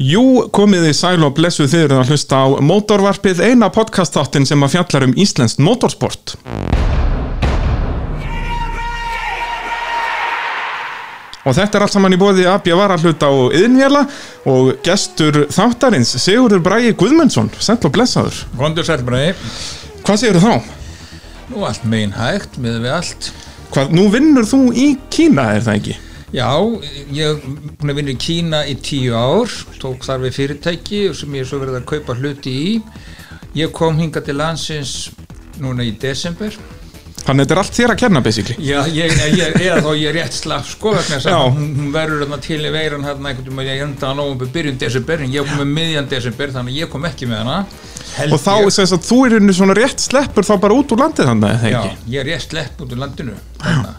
Jú, komið þið sæl og blessu þið að hlusta á Mótorvarpið, eina podcastáttin sem að fjallar um Íslenskt motorsport. Og þetta er allt saman í bóði AB Varahluta og Yðnvjala og gestur þáttarins Sigurður Bræi Guðmundsson, sæl og blessaður. Vondur sælbræði, Hvað segir þá? nú allt megin hægt, miður við allt. Hvað, nú vinnur þú í Kína, er það ekki? Já, ég er að vinna í Kína í tíu ár, tók þar við fyrirtæki sem ég er svo verið að kaupa hluti í. Ég kom hinga til landsins núna í desember. Þannig þetta er allt þér að kenna, basically. Já, ég, ég, eða þá ég er rétt slapp sko þess Já. að hún, verður þarna til í veiran hérna einhvern veginn ég enda á nógum byrjun desember en ég kom með miðjan desember þannig að ég kom ekki með hana. Held Og þá, ég. sem sagt, þú er henni svona rétt sleppur þá bara út úr landið þannig, Já, ekki? ég er rétt slepp út úr landinu. Þarna.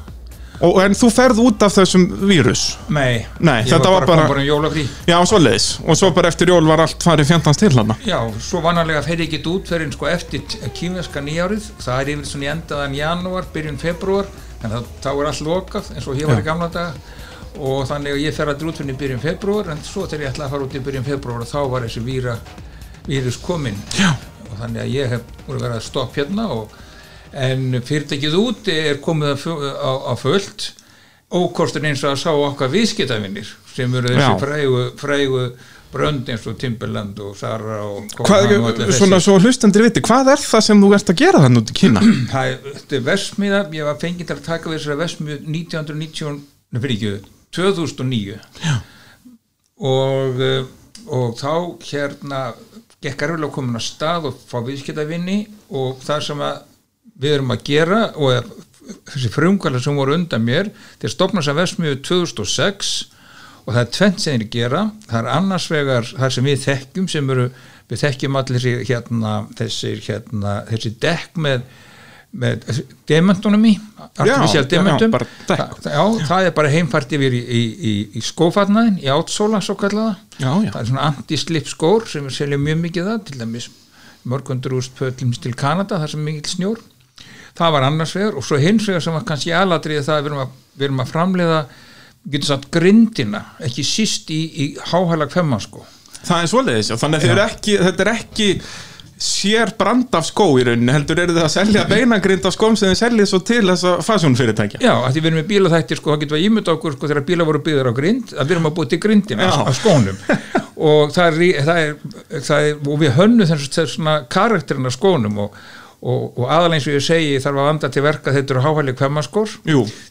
Og, en þú ferð út af þessum vírus? Nei, Nei, ég var bara, bara- bara um jólafrí. Já, svoleiðis. Og svo bara eftir jól var allt farið fjandans til hana. Já, svo vanalega fer ég ekki út fyrir sko eftir kínverska nýjárið það er yfir svona endaðan janúar, byrjun februar en það, þá er allt lokað eins og hér var í gamla daga og þannig að ég fer að út fyrir byrjun februar en svo þegar ég ætla að fara út í byrjun februar þá var þessi víra, vírus kominn Já. og þannig að ég hef voru verið að stopp hérna og, en fyrirtækið úti er komið á, á fullt. Ókostin eins og að sá okkar viðskiptavinnir sem eru þessi frægu, frægu brönd eins og Timberland og Sara og Hvað, og svona svo hlustendur viti, hvað er það sem þú ert að gera þannig út í Kína? Það er- þetta er versmiða, ég var fengið til að taka við þessari versmiðu 1990 nei, fyrir ekki, 2009 Já. og eh, og þá hérna gekk erfilega komin að stað og fá viðskiptavinni og það sem að við erum að gera og að þessi frumkvæla sem voru undan mér þeir stopna sem versmiðu 2006 og það er tvent sem þeir gera það er annars vegar það sem við þekkjum sem eru, við þekkjum allir hérna, þessi, hérna, þessi dekk með, með dementunum í artificial já, dementum bara dekk. Þa, já, það er bara heimfært yfir í, í, í, í skófatnaðin, í átsóla svo kallaða Já, já. það er svona anti-slip skór sem við seljum mjög mikið það til dæmis mörgundur úrst pöllum til Kanada þar sem er mikill snjór það var annars vegar og svo hins vegar sem var kannski aðladriði það að við erum að, við erum að framleiða við getum sagt grindina ekki síst í, í háhælag femman sko Það er svoleiðis, já. Þannig að eru ekki, þetta er ekki sér brand af skó í rauninni, heldur eru þið að selja beinagrind af skóm sem þið seljið svo til þessa fasjónfyrirtækja. Já, að því við erum með bílaþættir sko, það getur að ímynda okkur sko þegar bíla voru byggðar á grind að við erum að búið til grindina Já. á skónum og það er, það er, það er og við hönnu þess svona karakterina af skónum og, og, og aðalega eins og ég segi þarf að vanda til verka þetta eru háhæli kvemmaskór.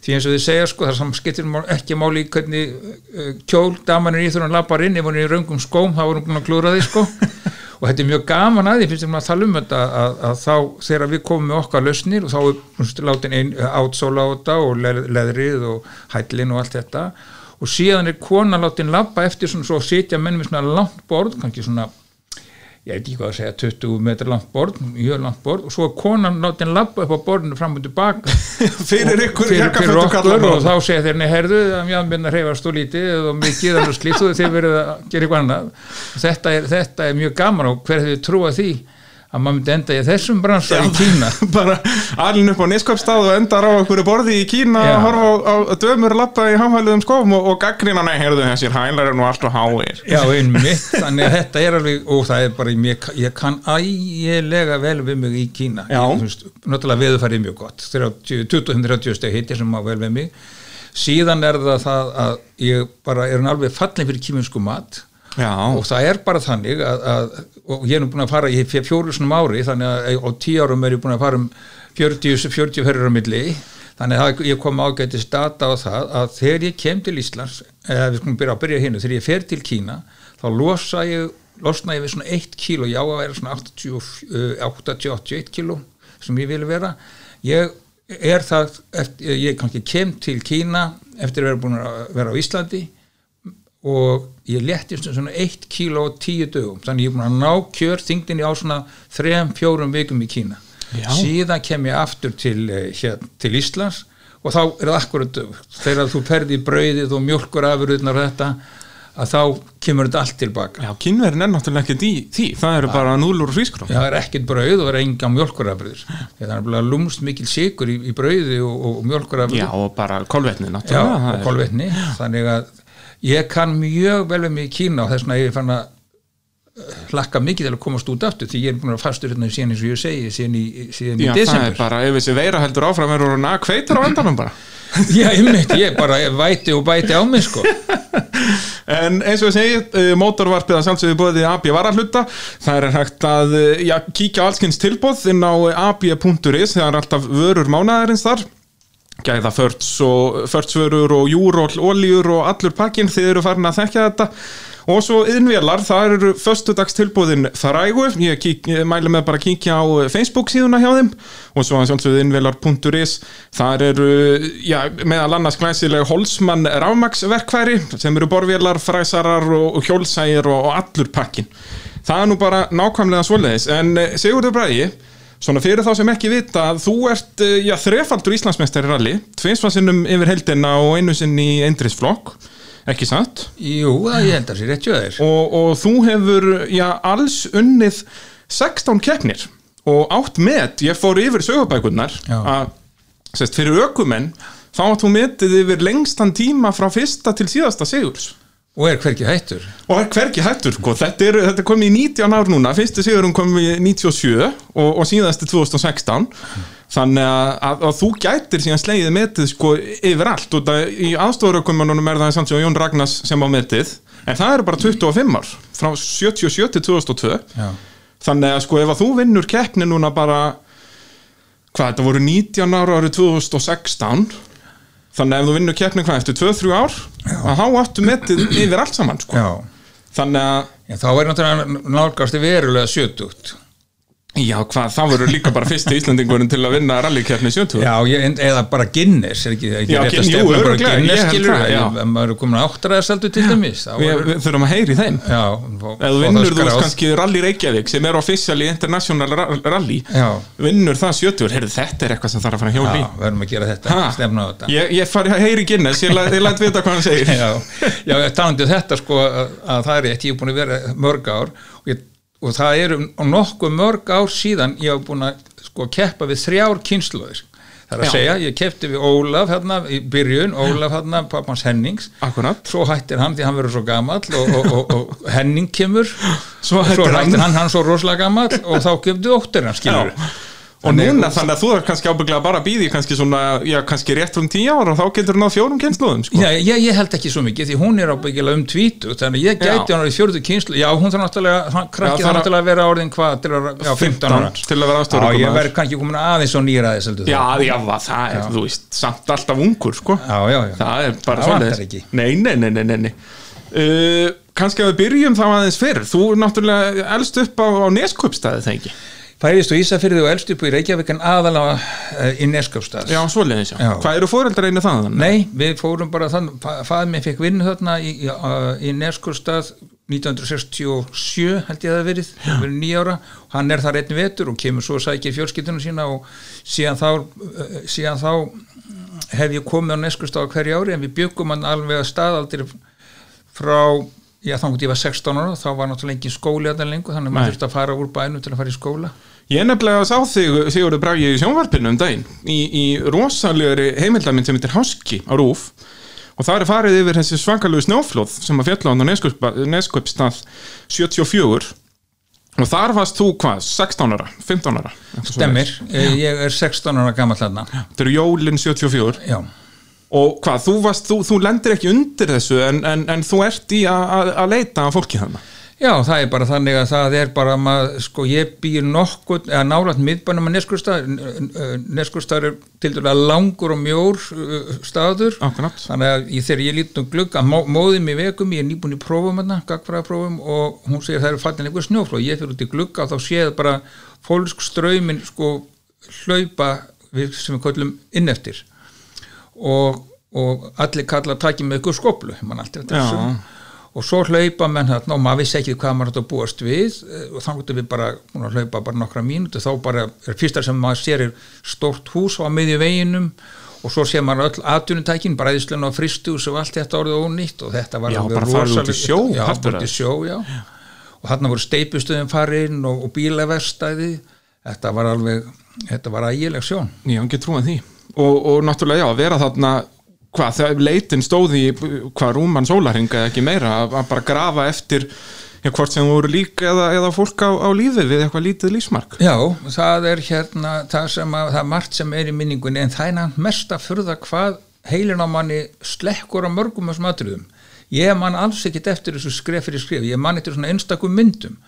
Því eins og þið segja sko það sem skiptir ekki máli hvernig uh, kjól damanir í þurfum lappar inn ef hún er í raungum skóm þá er hún að klúra því sko. Og þetta er mjög gaman að því finnst þér maður að tala um þetta að, að þá þegar við komum með okkar lausnir og þá er látin einn átsóla á þetta og leð, leðrið og hællin og allt þetta. Og síðan er kona látin lappa eftir svona svo sitja menn við svona langt borð kannski svona ég veit ekki hvað að segja 20 metrar langt borð, mjög langt borð og svo er konan látin lappa upp á borðinu fram og tilbaka. Fyrir ykkur fyrir, fyrir okkur og þá segja þeir nei herðu að mjöðmynda hreyfast og lítið og mikið og slíkt og þeir verið að gera eitthvað annað. Þetta er, þetta er mjög gaman og hver hefur trúað því að maður myndi enda í þessum bransa í Kína. bara alin upp á neskapstað og endar á einhverju borði í Kína Já. að horfa á, á dömur lappa í háhæluðum skóm og, og gaggrina nei, heyrðu þessir hælar er nú alltaf háir. Já, einmitt, þannig að þetta er alveg og það er bara, ég, ég kann ægilega vel við mig í Kína. Náttúrulega veðurfærið mjög gott 30 25-30 steg hitti sem má vel við mig. Síðan er það það að ég bara er alveg fallin fyrir kíminsku mat Já, og það er bara þannig að, að og ég er nú búin að fara í fjóru svona ári þannig að á tíu árum er ég búin að fara um 40, 40 ferður á milli. Þannig að ég kom ágætist data á það að þegar ég kem til Íslands eða við skulum byrja að byrja hinnu, þegar ég fer til Kína þá losa ég losna ég við svona 1 kíló, já að vera svona 80-81 kíló sem ég vil vera. Ég er það, eftir, ég kannski kem til Kína eftir að vera búin að vera á Íslandi og ég léttist um svona 1 kíló og 10 dögum, þannig ég er búin að ná kjör þingdinni á svona 3-4 vikum í Kína. Já. síðan kem ég aftur til, eh, hér, til Íslands og þá er það akkurat þegar þú ferði í brauðið og mjölkur afurðunar þetta að þá kemur þetta allt tilbaka. Já, kynverin er náttúrulega ekkert í því. Það eru bara núlur og svískró það er ekkert brauð og það er enga mjölkurafröður það er bara lúmst mikil sigur í, í brauði og, og mjölkurafröður Já, og bara kolvetni Já, náttúrulega það og kolvetni. Þannig að ég kann mjög vel mig í Kína og þess vegna ég fann að eh, hlakka mikið til að komast út aftur því ég er búin að fastur hérna síðan eins og ég segi síðan í, síðan í Já, það er desember. bara, ef þessi veira heldur áfram er hún að kveitur á endanum bara? Já, einmitt, ég bara væti og bæti á mig sko. En eins og ég segi, uh, mótorvarpið að sjálfsögðu bóðið AB varahluta það er hægt að uh, já, kíkja á allskins tilbóð inn á ab.is það er alltaf vörur mánaðarins þar gæða förtsvörur og júról, oljur og allur pakkin þið eru farin að þekkja þetta. Og svo innvélar, það eru föstudags tilbúðin frægu, ég, kík, ég mæli með bara að kíkja á Facebook síðuna hjá þeim. Og svo að sjálfsögðu innvélar.is þar eru, já, meðal annars glæsileg Holzmann rafmaksverkværi sem eru borvélar, fræsarar og hjólsægir og, og allur pakkin það er nú bara nákvæmlega svoleiðis. En eh, Sigurður Bræði Svona fyrir þá sem ekki vita að þú ert eh, já, þrefaldur Íslandsmeistari rally tvinsvarsinnum yfir heldina og einu sinn í eindrisflokk, ekki satt? Jú, það ég held að sér rétt hjá þér. Og, og þú hefur já, alls unnið 16 keppnir og átt met, ég fór yfir sögubækurnar Já. að fyrir ökumenn þá átt þú metið yfir lengstan tíma frá fyrsta til síðasta sigurs og er hverki hættur. Og er hvergi hættur sko. þetta, er, þetta kom í 19 ár núna. Fyrsti sigurum kom í 97 og, og síðasti 2016 þannig að, að, að þú gætir síðan slegið metið sko yfir allt og það, í aðstofarökumunum er það samt sem Jón Ragnars sem á metið. En það eru bara 25 ár frá 77 til 2002 Já. þannig að sko ef að þú vinnur keppni núna bara hvað þetta voru 19 ára árið 2016 þannig að ef þú vinnur keppni hvað eftir 2-3 ár að þá áttu metið yfir allt saman sko. Já, þannig að Já, þá er náttúrulega nálgast verulega sjötugt Já, hvað, það voru líka bara fyrsti Íslandingurinn til að vinna rallykeppni 70 Já, ég, eða bara Guinness er ekki, ekki Já, rétt að stefna bara Guinness skilur ef maður er komin áttræðarsaldu til dæmis Við, við þurfum að heyri þeim. Já, þú vinnur, þú kannski Rally Reykjavík sem er officially international ra- rally vinnur það 70, heyrðu, þetta er eitthvað sem þarf að fara að já, hjóli verðum að gera þetta stefna á þetta. Ég, ég fari að heyri Guinness, ég, læ- ég læt vita hvað hann segir. Já, já talandi um þetta sko og, það eru nokkuð mörg ár síðan ég hef búin að sko keppa við þrjár kynsluður það er að Já. segja, ég keppti við Ólaf hérna í byrjun, Ólaf hérna pappans Hennings, Akkurat svo hættir hann því hann verður svo gamall og, og, og, og Henning kemur Svo svo hættir hann. hættir hann, hann svo rosalega gamall og þá kemdu óttir hann skilur Já. Og núna þannig að þú er kannski ábygglega bara að býði kannski svona, já, kannski rétt um tíu ára og þá getur náð fjórum kynsluðum, sko. Já, ég, ég held ekki svo mikið því hún er ábyggilega um tvítu þannig ég gæti Já. hann í fjórðu kynslu já, hún þarf náttúrulega, krakkið Já, þarf náttúrulega að vera orðin hvað til að, já, 15 ára til að vera Já, aðstofur ég verð kannski komin aðeins og heldur þú. Já, já, það er, þú veist, samt alltaf ungur, sko. já, já, já. Það er bara. Nei, nei, nei, nei, nei, nei. Uh, kannski að við byrjum þá aðeins fyrr. Þú náttúrulega elst upp á, á neskupstæði, það ekki? Fæðist og Ísafyrði og elst upp í Reykjavík en aðalega uh, í Neskjöfstað Já, já. Já. Hvað eru fóreldrar einu það? Nei, við fórum bara þann fæðið mér fekk vinnu þarna í, í, í Neskjöfstað 1967 held ég að það verið, verið nýjára hann er þar einn vetur og kemur svo að sækja fjölskyldunum sína og síðan þá, uh, síðan þá hef ég komið á Neskjöfstað hverju ári en við byggum hann alveg að staðaldir frá já þannig að ég var 16 ára þá var náttúrulega engin skóli að það lengur þannig að maður þurfti að fara úr bænum til að fara í skóla Ég nefnilega sá þig, Sigurður Bragi, í sjónvarpinu um daginn í, í rosalegri heimildamind sem heitir Háski á Rúf og það er farið yfir þessi svakalegu snjóflóð sem að fjalla á Neskjöpstað 74 og þar varst þú hvað, 16 ára, 15 ára? Svoleiðis. Eh, ég er 16 ára gammal þarna. Þetta eru jólin 74 Já, og hvað, þú, varst, þú, þú lendir ekki undir þessu en, en, en þú ert í að- leita fólki þannig Já, það er bara þannig að það er bara maður, sko, ég býr nokkuð eða nálægt miðbænum að Neskurstað Neskurstað er til dæla langur og mjór staður. Akkurat. þannig að ég, þegar ég lít um glugga mó, móðið mér vegum, ég er nýbúin í prófum hérna, gagfræðaprófum og hún segir það eru fallin einhver snjóflóð, ég fyrir út í glugga og þá séð bara fólk ströymin sko hlaupa við, sem við köllum inneftir og, og allir kalla að taki með ykkur skoplu mann allt þetta Já. sem og svo hlaupa menn þarna og maður vissi ekki hvað maður átt að búast við. Eh, og þannig að við bara að hlaupa bara nokkra mínútu þá bara er fyrsta sem maður sér er stórt hús á miðju veginum. Og svo sér maður öll atvinnutækin bræðislun og fristús og allt þetta orðið ónýtt. Og þetta var Já, alveg bara sjó, já, partur út í sjó, já. Og þarna voru steipustöðum farin og, og bílaverstæði þetta var alveg, þetta var ægileg sjón. Já, ekki trúið því. Og, og náttúrulega já, að vera þarna hvað, þegar leitin stóði hvað rúman sólarhinga eða ekki meira að, að bara grafa eftir já, hvort sem voru lík eða, eða fólk á, á lífi við eitthvað lítið lífsmark Já, það er hérna það, að, það margt sem er í minningunni en það er mest að furða hvað heilin á manni slekkur á mörgum þessum atriðum. Ég man alls ekkit eftir þessu skref fyrir skref, ég man eftir svona einstakum myndum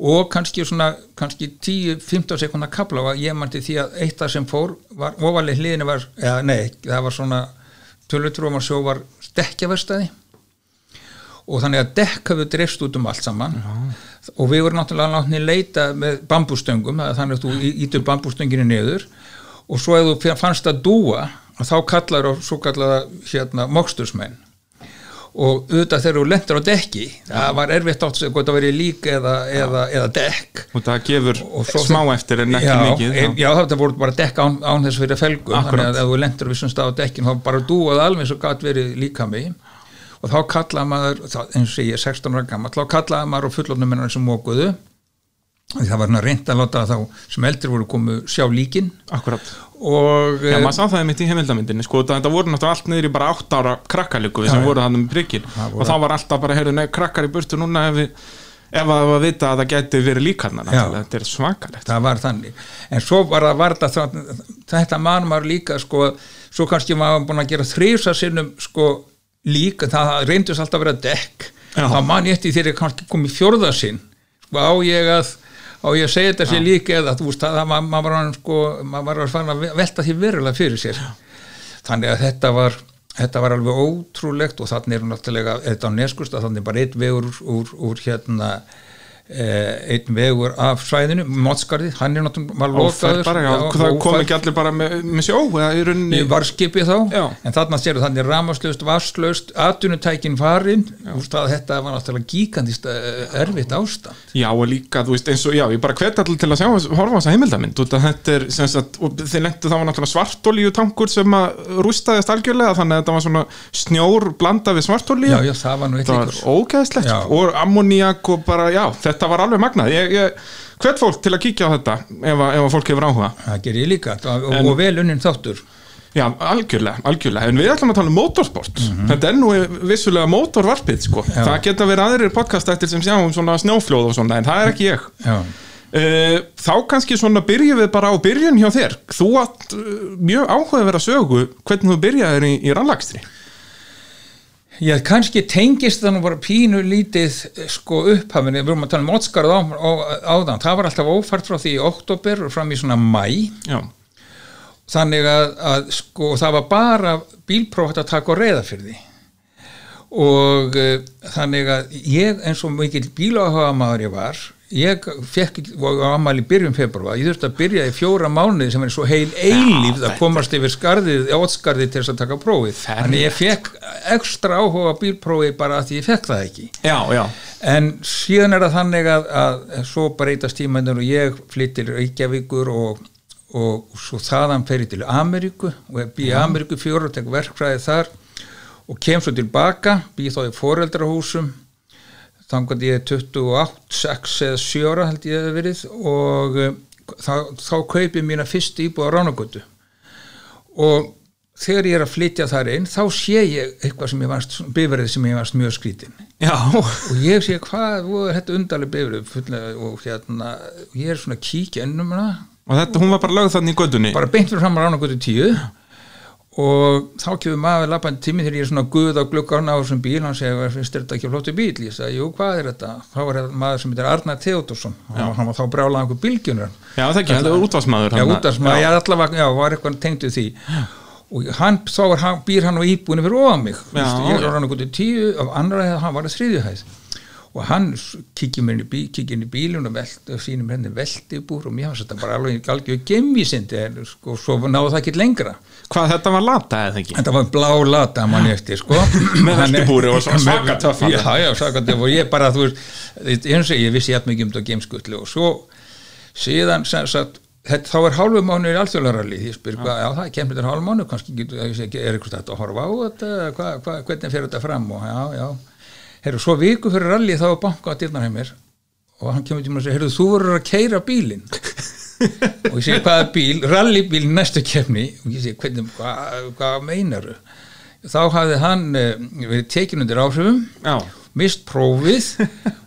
og kannski svona kannski 10-15 sekundar kapla og ég man til því að eitt af sem fór var ofalega hliðinu var, eða nei, það var svona tölutrómar sjó var stekkjaverstaði og þannig að dekk hafðu dreifst út um allt saman. Já. og við vorum náttúrulega látni leita með bambústöngum þannig að þú ítur bambústönginu niður. Og svo ef þú fannst að dúa þá kallar og svo kallar hérna mokstursmenn og auðvitað þegar þú lendur á dekki það var erfitt átt að það veri lík eða, eða, eða dekk. Og það gefur smá eftir en ekki já, mikið já. já það voru bara dekk án, án þess fyrir felgum Akkurat. þannig að ef þú lendur við sem stað á dekkin þá bara dúað alveg svo gæt verið líka mig og þá kallaði maður eins og ég er 16 ára gammal þá kallaði maður á fullofnum minnar sem mókuðu það var hérna reynd að láta þá sem eldri voru komið sjá líkin. Akkurat og Já, maður sá það mitt í heimildamindinni sko, þetta voru náttúrulega allt niður í bara 8 ára krakkalíku sem voru þannig með prikkin og þá var alltaf bara, heyrðu, nei, krakkar í burtu núna ef, við, ef að það var að vita að það geti verið líkarna, þetta er svakalegt. Það var þannig, en svo var það var það, þetta mann var líka sko, svo kannski maður búin að gera þrýsa sinnum sko líka það reyndist alltaf að vera dekk. Þá mann ég eftir þegar kannski komið fjörðasinn sko á ég að og ég segi þetta sér líka eða þú veist að maður var, sko, var að velta því verulega fyrir sér. Þannig að þetta var þetta var alveg ótrúlegt og þannig er náttúrulega þetta á neskust að þannig bara eitt vegur úr, úr, úr hérna einn vegur af svæðinu Mótskarði, hann er náttúrulega lokaður. bara, já, já, það kom ekki allir bara með, með sjó í rauninni var skipið þá, já. en þarna séu þannig ramaslaust, vasslaust, atvinnutækin farin, þetta var náttúrulega gíkandist eh, erfitt ástand. Já og líka, þú veist eins og já, ég bara hvet allir til að sjá, horfa á þessa heimildamind. Þetta er, sem sagt, þeir lengtu það var náttúrulega svartolíu tankur sem að rústaðist algjörlega, þannig að þetta var svona snjór blanda við svartolíu. Já, já, það var nú eitt líkur já, þetta var alveg magnað. Ég, ég, hvert fólk til að kíkja á þetta ef, ef fólk hefur áhuga. Það ger ég líka og, en, og vel unnin þáttur. Já, algjörlega, algjörlega. En við ætlum að tala um motorsport. Mm -hmm. þetta er nú vissulega motorvarpið sko. það geta verið aðrir podcastættir sem sjá um svona snjófljóð og svona en það er ekki ég. Já. Uh, þá kannski svona byrjum við bara á byrjun hjá þér. Þú átt uh, mjög áhuga að vera sögu hvernig þú byrjaðir í, í rannlagstri Já, kannski tengist það nú bara pínu lítið sko upphafinni, við vorum að tala um Ótskarð á, á, áðan, það var alltaf ófært frá því í oktober og fram í svona mæ Já. þannig að, að sko það var bara bílprófætt að taka og reyða fyrir því og uh, þannig að ég eins og mikil bíláhuga maður ég var ég fekk á ammali byrjum februar, ég þurfti að byrja í fjóra mánuði sem er svo heil eilíf ja, að komast yfir skarðið, átskarðið til þess að taka prófið, þannig ég fekk ekstra áhuga bílprófið bara að ég fekk það ekki. Já, já. en síðan er það þannig að, að svo breytast tímændur og ég flyttir Reykjavíkur og, og svo þaðan fer ég til Ameríku og ég býð Ameríku fjóru og tek verkfræðið þar og kem svo tilbaka, býð þá í foreldrahúsum þannig að ég er 28, 6 eða 7 ára held ég að það verið og uh, þá, þá kaupið mína fyrst íbúið á Ránagötu og þegar ég er að flytja þar einn þá sé ég eitthvað sem ég varst bifrið sem ég varst mjög skrítin Já. og ég sé hvað, þetta undarlega bifrið og hérna ég er svona kíkja ennum og þetta, hún var bara lögð þannig í gödunni bara beint fyrir fram á Ránagötu 10 og þá kemur maður lappandi tími þegar ég er svona guð á glukkarna á þessum bíl hann segir, finnst þetta ekki flóttu bíl? ég sagði, jú, hvað er þetta? þá var maður sem heitir Arnar Theodorsson og hann var þá brálað einhver bílgjunar Já, það ekki, þetta var útvarsmaður Já, útvarsmaður, ég allavega, já, var eitthvað tengduð því. Og hann, þá hann, býr hann á íbúinu fyrir ofan mig. Ég er á hann okkur til tíu af andra hefða, hann var að þriðjuhæð og hann kikið mér inn í, bí, inn í bílun og veldi, sínum henni veldibúr og mér fannst þetta bara alveg algjör gemvísindi og sko, svo náðu það ekki lengra. Hvað þetta var lata eða ekki? Þetta var blá lata manni eftir sko. Með veldibúri og svaka töffa Já, já, svaka töffa og ég bara, þú veist eins og ég vissi jætt mikið um þetta gemskutli og svo síðan sem sagt þá er hálfu mánu í alþjóðlaralli ég spyr, ja. já það kemur þetta hálfu mánu kannski er eitthvað þetta að horfa á þetta? Hva, hva, hvernig fer þetta fram? Og já, já Herru, svo viku fyrir ralli þá var banka á dyrnarheimir og hann kemur til mér og segir, herru, þú verður að keira bílinn. Og ég segi, hvaða bíl? Rallybíl næstu kemni og ég segi, hvernig, hvað hva meinar þú? þá hafði hann uh, verið tekin undir áhrifum Já, mist prófið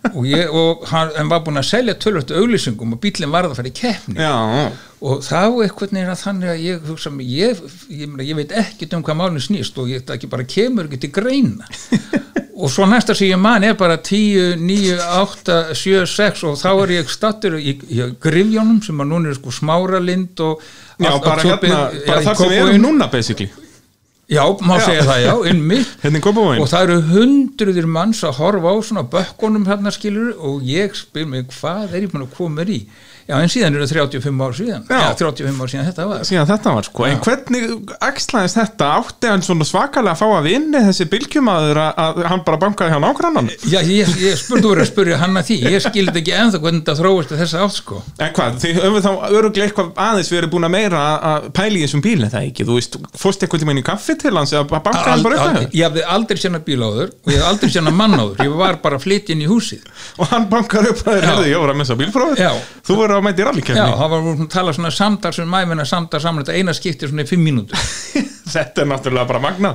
og, ég, og hann, var búin að selja tölvöld auglýsingum og bílinn varð að fara í keppni. Já, og þá eitthvað neina þannig að ég hugsa ég, ég, veit ekkert um hvað málinn snýst og ég ekki bara kemur ekki til greina og svo næsta sem ég man er bara 10, 9, 8, 7, 6 og þá er ég stattur í, í grifjónum sem að núna er sko smáralind og já allt- bara allt hérna, bara já, þar sem við erum núna basically. Já, má Já. segja það, já, einmitt. Hérna og það eru hundruðir manns að horfa á svona bökkunum hérna skilur og ég spyr mig hvað er ég búin að koma í já en síðan eru 35 ár síðan. Já. já, 35 ár síðan þetta var. Síðan þetta var sko, en hvernig axlaðist þetta, átti hann svona svakalega að fá að vinni þessi bylgjumæður að, að hann bara bankaði hjá nágrannan já ég, ég spurði úr að spurja hann að því. Ég skildi ekki ennþá hvernig þetta þróist til þessa átt sko. En hvað, þið höfum þá öruglega eitthvað aðeins verið búin að meira að- að í þessum bíl það ekki, þú veist, fórst eitthvað tíma inn í kaffi til hans eða bankaði hann bara upp bara að inn í þér, Já. Já. já, það var að tala svona samtal sem mæmina samtal saman þetta eina skipti svona í fimm mínútur. Þetta er náttúrulega bara magna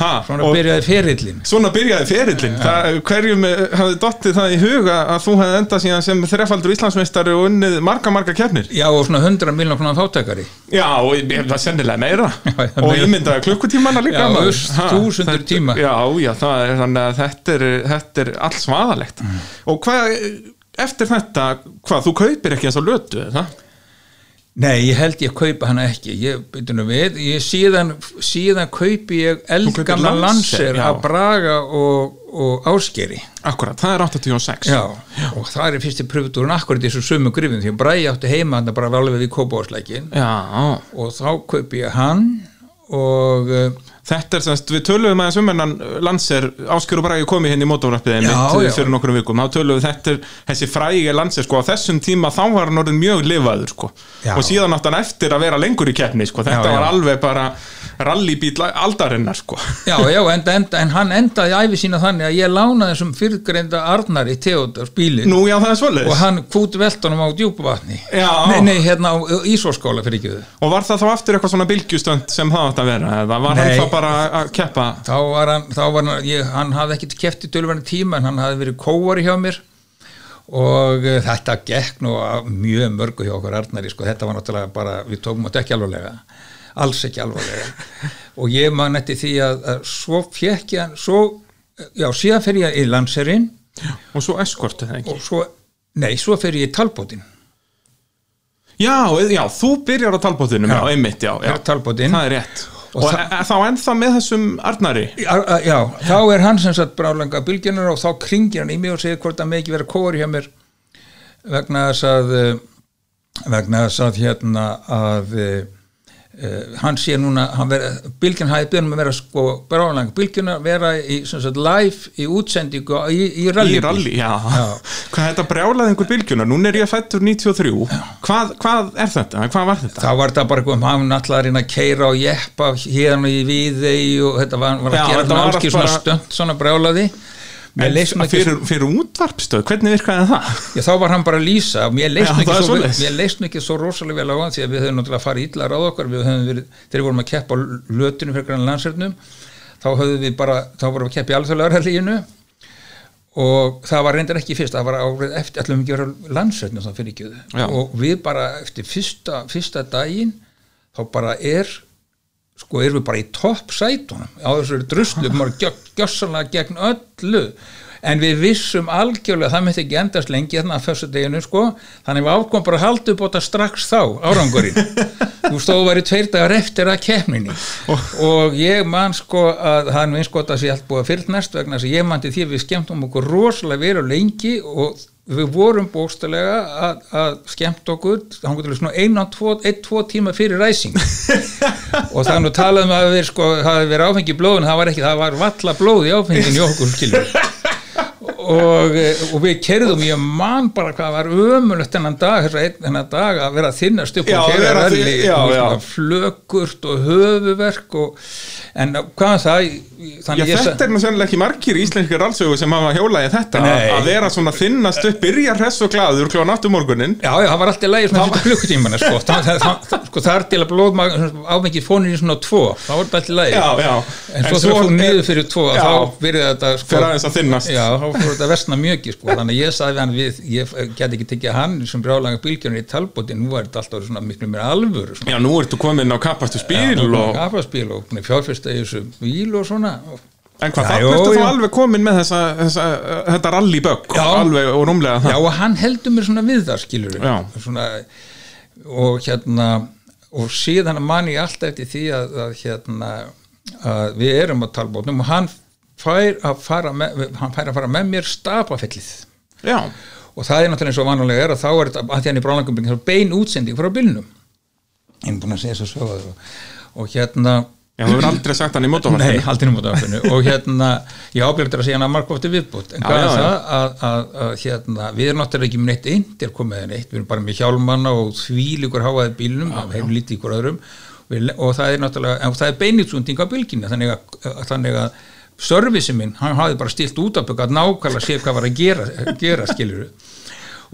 ha, svona byrjaði ferillin svona byrjaði ferillin hverjum eh, hafði dottið það í huga að þú hefði endað síðan sem þrefaldur Íslandsmeistari og unnið marga marga kefnir já og svona 100 miljonar konar þáttakari Já, og það er sennilega meira. Já, já, og ég myndaði klukkutímana líka Já, þúsundur tíma. Já, já, það er þannig að þetta er, þetta er allt svaðalegt. Mm. og hvað, eftir þetta hvað, þú kaupir ekki þess að lötu eða? Nei, ég held ég kaupa hana ekki. Ég, byrju nú við, ég síðan síðan kaupi ég eldgamla Lancer, lanser já. að Braga og, og Áskeri Akkurat, það er 86 Já, og það er fyrsti pröfutúrun akkurat í þessu sömu grifin því að Bragi átti heima hann bara alveg við kópáðsleikin Já, og þá kaupi ég hann og uh, þetta er semst, við töluðum aðeins um hennan Lancer, Áskjör og Bragi komið henni í Já, einmitt já. fyrir nokkrum vikum, þá töluðum þetta er þessi frægi Lancer, sko, á þessum tíma þá var hann orðin mjög lifaður, sko Já. og síðan átt hann eftir að vera lengur í keppni, sko, þetta Já, já. var alveg bara rallybíl aldarinnar, sko. Já, já, enda, enda, en hann endaði æfi sína þannig að ég lánaði þessum fyrrgreinda Arnari Theodors bílinn. Nú, já, það er svoleiðis. Og hann kút veltunum á djúpavatni Já. nei, nei, hérna á Ísóskóla fyrir ekki Og var það þá aftur eitthvað svona bylgjustönd sem það átt að vera, eða var Nei. hann þá bara að keppa? Þá var hann, þá var hann, ég, hann hafði ekkert keft í tölverðin tíma en hann hafði verið kóari hjá mér. Og uh, þetta gekk nú mjög mörgu hjá okkur Arnari sko, þetta var náttúrulega bara, við tókum ekki alvarlega alls ekki alvarlega. Og ég man eftir því að, að svo fekk ég hann, svo já, síðan fer ég í landserinn og svo eskortu það ekki? Svo, nei, svo fer ég í talbótin Já, já, þú byrjar á talbóttinum, já, einmitt, já, já. Talbótinn. Það er rétt. Og, Og það- þá ennþá með þessum Arnari? Já, já, þá er hann sem sagt bráðlanga bylgjunar og þá kringir hann í mig og segir hvort það með ekki vera kóri hjá mér vegna þess að eh, vegna þess að hérna að uh, hann sé núna hann vera, bylgjun hafi byrjum að vera sko bráðlanga bylgjuna vera í sagt live í útsendingu í, í rally, Í rally, já. Já. Hvað þetta brjálaði einhver bylgjunar? Núna er ég fættur 93 hvað, hvað er þetta? Hvað var þetta? þá var þetta bara eitthvað um hann náttúrulega að reyna að keira og jeppa hérna í viðei og þetta var, var að Já, gera svona alls ekki svona bara- stönd svona brjálaði Mér leist nú ekki fyrir, fyrir útvarpstöð, hvernig virkaði það? Já, þá var hann bara að lýsa. Mér nú ekki, svo, ekki svo rosalega vel á hann því að við höfum náttúrulega farið illa ráð okkar við höfum verið, þegar við vorum að keppa á lötinu fyrir grann landsverðnum þá höfum við bara, þá vorum við að keppa í alþjóðlega og það var reyndar ekki fyrst, það var árið eftir við ekki vera landsverðnum og við bara eftir fyrsta, fyrsta daginn þá bara er sko erum við bara í topp sætunum? Á þessu druslu, maður gjössanlega gegn öllu. En við vissum algjörlega, það myndi ekki endast lengi þarna að fyrstu deginu sko. Þannig við ákom bara á þetta strax þá árangurinn, þú stóðu væri tveir dagar eftir að kemninni og ég man sko að það er nú eins gott að sé allt búið að fyrrnast vegna þess að ég man til því við skemmtum okkur rosalega verið lengi og við vorum bókstælega að, að skemmt okkur, einn, tvo, einn, tvo tíma fyrir ræsing. Og það nú talað um að við sko, það hefði verið áfengi í blóðun, það var ekki, það var valla blóð í áfengin í okkur skilur og, eh, og við kerðum ég man bara hvað var ömulegt þennan dag dag að vera þinnast upp Já, og já, já. svona flökurt og höfuverk og, en hvað það Já, þannig ég þetta er nú sennilega ekki margir íslenskir rallsögu sem hafa hjólaði þetta Nei. að vera svona þinnast upp, byrja hress og glaður klóðan áttu morgunin Já, já, það var alltaf lægi svona fyrir klukkutímana sko. það, það, það, sko, það er til að blóðmag áfengið fónir í svona tvo þá var alltaf lægi Já, já. en svo þú niður fyrir tvo Já. þá byrjaði þetta sko, Fer aðeins að þynnast. Já, þá fór þetta að versna mjög ekki sko. þannig að ég sagði hann við, ég get ekki tekið hann sem brjálaga bylgjörnir í talbóti nú er þetta alltaf svona miklu meira alvöru svona. Já, nú ertu komin á kappastu spíl og... og búin að fjárfesta í þessu bíl og svona En hvað, Já, jú, ertu þú alveg komin með þessa, þessa þetta rallybögg Já. alveg og rúmlega Já, það og hann heldur mér svona við það skilur Já. svona, og hérna og síðan man ég alltaf eftir því að, að hérna að við erum á talbótnum og hann fær að fara með, hann fær að fara með mér stapafellið Já, og það er náttúrulega eins og vanlega er að þá er þetta að því hann í er bein útsending frá bílnum. Ég er búin að segja svo sögðu og, og hérna Já, þú hefur aldrei sagt hann í Nei, mótavarpinu aldrei um út og hérna, ég ábyrgður að segja hann að markofti viðbútt, en hvað er það? Að, að, að hérna, við erum náttúrulega ekki með neitt eindir komið en eitt, við erum bara með hjálmanna og þvílíkur háaði bílnum, það hefur lítið ykkur öðrum. Við, og það er náttúrulega, en það er beinitsunding á bylginni, þannig að þannig að servisi minn, hann hafði bara stilt út af byggat nákvæmlega að sé hvað var að gera, gera skilur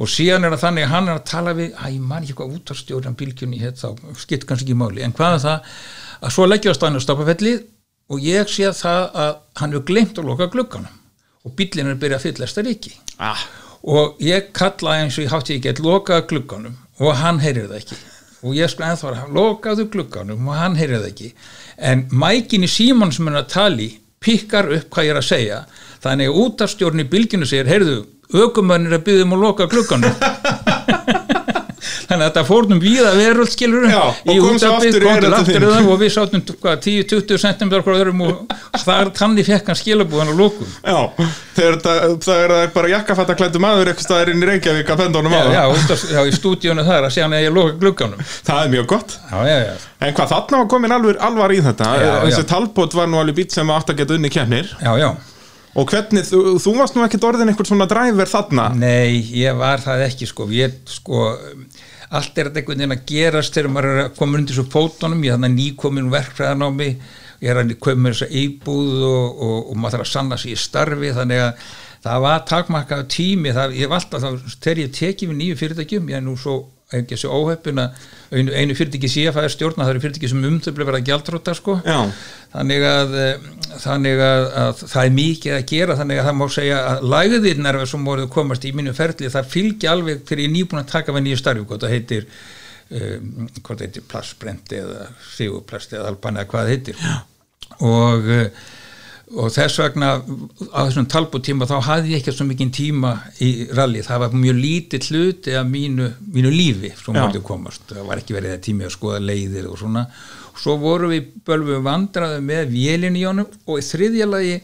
og síðan er það þannig að hann er að tala við að ég man ekki hvað útarstjóran bylgjunni hétt þá skipt kannski ekki máli, en hvað er það? Að svo leggjast hann á stoppafelli og ég sé það að hann hefur glemt að loka glugganum og bíllinn er byrjað að fyllast að ríki ah, og ég kalla eins og ég hátti ekki að loka glugganum og hann heyrir það ekki. Og ég sko ennþá að lokaðu glugganum og hann heyrir það ekki. En mækin í Símon sem er að tali pikkar upp hvað ég er að segja. Þannig að útastjórn í bylginu segir heyrðu, aukumönnir að byggðum að loka glugganum þannig að þetta fórnum víða veröld skilur Já, í svo útvarpið, aftur það og við hvað, 10-20 cm og þar tanni fekk hann skilabúðan og lókum það, það er bara jakkafattaklættu maður eitthvað staðar inn í Reykjavík að benda honum á já, það. í stúdíunum þar að segja hann að ég loka glugganum. Það er mjög gott. En hvað, þarna var komin alvar í þetta? Þessi talbót var nú alveg bít sem átt að geta unni já Og hvernig, þú, þú varst nú ekkert orðin einhvern svona dræver þarna? Nei, ég var það ekki sko, ég sko allt er þetta einhvern veginn að gerast þegar maður er að koma undir svo fótunum, ég er þannig nýkomin verkfræðan á mig, ég er að koma með þessa íbúð og, og, og maður þarf að sanna sig í starfi, þannig að það var takmarkað tími, það, ég var alltaf þegar ég tekið við nýju fyrirtækjum ég er nú svo, ekki þessi óheppin að einu, einu fyrirtæki sé að fæða stjórna það eru fyrirtæki sem umtöfli verða gjaldróta sko. Já, þannig að, eh, þannig að, að það er mikið að gera þannig að það má segja að lægðirnar sem voruð komast í mínu ferli það fylgja alveg þegar ég er nýbúin að taka við nýju starfi hvað það heitir um, hvað það heitir plastbrendi eða sigurplast eða alban eða hvað það heitir. Og uh, og þess vegna á þessum talbútíma þá hafði ég ekki svo mikið tíma í rally, það var mjög lítið hluti af mínu, mínu lífi sem mátti komast, það var ekki verið að tími að skoða leiðir og svona. Og svo vorum við bölvu vandraði með vélinn í honum og í þriðja lagi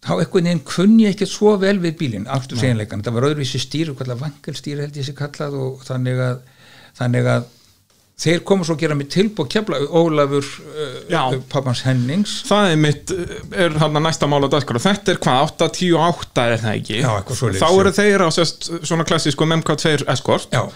þá einhvern veginn kunni ekki svo vel við bílinn, aftur seginleikan það var öðruvísi stýr, hvað vangelstýr held ég sér kallað og þannig að þannig að þeir komu svo að gera mig tilbúð kjafla Ólafur uh, pappans Hennings. Það er mitt er hann að næsta mál á dagskrá. Þetta er hvað, 8, 10 og 8 er það ekki? Já, Þá eru þeir á sérst, svona klassísku MK2 Escort. Já,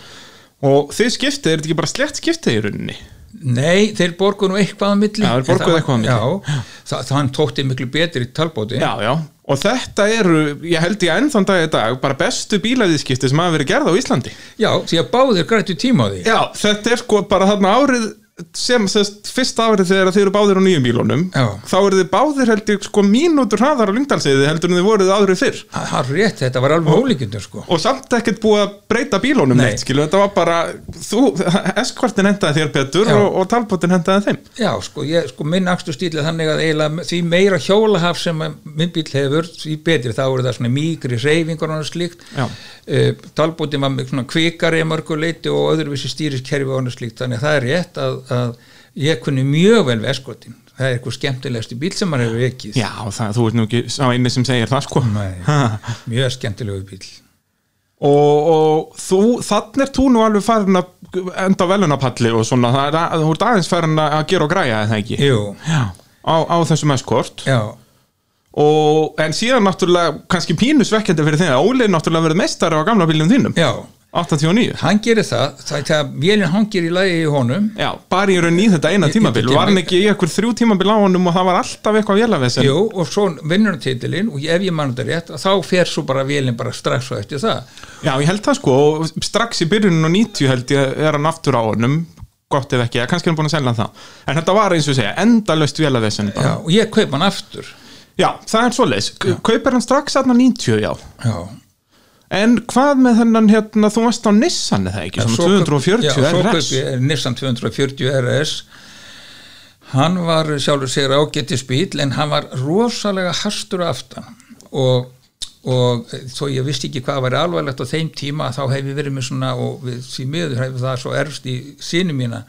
Og þið skiptið, er þetta ekki bara slett skiptið í rauninni? Nei, þeir borgu nú eitthvað á milli Já, þeir borguðu eitthvað á milli. Já, hann tótti miklu betur í talbóti Já, já, og þetta eru, ég held ég ennþann dag í dag, bara bestu bílaðiðskipti sem hafa verið gerð á Íslandi. Já, því að báðir grættu tíma á því Já, þetta er sko bara þarna árið sem sérst fyrsta árið þegar þið eru báðir á nýjum bílunum, Já. þá eru þið báðir held ég sko mínútur hraðar á lyngdalsiði heldur en þið voruð árið fyrr. Það er rétt, þetta var alveg ólíkindur sko Og samt ekkert búið að breyta bílunum Nei. neitt, skilu, þetta var bara, þú, eskvartin hendaði þér betur Já. og, og talbótin hendaði þeim. Já, sko, ég, sko minn akstu stíl er þannig að eiginlega því meira hjólahaf sem minn bíl hefur, því betri þá eru það svona mýgri reyfingur og slíkt uh, talbótin var með svona kvikari að mörgu leiti og öðruvísi stýriskerfi og slíkt, þannig að það er rétt að, að ég kunni mjög vel veskotin það er eitthvað skemmtilegasti bíl sem maður hefur ekkið Já, það, þú ert nú ekki sá eini sem segir það sko. Nei, mjög skemmtilegu bíl og, og þú, þannig er þú nú alveg farin að enda velunapalli og svona, það er þú ert aðeins farin að gera og græja eða ekki? Jú, Já, á, á þessum eskort. Já, og, en síðan náttúrulega kannski pínu svekkjandi fyrir þeim að Óli náttúrulega verið mestari á gamla bílum þínum. Já, 89 hann gerir það það er það vélinn hangir í lagi í honum. Já, bara í raun í þetta eina tímabil. var hann ekki í ekkur þrjú tímabil á honum og það var alltaf eitthvað vélavesen Jú, og svo vinnur hann titilinn og ef ég mann þetta rétt þá fer svo bara vélinn bara strax og eftir það. Já, ég held það sko og strax í byrjunin á 90 held ég er hann aftur á honum gott ef ekki, kannski er hann búin að selja hann það en þetta var eins og segja, endalaust vélavesen já, og ég kaup hann aftur. Já, það er svoleiðis, kaupir hann strax aðna 90, já. Já, en hvað með þennan hérna, þú varst á Nissan eða ekki, kaup- 240 já, RS ég Nissan 240 RS hann var sjálfur sér ágættis bíl en hann var rosalega hastur aftan. Og, og þó ég vissi ekki hvað var alvarlegt á þeim tíma þá hef ég verið með svona og við, því miður hefur það svo erfst í sínu mína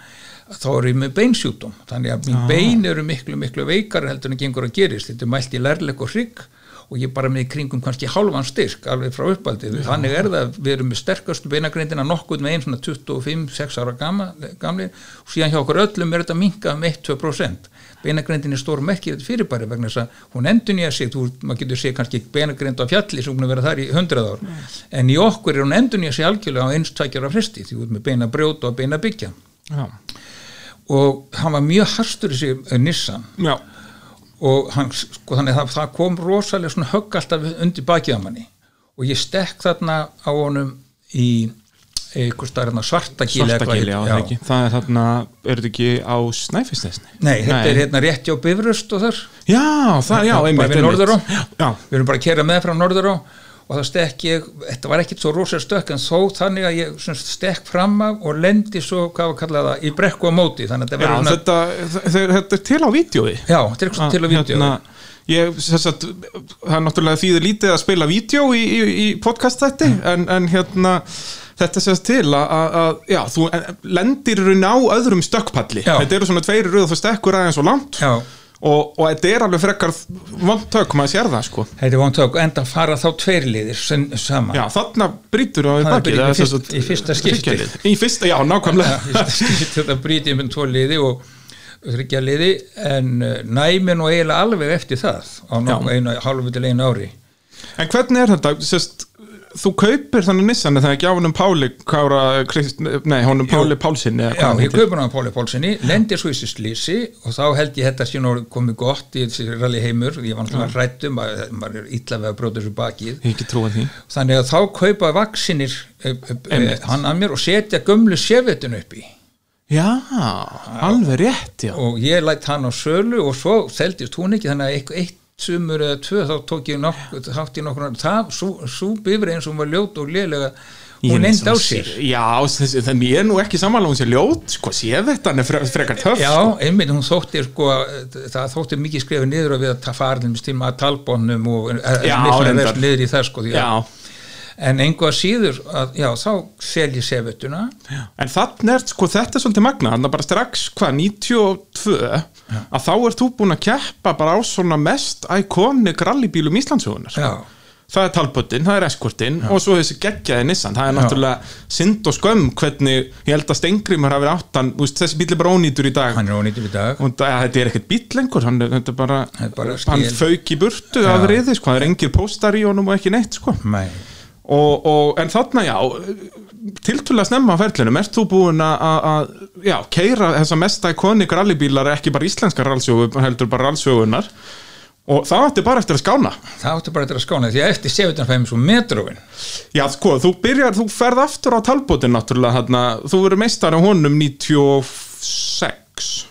þá er ég með beinsjúkdóm. Þannig að mín bein eru miklu miklu veikar heldur en gengur að gerist. Þetta er mælt í lærleik og hrygg og ég bara með í kringum kannski hálfan styrk alveg frá uppaldi, þannig er það við erum með sterkastu beinagrindina nokkuð með einn svona 25-6 ára gamli og síðan hjá okkur öllum er þetta minkað um 1-2% beinagrindin er stór þetta fyrirbæri vegna þess að hún endur nýja sig, þú, maður getur séð kannski beinagrind á fjalli sem hún er verið þar í 100 ár. En í okkur er hún endur nýja sig algjörlega á eins tækjara fresti, því ert með beina brjóta og beina byggja. Já, og hann var mjög harstur þessi eh, Nissan. Já, og hann, sko, þannig að það, kom rosalega svona högg alltaf undir bakið á manni. Og ég stekk þarna á honum í eitthvað starf svartagíli svartagili, já, það ekki. Það er þarna, er þetta ekki á Snæfisnesni? Nei, þetta er hérna rétt hjá Bifröst og þar. Já, það, já, Bara einmitt, við Norðurá. Já, við erum bara að kera með frá Norður á og það stekk ég, þetta var ekkit svo rosalega stökk en þó þannig að ég sagt, stekk fram af og lendi svo, hvað var kallað það, í brekku á móti. Þannig að þetta verður þetta, þetta, þetta er til á vídjói já, þetta er eitthvað til að vídeo hérna, ég, að það er náttúrulega þýðir lítið að spila vídeo í, í, í podcast þætti Mm. en, en hérna þetta sést til að, að, að já, þú lendir rauninni á öðrum stökkpalli. Þetta eru svona tveiri rauð og þú stekkur aðeins og langt. Já, og, og þetta er alveg frekar vondtök, maður sér það sko. Þetta er að enda fara þá tveir liðir sen, saman. Já, þarna brýtur í Það í eða sem fyrst- í fyrsta skipti. í fyrsta, já, nákvæmlega. Þetta brítið með tvo liði og þryggja liði en uh, næmi nú eiginlega alveg eftir það á nokkuð einu, hálfu til einu ári. En hvernig er þetta? Sest, þú kaupir þannig Nissan þegar ekki á honum Páli Kára, Krist, nei, honum Páli Pálsinn eða Já, ég hann á Póli Pólsinni, lendir svo í þessu slísi og þá held ég þetta sé nú komið gott í þessi rally heimur, ég var náttúrulega hrættum maður maður er illa við að bróta þessu bakið. Þannig að þá kaupa vaksinir e, e, e, Einmitt. hann að mér og setja gömlu sefetun upp í. Já, alveg rétt, já. og ég lætt hann á sölu og svo seldist hún ekki þannig að eitt sumur eða tvö þá tók ég nokkuð þátt í nokkur það, svo, svo bifri eins og var ljót og lélega Ég hún er endi á sér sé- Já, þannig ég er nú ekki samanlega hún sé ljót, sko, sé þetta, hann er fre frekar töff. Já, sko. einmitt, hún þótti sko, það þótti mikið skrifið niður að við að ta- fara til maður talbónum og Já, mikla reyndar. rest niður í það sko Já, en einhvað síður að, já, þá sel ég sefutuna. En þannig er, sko, þetta er svolítið magna, þannig að bara strax, hvað, 92, að þá ert þú búin að keppa bara á svona mest iconic rallybílum Íslandsögunar. Já, það er talböttin, það er eskortin og svo þessi geggjaði Nissan, það er Já. náttúrulega synd og skömm hvernig ég held að Stengrimur hafi áttan, úst, þessi bíl er bara ónýtur í dag. Hann er ónýttur í dag. Og það, þetta er ekkert bíl lengur hann, er- þetta er bara, er bara hann fauk í burtu Já. af riði, sko, það er engir póstar í honum og ekki neitt, sko. Nei. Og, og, en þarna, já tiltulega snemma á ferlinum, ert þú búin að- keira þessa mesta ikonik rallybílar, ekki bara íslenskar rallsögu, heldur bara rallsögunar og það átti bara eftir að skána. Það áttu bara til að skána því að eftir sefutuna fæmi svo metróin Já, sko, þú byrjar, þú ferð aftur á talbótin náttúrulega, þarna, þú verður meistar á honum 96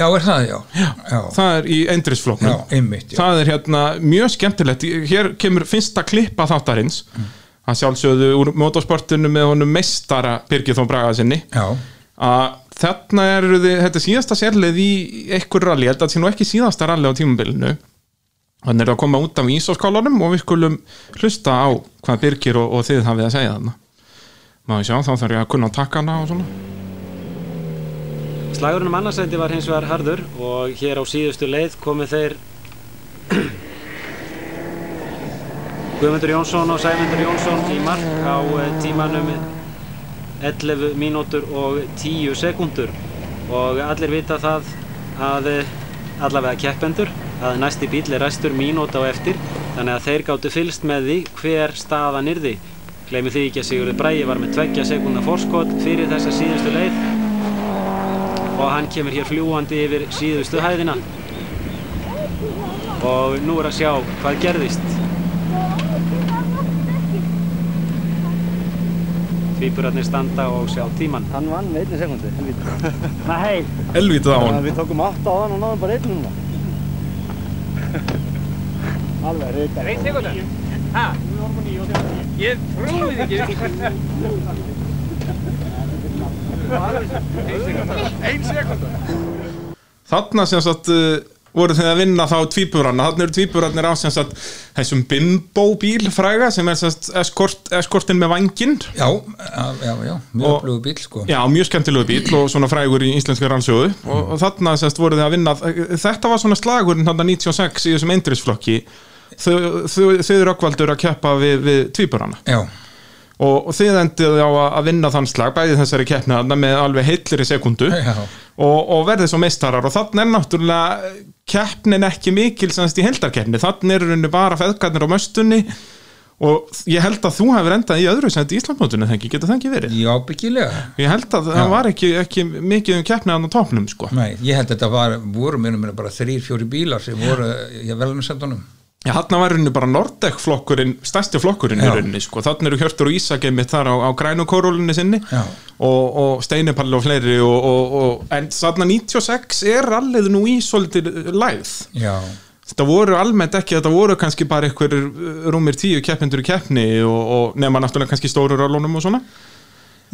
Já, er það, já. Já, já, það er í endrisfloknum einmitt já. það er hérna mjög skemmtilegt. Hér kemur fyrsta klippa þáttarins. Það sjálfsögðu úr motorsportinu með honum meistara Birgir Þó Braga sinni. Já, að þarna eru þið, þetta er síðasta sérleið í einhver rally, ég held að það sé nú ekki síðasta rally á tímabilinu. Þannig er að koma út af ísóskálunum og við skulum hlusta á hvað Birgir og, og þið hafið að segja þarna. Má ég sjá, þá þarf ég að kunna taka hana og svona Slagurinn um annarsæti var hins vegar harður og hér á síðustu leið komu þeir Guðmundur Jónsson og Sæmundur Jónsson í mark á eh, tímanum 11 mínútur og 10 sekundur og allir vita það að eh, allavega keppendur að næsti bíl er ræstur mínúta á eftir. Þannig að þeir gáttu fylst með því hver staðan yrði. Gleimi því ekki að Sigurður Bræi var með tveggja sekundar forskot fyrir þessa síðustu leið og hann kemur hér fljúandi yfir síðustu hæðina og nú er að sjá hvað gerðist. Tvíburarnir standa og sjá tíman. Hann vann með einni sekundi, helvítið. Nei, Elvítið á þannig hann við tókum 8 á hann og náðum bara einn núna. Alveg reyta. Einn sekundar? Hæ? Ég trúi því ekki. Einn sekundar? Þarna sem sagt uh, voru þið að vinna þá tvíburanna þarna eru tvíburarnir á sem sagt þessum bimbo bíl fræga sem er sem sagt eskort, eskortin með vanginn já, já, já, mjög upplögu bíl sko. Já, mjög skemmtilegu bíl og svona frægur í íslenska rannsjóðu og, og þarna sérst voru þið að vinna þetta var svona slagurinn þarna 96 í þessum eindrisflokki þau, eru okkvaldur að keppa við, við tvíburana. Já, og, og þið endið á að, vinna þann slag bæði þessari keppni þarna með alveg heillir í sekundu. Já, og, og verðið svo meistarar. Og þannig er náttúrulega keppnin ekki mikil semst í heldarkeppni þannig er rauninni bara feðgarnir á möstunni. Og ég held að þú hefur endað í öðru sem þetta í Íslandmótunni ekki, getur það ekki verið? Já, byggilega. Ég held að það var ekki, ekki mikið um keppni að á topnum sko. Nei, ég held að þetta var, voru minna bara þrýr, fjóri bílar sem voru í velunasendunum Já, þarna var rauninni bara Nordek flokkurinn, stærsti flokkurinn í Já. rauninni, sko. Þarna eru Hjörtur og Ísak einmitt þar á, á grænu kórólunni sinni Já. og, og Steinipalli og fleiri og, og, og, en þarna 96 er allið nú í svolítið lægð. Já, Þetta voru almennt ekki, þetta voru kannski bara einhverjir uh, rúmir tíu keppindur í keppni og, og nema náttúrulega kannski stóru rólunum og svona.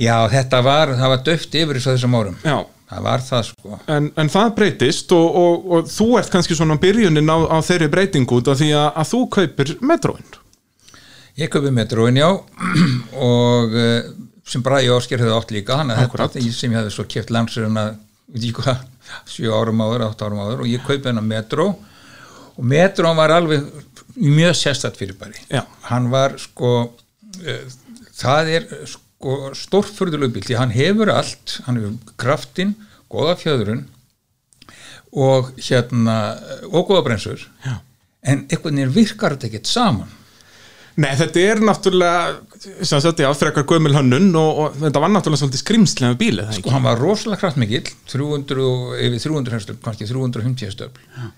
já, þetta var, það var döft yfir þessu þessum árum Já. Það var það sko En, en það breytist og, og, og þú ert kannski svona byrjunin á, á þeirri breytingu út af því að, að þú kaupir metróin. Ég köpi metróin já og uh, sem Bræði Ásker hefði átt líka hann að þetta sem ég hefði svo keft langsirina veit ég hvað, sjö árum áður, átt árum áður og ég kaupi hennar metró og metrón var alveg mjög sérstætt fyrir bæri Já. hann var sko uh, það er sko stórfurðulegu bíl því hann hefur allt hann hefur kraftinn, góða fjöðrun og hérna og góða brensur Já. en einhvern veginn virkar þetta ekkert saman. Nei, þetta er náttúrulega sem sagt, já, frekar gömul hönnun og, og þetta var náttúrulega svolítið skrimslega með bílið, ekki? hann var rosalega kraftmikill 300, og- yfir 300 hestöfl kannski 350 hestöfl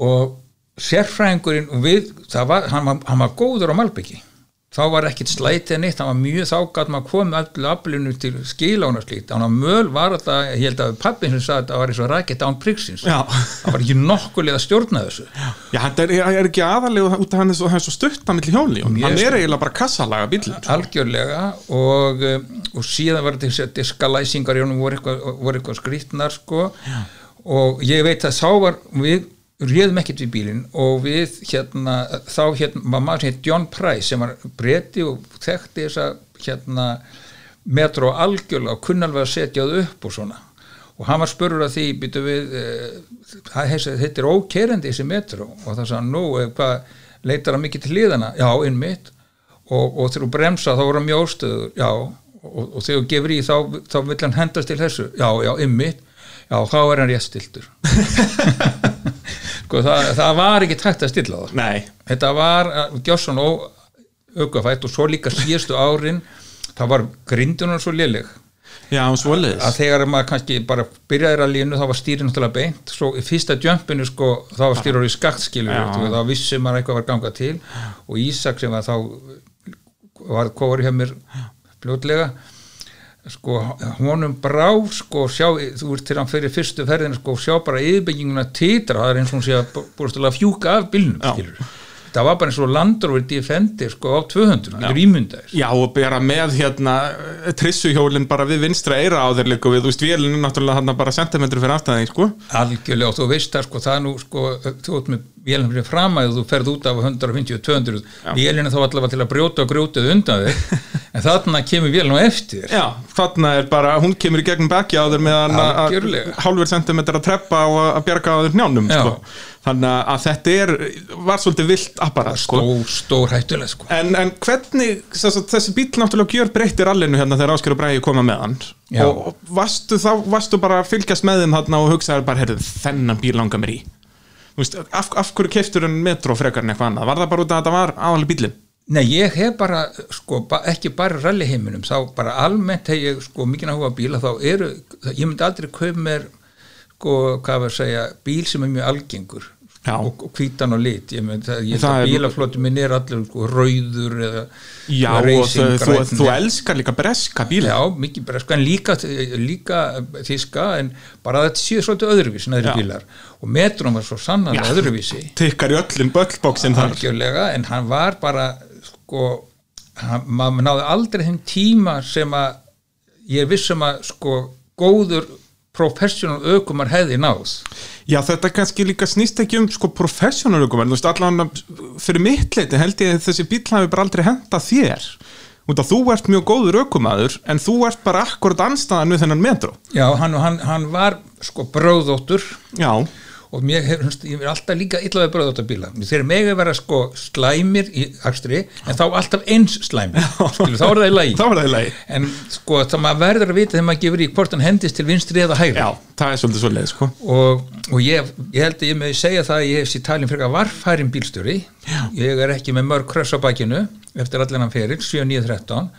og sérfræðingurinn við, það var, hann var, hann var góður á Malbyggi þá var ekkit slætið neitt, hann var mjög þá gæt maður komið allir aflinu til skilána slíkt, hann var möl var alltaf ég held að pappin sem sagði að það var eins og rækett án priksins, Já. það var ekki nokkulega að stjórna þessu Já, þetta er, er ekki aðalega út af hann er svo, hann er svo stutt að hann er eiginlega bara kassalaga bílinn. sko. algjörlega og, um, og síðan var þetta diskalæsingar í honum voru eitthvað, eitthvað skrýtnar sko og ég veit að þá var við réðum ekkert við bílinn og við hérna, þá hérna var maður sem heit John Price sem var breyti og þekkti þessa hérna metro algjörlega og kunni alveg að setja það upp og svona. Og hann var spurður að því býtu við eh, það þetta er ókerandi þessi metro. Og það sagði nú, eh, hvað leitar hann mikið til liðana, já, innmitt og, og þegar þú bremsa þá voru mjög óstöður já, og, og þegar þú gefur í þá, þá vill hann hendast til þessu. Já, já, ymmit, já, þá er hann rétt stiltur sko, það, það var ekki tækt að stilla það. Nei, þetta var gjósan og aukafætt og svo líka síðustu árin það var grindunar svo léleg. Já, svoleiðis. að þegar maður kannski bara byrjaði að línu þá var stýrin náttúrulega beint. Svo í fyrsta jumpinu sko þá var stýrur í skakt skilur þá vissi maður eitthvað var ganga til. Og Ísak sem var þá var kóri hjá mér fljótlega sko honum brá sko sjá, þú ert til hann fyrir fyrstu ferðina sko sjá bara yfirbygginguna titra það er eins og hún sé að búist að fjúka af bílnum Já. skilur það var bara eins og og defendi sko á 200, það er ímyndaðir Já, og bera með hérna trissuhjólinn bara við vinstra eira á þér líka við, þú veist, vélinn er náttúrulega hann bara sentimetri fyrir aftan þig, sko. Algjörlega og þú veist það sko, það nú sko, þú ert með vélina fyrir framæðu þú ferð út af 150-200 vélina þá allavega til að brjóta og grjótið undan þig en þarna kemur vélina á eftir Já, þarna er bara, hún kemur í gegnum bekki á þér meðan hálfur sentimetri að treppa og að bjarga á þér njánum, Já. sko. Þannig að þetta er, var svolítið vilt apparat, sko. stór, stór hættulega sko En, en hvernig, þess að þessi bíl náttúrulega gjör breytti rallinu hérna þegar Ásker og Bræði koma með hann Já. og varstu þá, varstu bara að fylgjast með þeim þarna og hugsaði bara, heyrðu, þennan bíl langar mér í Þú veist, af, af hverju keiftur en metro frekar en eitthvað annað, var það bara út af að þetta var aðalega bílinn? Nei, ég hef bara, sko, ba ekki bara rally heiminum, þá bara almennt hef ég, sko, mikið áhuga á bíla, þá eru, ég myndi aldrei kaupa mér, sko, hvað var að segja, bíl sem er mjög algengur Já. og, og hvítan og lit, ég myndi, ég held Það að er- bílaflóttu minn er allir, sko, rauður eða Já, og racing þú, þú, þú elskar líka breska bíla Já, mikið bara, sko, en líka, líka þíska, en bara þetta séu svolítið öðruvísi en öðru Já. bílar og metrum var svo Já. öðruvísi tikkar í öllum böllbóksin þar en hann var bara sko, maður náði aldrei þeim tíma sem að ég er viss um að sko góður professional aukumar hefði náð. Já, þetta kannski líka snýst ekki um sko professional ökumenn, þú veist, allan fyrir mitt leiti held ég að þessi bíl hafi bara aldrei henda þér. Út að þú ert mjög góður ökumaður en þú ert bara akkurat anstæðan við þennan metro. Já, hann, hann, hann var sko bróðóttur Já, og mér hef, ég er alltaf líka illa við bróðóttabíla þeir megi vera sko slæmir í akstri, en þá alltaf eins slæmir. Skilu, þá er það í lagi. Þá lagi. En sko, það maður verður að vita þegar maður gefur í hvort hann hendist til vinstri eða hægri. Já, það er svolítið svolítið, sko. Og, og ég, ég held að ég með segja það að ég hef sér talin fyrir að varfærin bílstjóri ég er ekki með mörg kröss á bakinu eftir allan hann fyrir, 7-9-13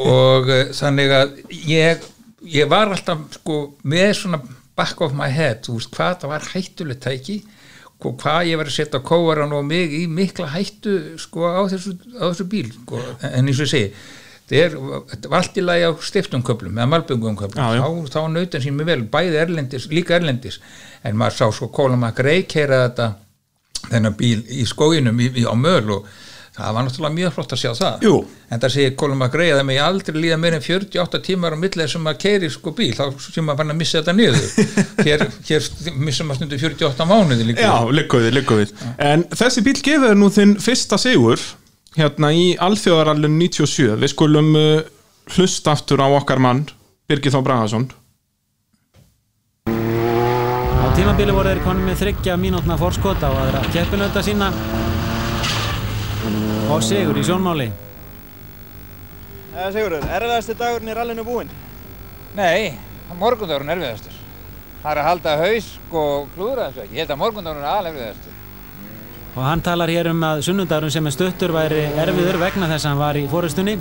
og uh, þannig að ég, ég var alltaf sko með svona back of my head þú veist hvað það var hættulegt tæki hvað ég var að setja kóaran og mig í mikla hættu sko á þessu, á þessu bíl sko. en eins og ég segi þetta var allt í lagi á stiftumköplum eða malböngumköplum, Já, já. þá, þá nautin sín mér vel, bæði erlendis, líka erlendis en maður sá sko Kólum að greikeira þetta þennan bíl í skóginum í, í, á möl og það var náttúrulega mjög flott að sjá það. Jú. en það segir Kólum að greiða það með ég aldrei líða meir en 48 tímar á millega sem að keiri sko bíl, þá sem maður fann að missa þetta niður. Hér, hér missa maður stundu 48 mánuði líka. Já, liggur við En þessi bíl gefur nú þinn fyrsta sigur hérna í Alþjóðarallun 97 Við skulum uh, hlusta aftur á okkar mann Birgir Þá Bragason. Á tímabili voru þeir konum með þryggja mínútna forskot á aðra keppinauta sína og sigur í sjónmáli. Eða Sigurður, erfiðasti dagurinn í rallinu búinn? Nei, morgundagurinn er erfiðastur. Það er að halda haus og klúðra þessu ekki. Ég held að morgundagurinn er alveg erfiðastur. Og hann talar hér um að sunnudagurinn sem er stuttur væri erfiður vegna þess að hann var í fórustunni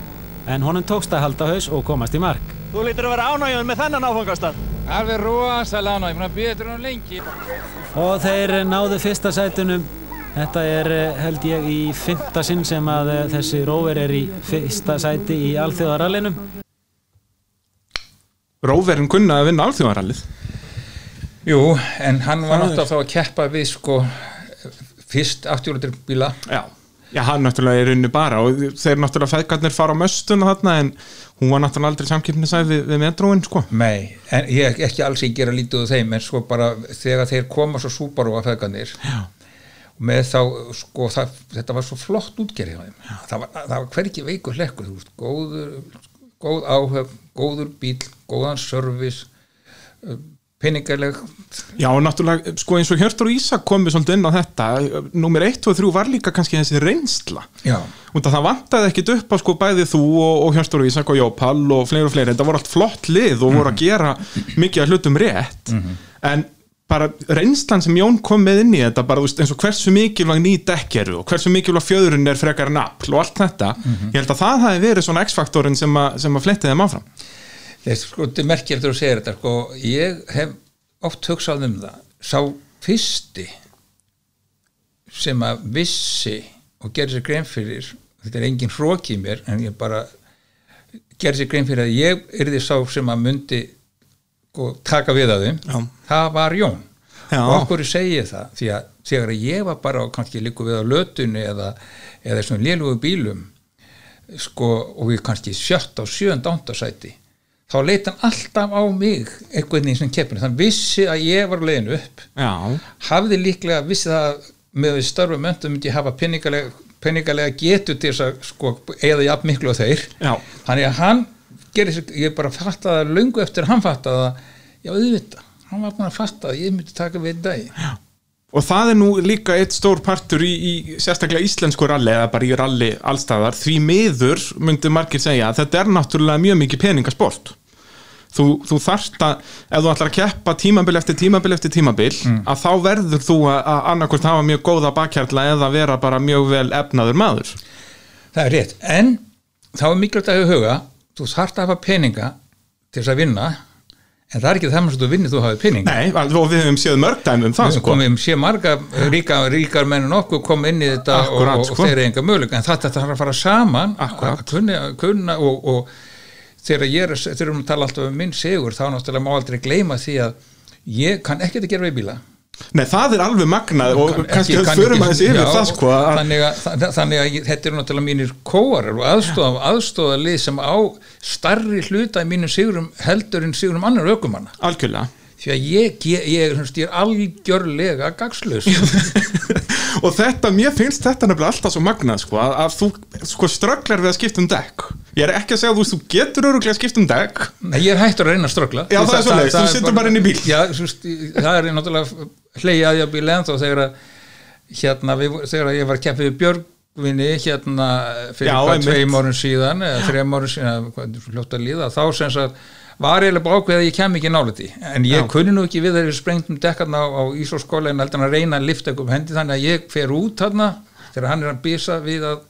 en honum tókst að halda haus og komast í mark. Þú lítur að vera ánægjöð með þennan áfangastað. Alveg rosalega að býða þetta hún lengi. Og þeir náðu fyrsta sætunum. Þetta er eh, held ég í fymta sinn sem að eh, þessi róver er í fyrsta sæti í alþjóðarallinu. Róverinn kunna að vinna Alþjóðarallið Jú, en hann var náttúrulega þá að keppa við sko fyrst 80 bíla Já, já hann náttúrulega er unni bara og þeir náttúrulega feðgarnir fara á möstuna þarna en hún var náttúrulega aldrei samkipnisæð við, við metróin sko Nei, en ég ekki alls ekki gera lítið úr þeim en sko bara þegar þeir koma svo Subaru að feðganir Já. Með þá sko það, þetta var svo flott útgerð hjá þeim. Það var, það var hverki veikur hlekkur þú veist, góður, góð áhöf góður bíl, góðan service uh, peningarleg Já, og náttúrulega, sko eins og Hjörtur og Ísak komið svolítið inn á þetta Númer 1 og 3 var líka kannski þessi reynsla. Já, að það vantaði ekkit upp á sko bæði þú og, og Hjörtur og Ísak og Jópall og fleiri og fleiri. Þetta voru allt flott lið og voru að gera mikið að hlutum rétt. En bara reynslan sem Jón kom með inn í þetta bara veist, eins og hversu mikilvæg ný dekk eru og hversu mikilvæg fjöðurinn er frekar en afl og allt þetta Ég held að það hafi verið svona X-faktorinn sem, sem að fletti þeim áfram. Þess sko þetta er merkilegt að segir þetta sko, ég hef oft hugsað um það. Sá fyrsti sem að vissi og gerði sér grein fyrir þetta er engin hróki í mér en ég bara gerði sér grein fyrir að ég yrði sá sem að myndi sko, taka við að þeim. Já. það var Jón. Já. og okkur segi það? Því að þegar ég var bara og kannski líku við á lötunni eða, eða svona lélugu bílum sko, og við kannski sjött á sjönd ándarsæti þá leit hann alltaf á mig einhvern veginn sem keppinu, þann vissi að ég var leiðin upp. Já, hafði líklega vissi það með við starfu möntum myndi ég hafa peningalega, peningalega getu til þess að sko, eða jafn miklu á þeir. Já, þannig að hann gerir sér, ég bara fattaði það löngu eftir að hann fattaði það. Já auðvitað, hann var búin að fatta að ég myndi taka við dag Og það er nú líka eitt stór partur í, í sérstaklega íslensku ralli eða bara í ralli allstaðar því miður myndi margir segja að þetta er náttúrulega mjög mikið peningasport. Þú, þú þarft að, ef þú ætlar að keppa tímabil eftir tímabil eftir tímabil Mm. að þá verður þú að, að annarkvort hafa mjög góða bakkjarla eða vera bara mjög vel efnaður maður. Það er rétt, en þá er mikilvægt að huga þú þarft að hafa peninga til þess að vinna en það er ekki það sem þú vinnir þú hafið peninga Nei, og við höfum séð mörg dæmi um það við sko. komum sé marga ríka, ríkar menn en okkur kom inn í þetta Akkúrat, og, og, sko. þeir eru enga möguleika en þetta þarf að fara saman Akkúrat. að kunna, kunna og, og þegar ég er, þegar við erum að tala alltaf um minn sigur þá náttúrulega má aldrei gleyma því að ég kann ekkert að gera við bíla Nei, það er alveg magnað og Kann- kannski kann förum aðeins yfir já, það sko að, þannig að, þa- þannig að ég- þetta eru náttúrulega mínir kóarar og aðstofa, aðstofa lið sem á starri hluta í mínum sigurum heldur en sigurum annar ökumanna. Algjörlega. Því að ég, ég, ég, ég, er algjörlega gagslaus og þetta, mér finnst þetta nefnilega alltaf svo magnað sko, að, að þú sko strögglar við að skipta um dekk ég er ekki að segja að þú, þú getur öruglega að skipta um dekk Nei, ég er hættur að reyna að ströggla Já, það er svoleiðis, þú situr bara inn í bíl. Já, svo, st- það er náttúrulega hlegi að ég á bíl ennþá þegar að hérna, við, þegar að ég var keppið Björgvinni hérna fyrir Já, hvað tveim árum síðan eða þreim árum síðan, hvað er svo hljótt að líða þá sem sagt var eiginlega bara ákveð að ég kem ekki nálætti en ég Já. kunni nú ekki við þegar við sprengtum dekkarna á, á Ísóskóla en heldur hann að reyna að lifta eitthvað um hendi þannig að ég fer út þarna þegar hann er að bisa við að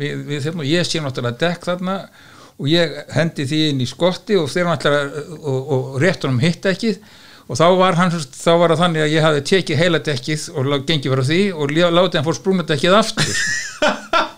við, við þeim og ég sé náttúrulega dekk þarna og ég hendi því inn í skotti og þeir náttúrulega og, og rétt honum hitt ekki og þá var, hann, þá var það þannig að ég hafði tekið heila dekkið og gengið frá því og lá- látið hann fór sprungna dekkið aftur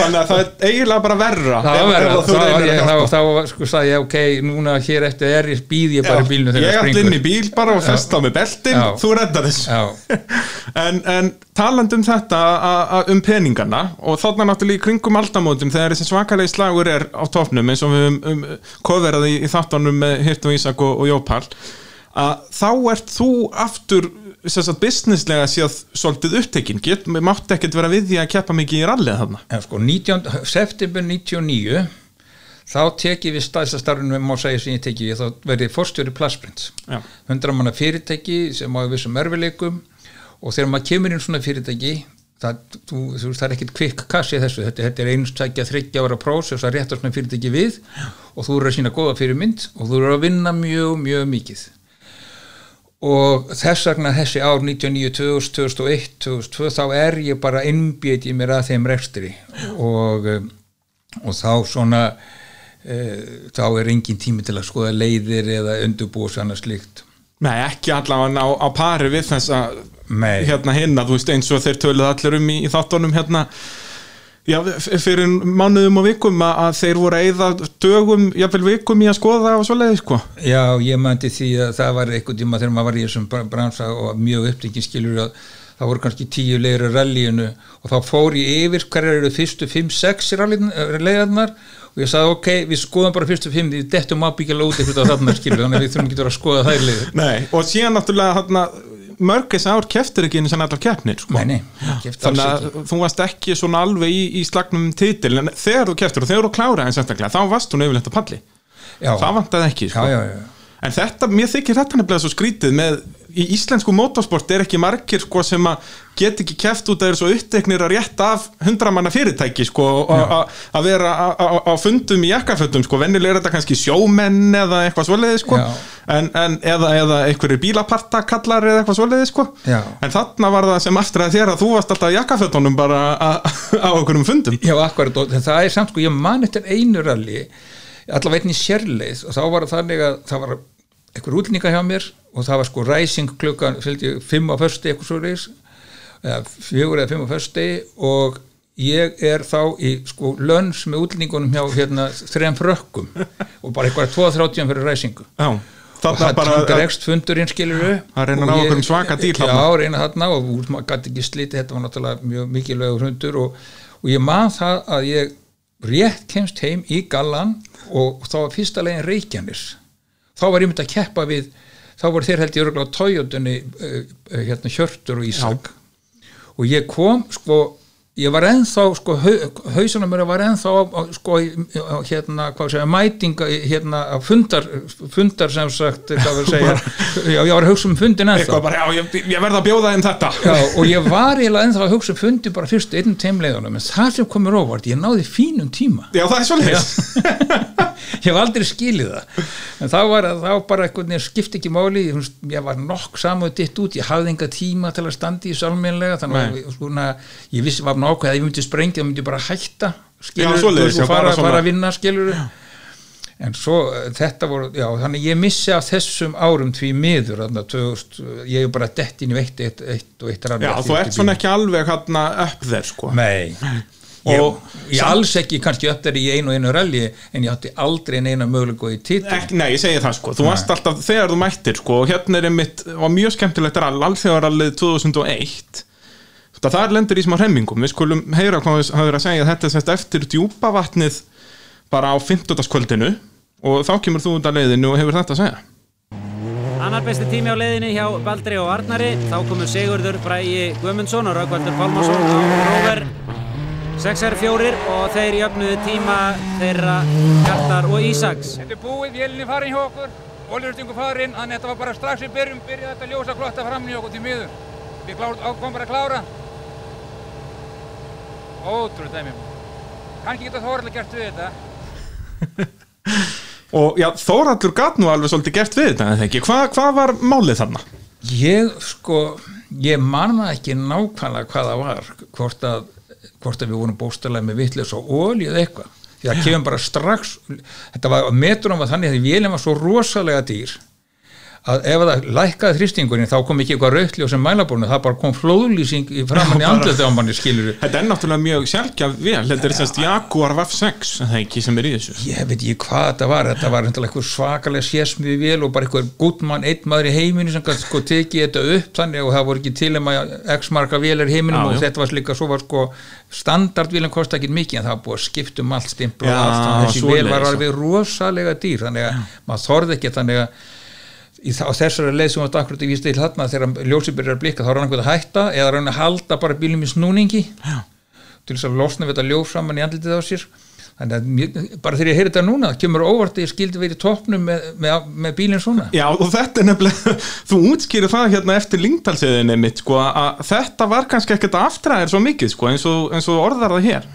þannig að það er eiginlega bara verra það var verra, þá, að ég, þá, þá var, sko sagði ég ok, núna hér eftir er ég býð ég bara í bílnu ég þegar það ætla inn í springur bíl bara og festa á með beltin Já. þú reddar þessu. Já, en, en talandi um þetta a- a- um peningana og þarna náttúrulega í kringum aldamótum þegar þessi svakalegi slagur er á topnum eins og við um, um, kofverað í, í þáttunum með Hirt og Ísak og, og Jópall að þá ert þú aftur sagt, businesslega séð svolítið upptekinn, get, mátti ekkert vera við því að keppa mikið í rallið þarna? En sko 19, september 99 þá teki við stæðstastarfinu má segja sem ég teki við, þá verði forstjóri Plasprints. Já. 100 manna fyrirtæki sem á vissum erfileikum og þegar maður kemur inn svona fyrirtæki það, þú, þú, það er ekkit kvikk kassi þessu, þetta, þetta er einu tækja þryggja ára prósess að rétta svona fyrirtæki við. Og þú eru að sína góða fyrirmynd og þú eru að vinna mjög, mjög mikið og þess vegna þessi ár 99, 2000, 2001, 2002 þá er ég bara innbjöti mér að þeim rekstri. Og, um, og þá svona uh, þá er engin tími til að skoða leiðir eða undurbúa svona slíkt. Nei, ekki allavega á, á pari við þessa Nei. hérna hinna, þú veist eins og þeir töluð allir um í, í þáttunum hérna já, fyrir mánuðum og vikum að, að þeir voru að eyða dögum, jafnvel vikum í að skoða og svoleiði, sko. Já, ég mændi því að það var eitthvað tíma þegar maður var í þessum bra- bransa og mjög upptekinn skilur að það voru kannski tíu leiður að rallyinu og þá fór ég yfir hverjar eru fyrstu 5-6 leiðarnar og ég sagði ok, við skoðum bara fyrstu 5 því dettum ábyggjala út eitthvað þarna skilur þannig að við þurfum ekki að að skoða þær leiður Nei, og síðan náttúrulega hérna, mörg þess ár keftir ekki einu sem allar keppnir, sko. Nei, nei, Þannig að þú varst ekki svona alveg í, í slagnum um titil, en þegar þú keftir og þegar þú kláraði eins eftirklega, þá varst hún yfirleitt að palli. Já, það vantaði ekki, sko. já, já, já. En þetta, mér þykir þetta nefnilega svo skrítið með, í íslensku motorsport er ekki margir sko sem að get ekki keft út að þeir svo uppteknir að rétta af hundramanna fyrirtæki sko að- vera á- fundum í jakkafötum sko, vennilega er þetta kannski sjómenn eða eitthvað svoleiði sko. En, en eða, eða einhverjir bílapartakallar eða eitthvað svoleiði sko. En þarna var það sem aftur að þér að þú varst alltaf í jakkafötunum bara á einhverjum fundum. Já, akkurat, það er samt sko, ég man eftir einu rally, allavega einn í sérleið og þá var það þannig að það var einhver útlninga hjá mér og það var sko ræsing klukkan, fimm á fösti eitthvað svo reis, eða fjögur eða fimm á fösti og ég er þá í sko lönns með útlningunum hjá hérna þrejum frökkum og bara eitthvað 2.30 fyrir ræsingu Já, og það bara dregst fundurinn skilur Að reyna að ná einhverjum svaka díl já, reyna þarna og maður gæti ekki slítið þetta var náttúrulega mjög mikilvægur hundur og, og ég man það að ég rétt kemst heim í gallan og þá var fyrsta legin Reykjanes þá var ég myndi að keppa við þá voru þeir held ég örgulega á Toyotunni uh, uh, hérna Hjörtur og Ísak. Og ég kom sko ég var ennþá sko hausunum mér var ennþá á, á, sko hérna hvað segja mætinga hérna fundar, fundar sem sagt hvað við segja, já ég var að hugsa um fundin eitthvað bara, já, ég, ég verð að bjóða þeim þetta. Já, og ég var ennþá að hugsa um fundi bara fyrstu einn teimleiðunum, en það sem komur óvart, ég náði fínum tíma. Já, það er svolítið ég hef aldrei skilið það. En þá var þá bara eitthvað nefn skipt ekki máli ég, var nokk saman ditt út ég hafði enga tíma til að standa í salmenlega þannig að ég vissi var nákvæð að ef ég myndi sprengja, þá myndi ég bara hætta skilur, Já, svoleiðis, já, og fara, svona- fara að vinna skilur en svo þetta voru, já, þannig ég missi af þessum árum því miður þarna 2000, ég er bara dett inn í veitt eitt, eitt og eitt rann Já, þú ert svona ekki alveg hérna upp þér sko. Nei. Og- og ég alls ekki kannski upp þær í einu og einu rally en ég átti aldrei neina mögulega í titil. Ek, Nei, ég segi það sko, þú varst alltaf þegar þú mættir sko, og hérna er einmitt, var mjög skemmtilegt rall, alþjóðarallið 2001 þetta þar lendur í smá hremmingum við skulum heyra hvað við hafum að segja þetta er sérst eftir djúpa vatnið bara á 50. kvöldinu og þá kemur þú út af leiðinu og hefur þetta að segja Annar besti tími á leiðinni hjá Baldri og Arnari. Þá komur Sigurður Bræi Guðmundsson og Raukvaldur Pálmarsson á Róver 6R4 og þeir jöfnuðu tíma þeirra Hjartar og Ísaks. Þetta er búið, vélinni farin hjá okkur, oljurstingu farin, þannig að þetta var bara strax í byrjun, byrjaði þetta ljósa klotta fram í okkur til miður. Við ákvæmum bara að klára. Ótrúið dæmi. Kannski geta Þóraldur gert við þetta. og já, Þóraldur gat nú alveg svolítið gert við þetta, ekki, Hva, hvað var málið þarna? ég sko ég manna ekki nákvæmlega hvað það var hvort að, hvort að við vorum bóstalega með vitleis og eða eitthvað því að kemur bara strax þetta var, metrunum var þannig að vélum var svo rosalega dýr að ef það lækkaði þrýstingurinn þá kom ekki eitthvað rautli og sem mælabórnu það bara kom flóðlýsing í framann í andlöðu á manni skilur Þetta er náttúrulega mjög sjálfgjaf vel, þetta er sérst Jaguar VF6, er það ekki sem er í þessu? Ég veit ekki hvað þetta var þetta var eitthvað svakalega sésmið vel og bara eitthvað guttmann, einn maður í heiminu sem gæti sko tekið þetta upp þannig og það voru ekki til um að x marga vélar í heiminum Já, og þetta var líka svo var sko standardvílan kosti ekki mikið en það var búið að skipta um allt stimpl og Já, allt þannig að þessi vél var alveg rosalega dýr þannig að maður þorði ekki þannig að í á þessari leið sem var akkurat í víst til þarna þegar ljósið byrjar að blikka þá er hann að hætta eða reyna að halda bara bílum í snúningi Já. til þess að losna við þetta ljós saman í andlitið á sér þannig að mér, bara þegar ég heyri þetta núna kemur óvart að ég skildi verið í toppnum með, með, með bílinn svona Já, og þetta er nefnilega, þú útskýrir það hérna eftir lingtalsiðinni mitt, sko, að þetta var kannski ekkert aftræðir svo mikið, sko, eins og, eins og orðar það hér.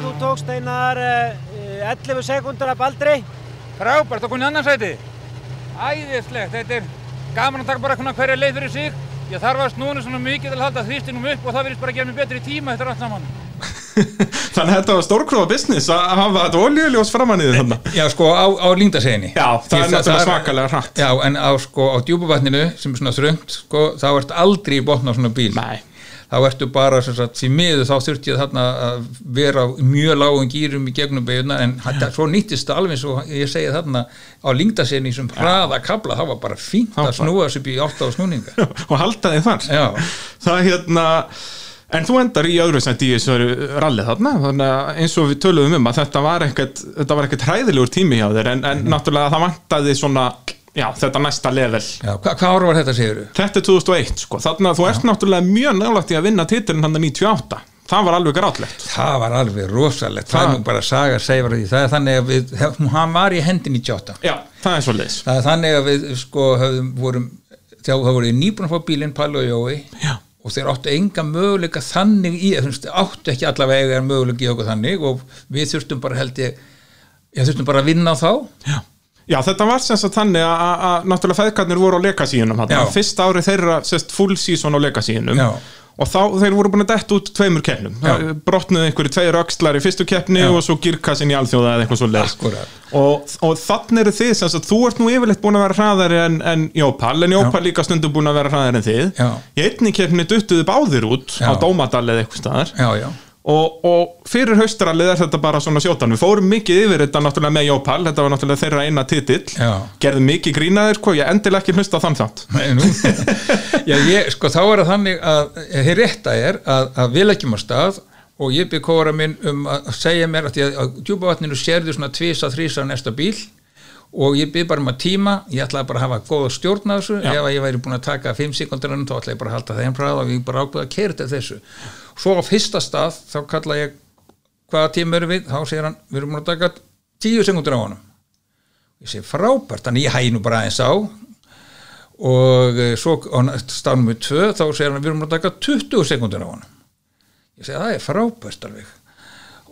Þú tókst einar uh, 11 sekundur af Baldri. Frábært, þá komið í annarsæti. Æðislegt, þetta er gaman að taka bara hverja leið fyrir sig. Ég þarf að snúna svona mikið til að halda þrýstinum upp og það verðist bara að gera mér betri tíma eftir allt saman. Þannig að þetta var stórkrófa business að hafa þetta oljuljós framann í þarna. Já, sko á, á lingdaseginni Já, það er náttúrulega svakalega hratt. Já, en á, sko, á djúpavatninu sem er svona þröngt, sko, þá ert aldrei í botna á svona bíl Nei. Þá ertu bara, sagt, því miður þá þurfti ég þarna að vera mjög lágum gýrum í gegnum beiguna en þetta, svo nýttist það alveg svo ég segi þarna á lingdaseginni sem hraða kabla, það var bara fínt að snúa upp í átt á snúninga. Og halda þig þar. Já, Það hérna, en þú endar í öðru sett í þessu rallið þarna, þannig að eins og við töluðum um að þetta var ekkert, þetta var ekkert hræðilegur tími hjá þér, en, en náttúrulega það vantaði svona, já, þetta næsta level. já, hva, hvað ára var þetta segir Þetta er 2001 sko, þannig að þú ert náttúrulega mjög nálægt í að vinna titilin hann 98 Það var alveg grátlegt. Það var alveg rosalegt, það er Það- nú bara saga segja því, það er þannig að við, hann var í hendin í tjóta Já, það er svo leiðis það er þannig að við sko höfum, vorum, þá voru við nýbúin að fá bílinn Palli og Jói. Já. og þeir áttu enga möguleika þannig í, þú veist, áttu ekki allavega möguleika í okkur þannig. Og við þurftum bara held ég, já þurftum bara að vinna á þá. Já. Já, þetta var sem sagt þannig að, að, að náttúrulega feðkarnir voru á leikasíunum Já. Fyrsta árið þeirra sest full season á leikasíunum Já. og þá þeir voru búin að detta út tveimur keppnum Já. brotnuðu einhverju tveir öxlar í fyrstu keppni Já. og svo girkassin í alþjóða eða eitthvað svo Akkúrat. og, og þannig eru þið sem sagt, þú ert nú yfirleitt búin að vera hraðari en, en Jópal, en Jópal líka stundum búin að vera hraðari en þið Já. í einni keppni duttuðu báðir út Já. á Dómadal eða eitthvað staðar og, og fyrir haustralið er þetta bara svona sjótan við fórum mikið yfir þetta náttúrulega með Jópal. Þetta var náttúrulega þeirra eina titill. Gerðum mikið grínaðir, sko, ég endilega ekki hlusta þann þátt. Já, ég, sko þá er það þannig að hér rétta er að, að við leggjum á stað og ég byrð kóra minn um að segja mér að að á djúpavatninu sérðu svona tvisa, þrísa næsta bíl og ég byrð bara um að tíma. Ég ætlaði bara að hafa góða stjórn á þessu. Já. ef að ég væri búin að taka 5 sekundur þá ætlaði ég bara að halda þeim bræð og ég bara ákveða að kera til þessu svo á fyrsta stað þá kalla ég hvaða tíma eru við, þá segir hann við erum búin að taka 10 sekundur á honum. Ég segi frábært, þannig ég hægi nú bara aðeins á. Og eh, svo á stafnum við tvö þá segir hann við erum að taka 20 sekundur á honum. Ég segi það er frábært alveg.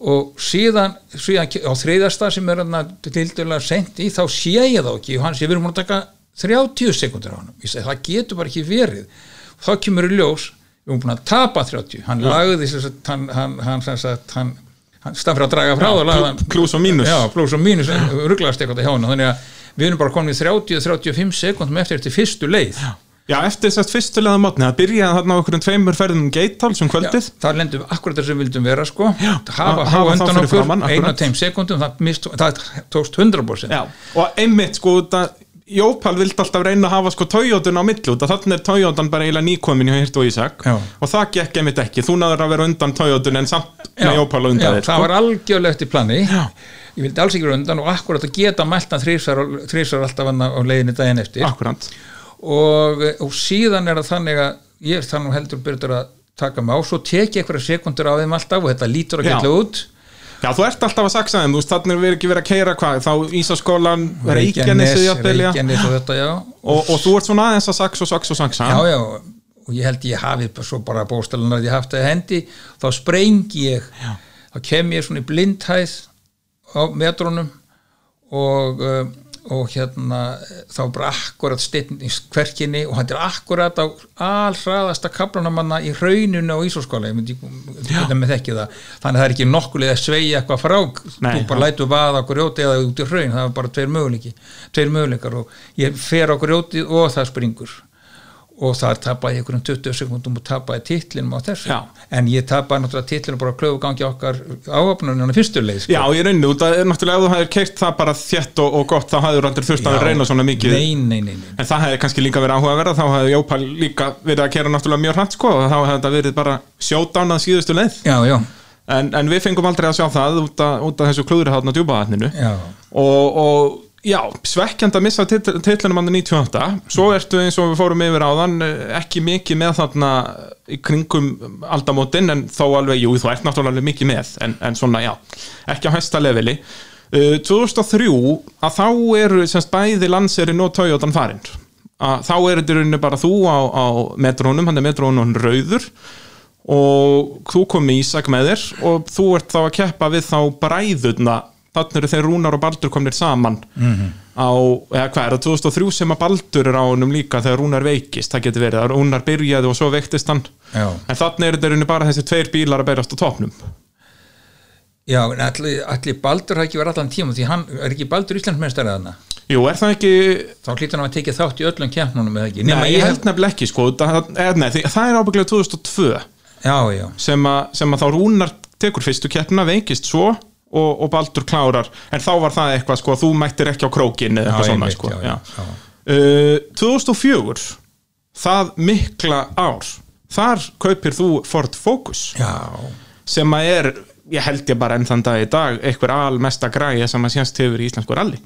Og síðan, síðan á þriðasta sem er hann tildulega sent í þá sé ég þá ekki. Og hann sé við erum búin að taka 30 sekundur á hann ég segi það getur bara ekki verið. Þá kemur í ljós, við erum búin að tapa 30 hann lagði þess að hann, hann, hann, hann, hann, hann, hann stað fyrir að draga frá og lagði Plús og mínus. Já, mínus. Rugglaðast eitthvað hjá hann þannig að við erum bara komin í 30-35 sekundum eftir eftir fyrstu leið. Já, eftir þess að fyrstulega mótni, það byrjaði þarna okkur tveimur ferðum um kvöldið. Þar lendum við akkurat þar sem við vildum vera sko. Já, hafa, að hafa undan okkur einu teim sekundum það, mist, það tókst 100% Já, og einmitt sko það, Jópal vildi alltaf reyna að hafa sko Toyotun á milli út að þannig er Toyotan bara eiginlega nýkomin hjá Hirt og Ísak. Já. og það gekk einmitt ekki, þú náður að vera undan Toyotun en samt Já, með Jópal undan já, þér það sko. var algjörlegt í plani ég vildi alls ekki vera undan og akkurat að geta mæltan þrísar alltaf hann á leiðinni daginn eftir. Og, og síðan er það þannig að ég er þannig heldur byrður að taka mig á. Svo tek ég einhverja sekundur á þeim alltaf og þetta lítur að geta út Já, þú ert alltaf að saksa þeim, þú veist, þannig er við ekki verið að keira hvað, þá Ísaskólan, Reykjanesi jafnvel, já. Reykjanes og þetta, já og, og þú ert svona aðeins að saksa og saksa og saksa já, já, og ég held ég hafi svo bara bóstalunar að ég haft það í hendi þá sprengi ég Já. þá kem ég svona í blindhæð á metrónum og uh, og hérna þá bara akkurat steinn í kverkinni og hann er akkurat á allraðasta kaplanamanna í hrauninu á Ísóskóla þannig að það er ekki nokkulega að sveigja eitthvað frá Nei, þú bara lætu vaða á grjóti eða út í hraun það er bara tveir möguleikar og ég fer á grjótið og það springur og þar tapaði ég einhverjum 20 sekundum og tapaði titlinum á þessu. Já. en ég tapaði náttúrulega titlinum bara klöfugangi okkar áöfnunum fyrstu leið sko. Já, ég reyndi út að náttúrulega ef þú hefðir keirt það bara þétt og, og gott þá hefur aldrei þurft að reyna svona mikið. Nei, nei, nei, nei. en það hefði kannski líka verið áhuga að vera þá hefði Jópal líka verið að kera náttúrulega mjög hratt sko og þá hefði þetta verið bara sjódánað síðustu leið. Já, já, en, en við fengum aldrei að sjá það út af, út af já svekkjand að missa titlinum hann 98 svo ertu eins og við fórum yfir áðan eh, ekki mikið með þarna í kringum aldamótin en þó alveg, jú, þú ert náttúrulega mikið með en, en svona, já, ekki á hæsta leveli. Uh, 2003 að þá eru semst bæði landserinn og Toyotan farin. Að þá er þetta í rauninni bara þú á, á metrónum, hann er metrónum rauður og þú kom með Ísak með þér og þú ert þá að keppa við þá bræðurna þannig eru þeir Rúnar og Baldur komnir saman Mhm. á, eða hvað er það 2003 sem að Baldur er á honum líka þegar Rúnar veikist, það getur verið að Rúnar byrjaði og svo veiktist hann. Já. en þannig er þetta í rauninni bara þessi tveir bílar að berast á topnum Já, en allir, allir Baldur hafi ekki verið allan tíma því hann er ekki Baldur Íslandsmeistari þarna? Jú, er það ekki þá hlýtur hann að tekið þátt í öllum keppnunum eða ekki? Nei, Nema ég held nefnilega ekki sko, það, er, nei, því- það er ábygglega 2002 Já, já, sem, að þá Rúnar tekur fyrstu keppna, veikist svo og, og Baldur klárar en þá var það eitthvað sko, þú mættir ekki á krókin eða eitthvað svona sko, já, já. Uh, 2004 það mikla ár þar kaupir þú Ford Focus já. sem að er, ég held ég bara enn þann dag í dag, einhver almesta græja sem að sést hefur í íslensku ralli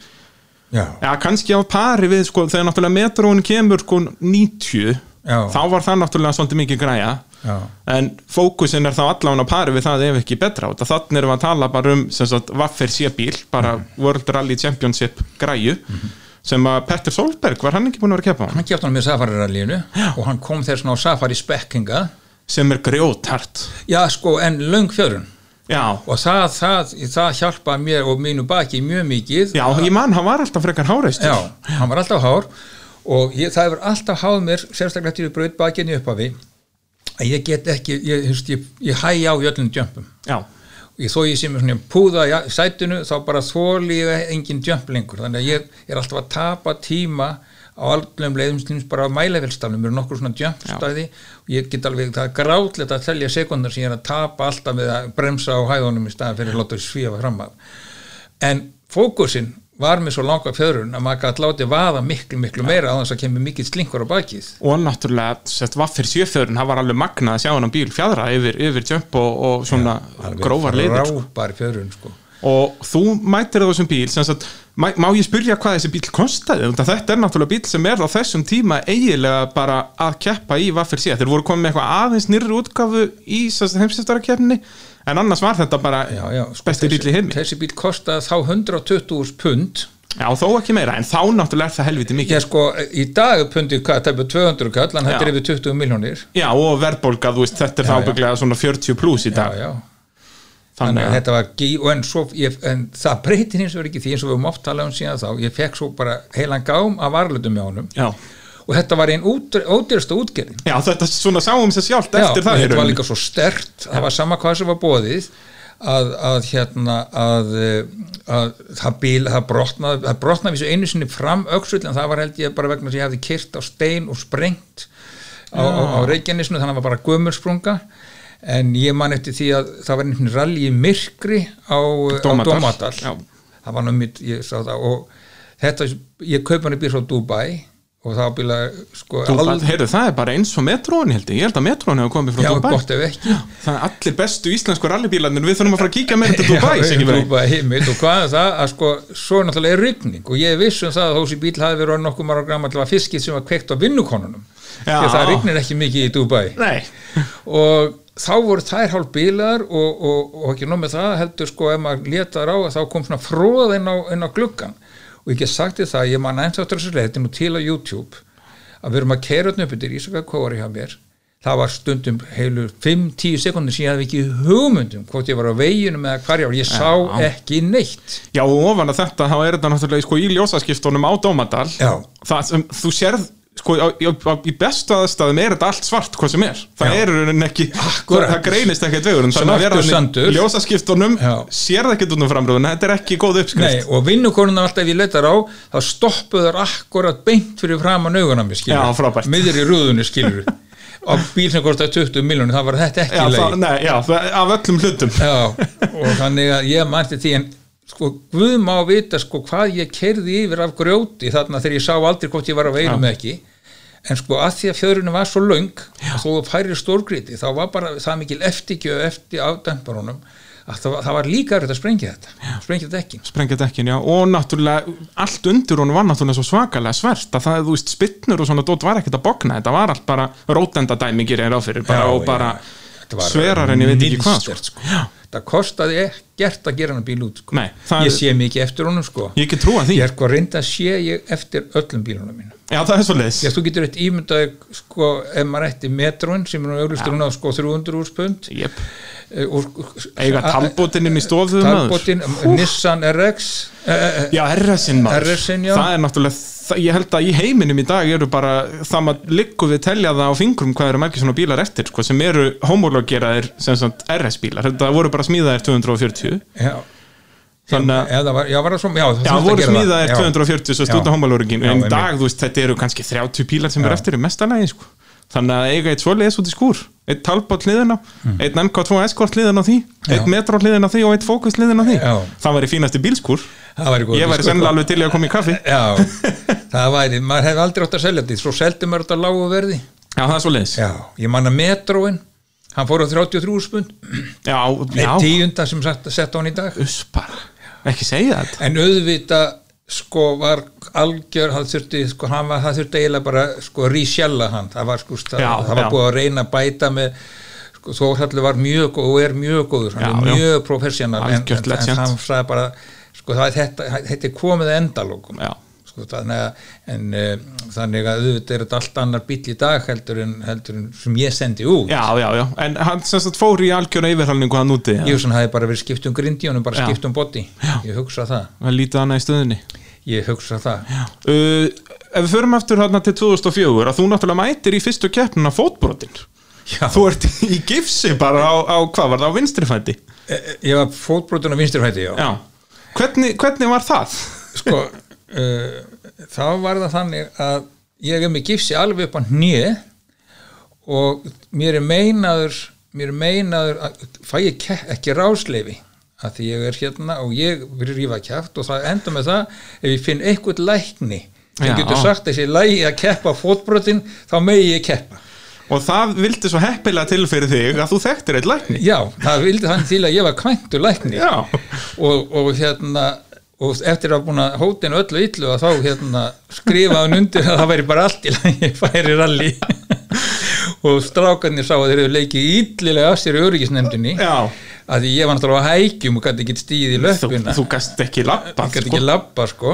já. Já, kannski á pari við, sko, þegar náttúrulega metróin kemur sko 90 Já. þá var það náttúrulega svolítið mikið græja Já. en fókusin er þá allan á pari við það ef ekki betra. Út þannig erum við að tala bara um sagt, Waffer C-bíl, bara Mhm. World Rally Championship græju sem að Petter Solberg, var hann ekki búin að vera að keppa á? Hann? Kjátt hann með Safari-rallíinu og hann kom þess svona á Safari-spekkinga sem er grjótart Já, sko, en löng fjörun. Já, og það, það, það hjálpaði mér og mínu baki mjög mikið já, ég man, hann var alltaf frekar háreistur. Já, hann var alltaf hár. Og ég, það hefur alltaf háð mér sérstaklega til við braut bakinni upphafi að ég get ekki, ég, veist, ég, ég hæja á í öllum djömpum ég, þó ég sé mér svona púða í sætinu þá bara þóli ég engin djömp lengur. Þannig að ég er alltaf að tapa tíma á allum leiðum slíms bara á mælevelstafnum, mér er nokkur svona djömpstæði og ég get alveg, það er grátlegt að telja sekundar sem ég er að tapa alltaf með að bremsa á hæðunum í staðan fyrir að láta svífa fram af en fókusin var með svo langa fjöðrun að maður gæti látið vaða miklu, miklu meira á þess að kemur mikill slinkur á bakið. Og náttúrulega sett, Waffer C-fjörun, það var alveg magnað að sjá hann á bíl fjadra yfir, yfir jump og, og svona grófar leiðir sko. sko. Og þú mætir þessum bíl sem sagt, má, má ég spyrja hvað þessi bíl kostaði? Þetta er náttúrulega bíl sem er á þessum tíma eiginlega bara að keppa í Waffer C þeir voru komið með eitthvað aðeins nýrri útgafu í heimsistarakeppninni en annars var þetta bara já, já, sko, besti bíl í heimi. þessi bíl kostaði þá 120.000 pund. Já þó ekki meira en þá náttúrulega er það helviti mikið. Ég sko, í dag er pundið er 200 kall en þetta Já. er yfir 20 miljónir já og verðbólga þú veist þetta er Já, þá já. bygglega svona 40 pluss í já, dag. já, þannig að þetta var gí, og en, svo, ég, en það breytir hins vegar ekki því eins og við höfum oft talað um síðan þá ég fekk svo bara heilan gám af varlutum með honum. Já, og þetta var einn ódýrasta útgerðin. Já þetta svona sáum sér sjálft eftir það og í þetta var líka svo stert það var sama hvað sem var bóðið að, að hérna að, að það bíl, það brotnaði það brotnaði þessu einu sinni fram öxull en það var held ég bara vegna að ég hefði kyrt á stein og sprengt á, á, á Reykjanesinu þannig að það var bara gömursprunga en ég man eftir því að það var einhvern rally í myrkri á Dómadal. Já. það var nú mitt, ég sá það. Og þetta, ég kaup hann í bíl frá Dubai og það bíla sko Dubai, heyrðu, það er bara eins og metróin held ég, ég held að metróin hefur komið frá Dubai. gott ef ekki. Það er allir bestu íslensku rallybílarnir. Við þurfum að fara að kíkja meira til Dubai Já. Dubai, heimilt, og hvað er það? Að sko, svo er náttúrulega rigning. Og ég er viss um það að þessi bíl hafi verið nokkuð margar gammal var fiskið sem var kveikt á vinnukonunum. Því að það rignir ekki mikið í Dubai. Nei, og þá voru þær hálf bílar og, og, og ekki nóg með það heldur sko ef maður létar á þá kom svona fróð inn á, inn á gluggan og ég get sagt þér það, ég man eins áttur þessu er nú til á YouTube að við erum að keira upp yfir Ísaka Kóari hjá mér. Það var stundum heilu 5-10 sekundin sem ég hafði ekki hugmyndum hvort ég var á veginum eða ég var, ég sá ekki neitt. Já og ofan að þetta þá er þetta náttúrulega sko í ljósaskiptunum á Dómadal. Já. það þú sérð sko á, á, á, í bestu aðstæðum er þetta allt svart hvað sem er, það er í rauninni ekki Akkurat. það greinist ekkert vegur þannig að vera í ljósaskiptunum Já. sér það ekkert út um framröðun þetta er ekki góð Nei, uppskrift og vinnukonuna alltaf ég letar á þá stoppuður akkurat beint fyrir framan auguna mér skilur miður í rúðunni skilur á bíl sem kostaði 20 miljónir það var þetta ekki leið nei, af öllum hlutum. Já, og þannig að ég mænti því en sko, Guð má vita sko hvað ég kerði yfir af grjóti þarna þegar ég sá aldrei hvort ég var að veirum eða ekki. En sko að því að fjörunum var svo löng og þó þú færir stórgriti þá var bara það mikil eftirgjöf eftir af dæmparunum að það það var líka erfitt að sprengja þetta. Sprengja ekki sprengja dekkin, já, og náttúrulega allt undir hún var náttúrulega svo svakalega svert að það, þú veist, spittnur og svona dót var ekkert að bogna, þetta var allt bara rótendadæmi gerir ég ráð fyrir, bara, Já, og bara var sverar en ég veit ekki hvað sko. Það kostaði ekkert að gera hann bíl út sko. Nei, ég sé mikið eftir honum sko. ég get trúa því, ég er sko reynda að sé ég eftir öllum bílunum mínu já það er svo leiðis Já, þú getur eitt ímyndaði sko, ef maður ætti metróin sem er nú auðvitað núna sko 300 úrspund yep. Og, eiga talbótinn inn í stofu talbótin, Nissan RX eh, eh, já, RS-in RS-in, já. það er náttúrulega, það, ég held að í heiminum í dag eru bara, það maður liggur við telja það á fingrum hvað eru margir svona bílar eftir sko, sem eru homologeraðir sem sagt RS-bílar, þetta voru bara smíðaðir 240 já, þannig að eða var, já, var það svo, já, það Já, voru það. smíðaðir Já. 240 svo stúta homolóringin Já, en dag, þú veist, þetta eru kannski 30 pílar sem eru eftir í mestalagi sko. þannig að eiga eitt svoleiðis út í skúr eitt talbátt hliðin á, eitt MK2 Escort hliðin á því, eitt Mm. Metro hliðin á því og eitt Focus hliðin á því. Já. það væri fínasti bílskúr. Það væri ég væri sko. sennilega alveg til að koma í kaffi. Já, það væri, maður hefði aldrei átt að selja þetta svo seldi maður þetta lágu verði. Já, það er svoleiðis. Já, ég manna metróin hann fór á 33 úrspund Já, einn já, tíunda sem sett á hann í dag. Uss bara, ekki segja þetta. En auðvita sko var algjör það þurfti, sko, hann var, það þurfti eiginlega bara sko rísjalla hann. Það var, sko, það, Já, það var já. búið að reyna að bæta með sko, Þórhalli var mjög góð og er mjög góður. Hann Já, er mjög professional en, en, en hann sagði bara sko það, þetta, þetta er komið endalókum Já. Sko, þannig að en, uh, þannig að auðvitað er þetta allt annar bíll í dag heldur en, heldur en sem ég sendi út. Já, já, já, en hann sem sagt fór í algjöra yfirhalningu hann úti hugsa hann hafi bara verið skipt um grindi og bara Já. skipt um body. Ég hugsa það, að lítið annað í stöðinni ég hugsa það. Uh, Ef við förum aftur hérna til 2004 að þú náttúrulega mætir í fyrstu keppnina fótbrotin Já. Þú ert í gifsi bara á, á hvað var það, á vinstrifætti E- e- ég var fótbrotun á vinsturfæti já. Já. Hvernig, hvernig var það? sko uh, þá var það þannig að ég er með gifsi alveg upp á hnið og mér er meinaður mér er meinaður að fæ ég ekki rásleifi að því ég er hérna og ég verið rífa kæft og það enda með það ef ég finn eitthvað lækni sem Já. getur sagt þessi lægi að keppa fótbrotin þá megi ég keppa. Og það vildi svo heppilega til fyrir þig að þú þekktir eitt lækni. Já, það vildi þannig til að ég var kvæntur lækni. Og, og hérna og eftir að búin að hótinu öllu illu að þá hérna skrifa hann undir að það væri bara allt í lagi færi ralli og strákarnir sá að þeir eru leikið illilega af sér í öryggisnefndinni. Að ég var náttúrulega á hækjum og gæti ekki stíð í Þú, löppina. þú gast ekki lappa gæti labba sko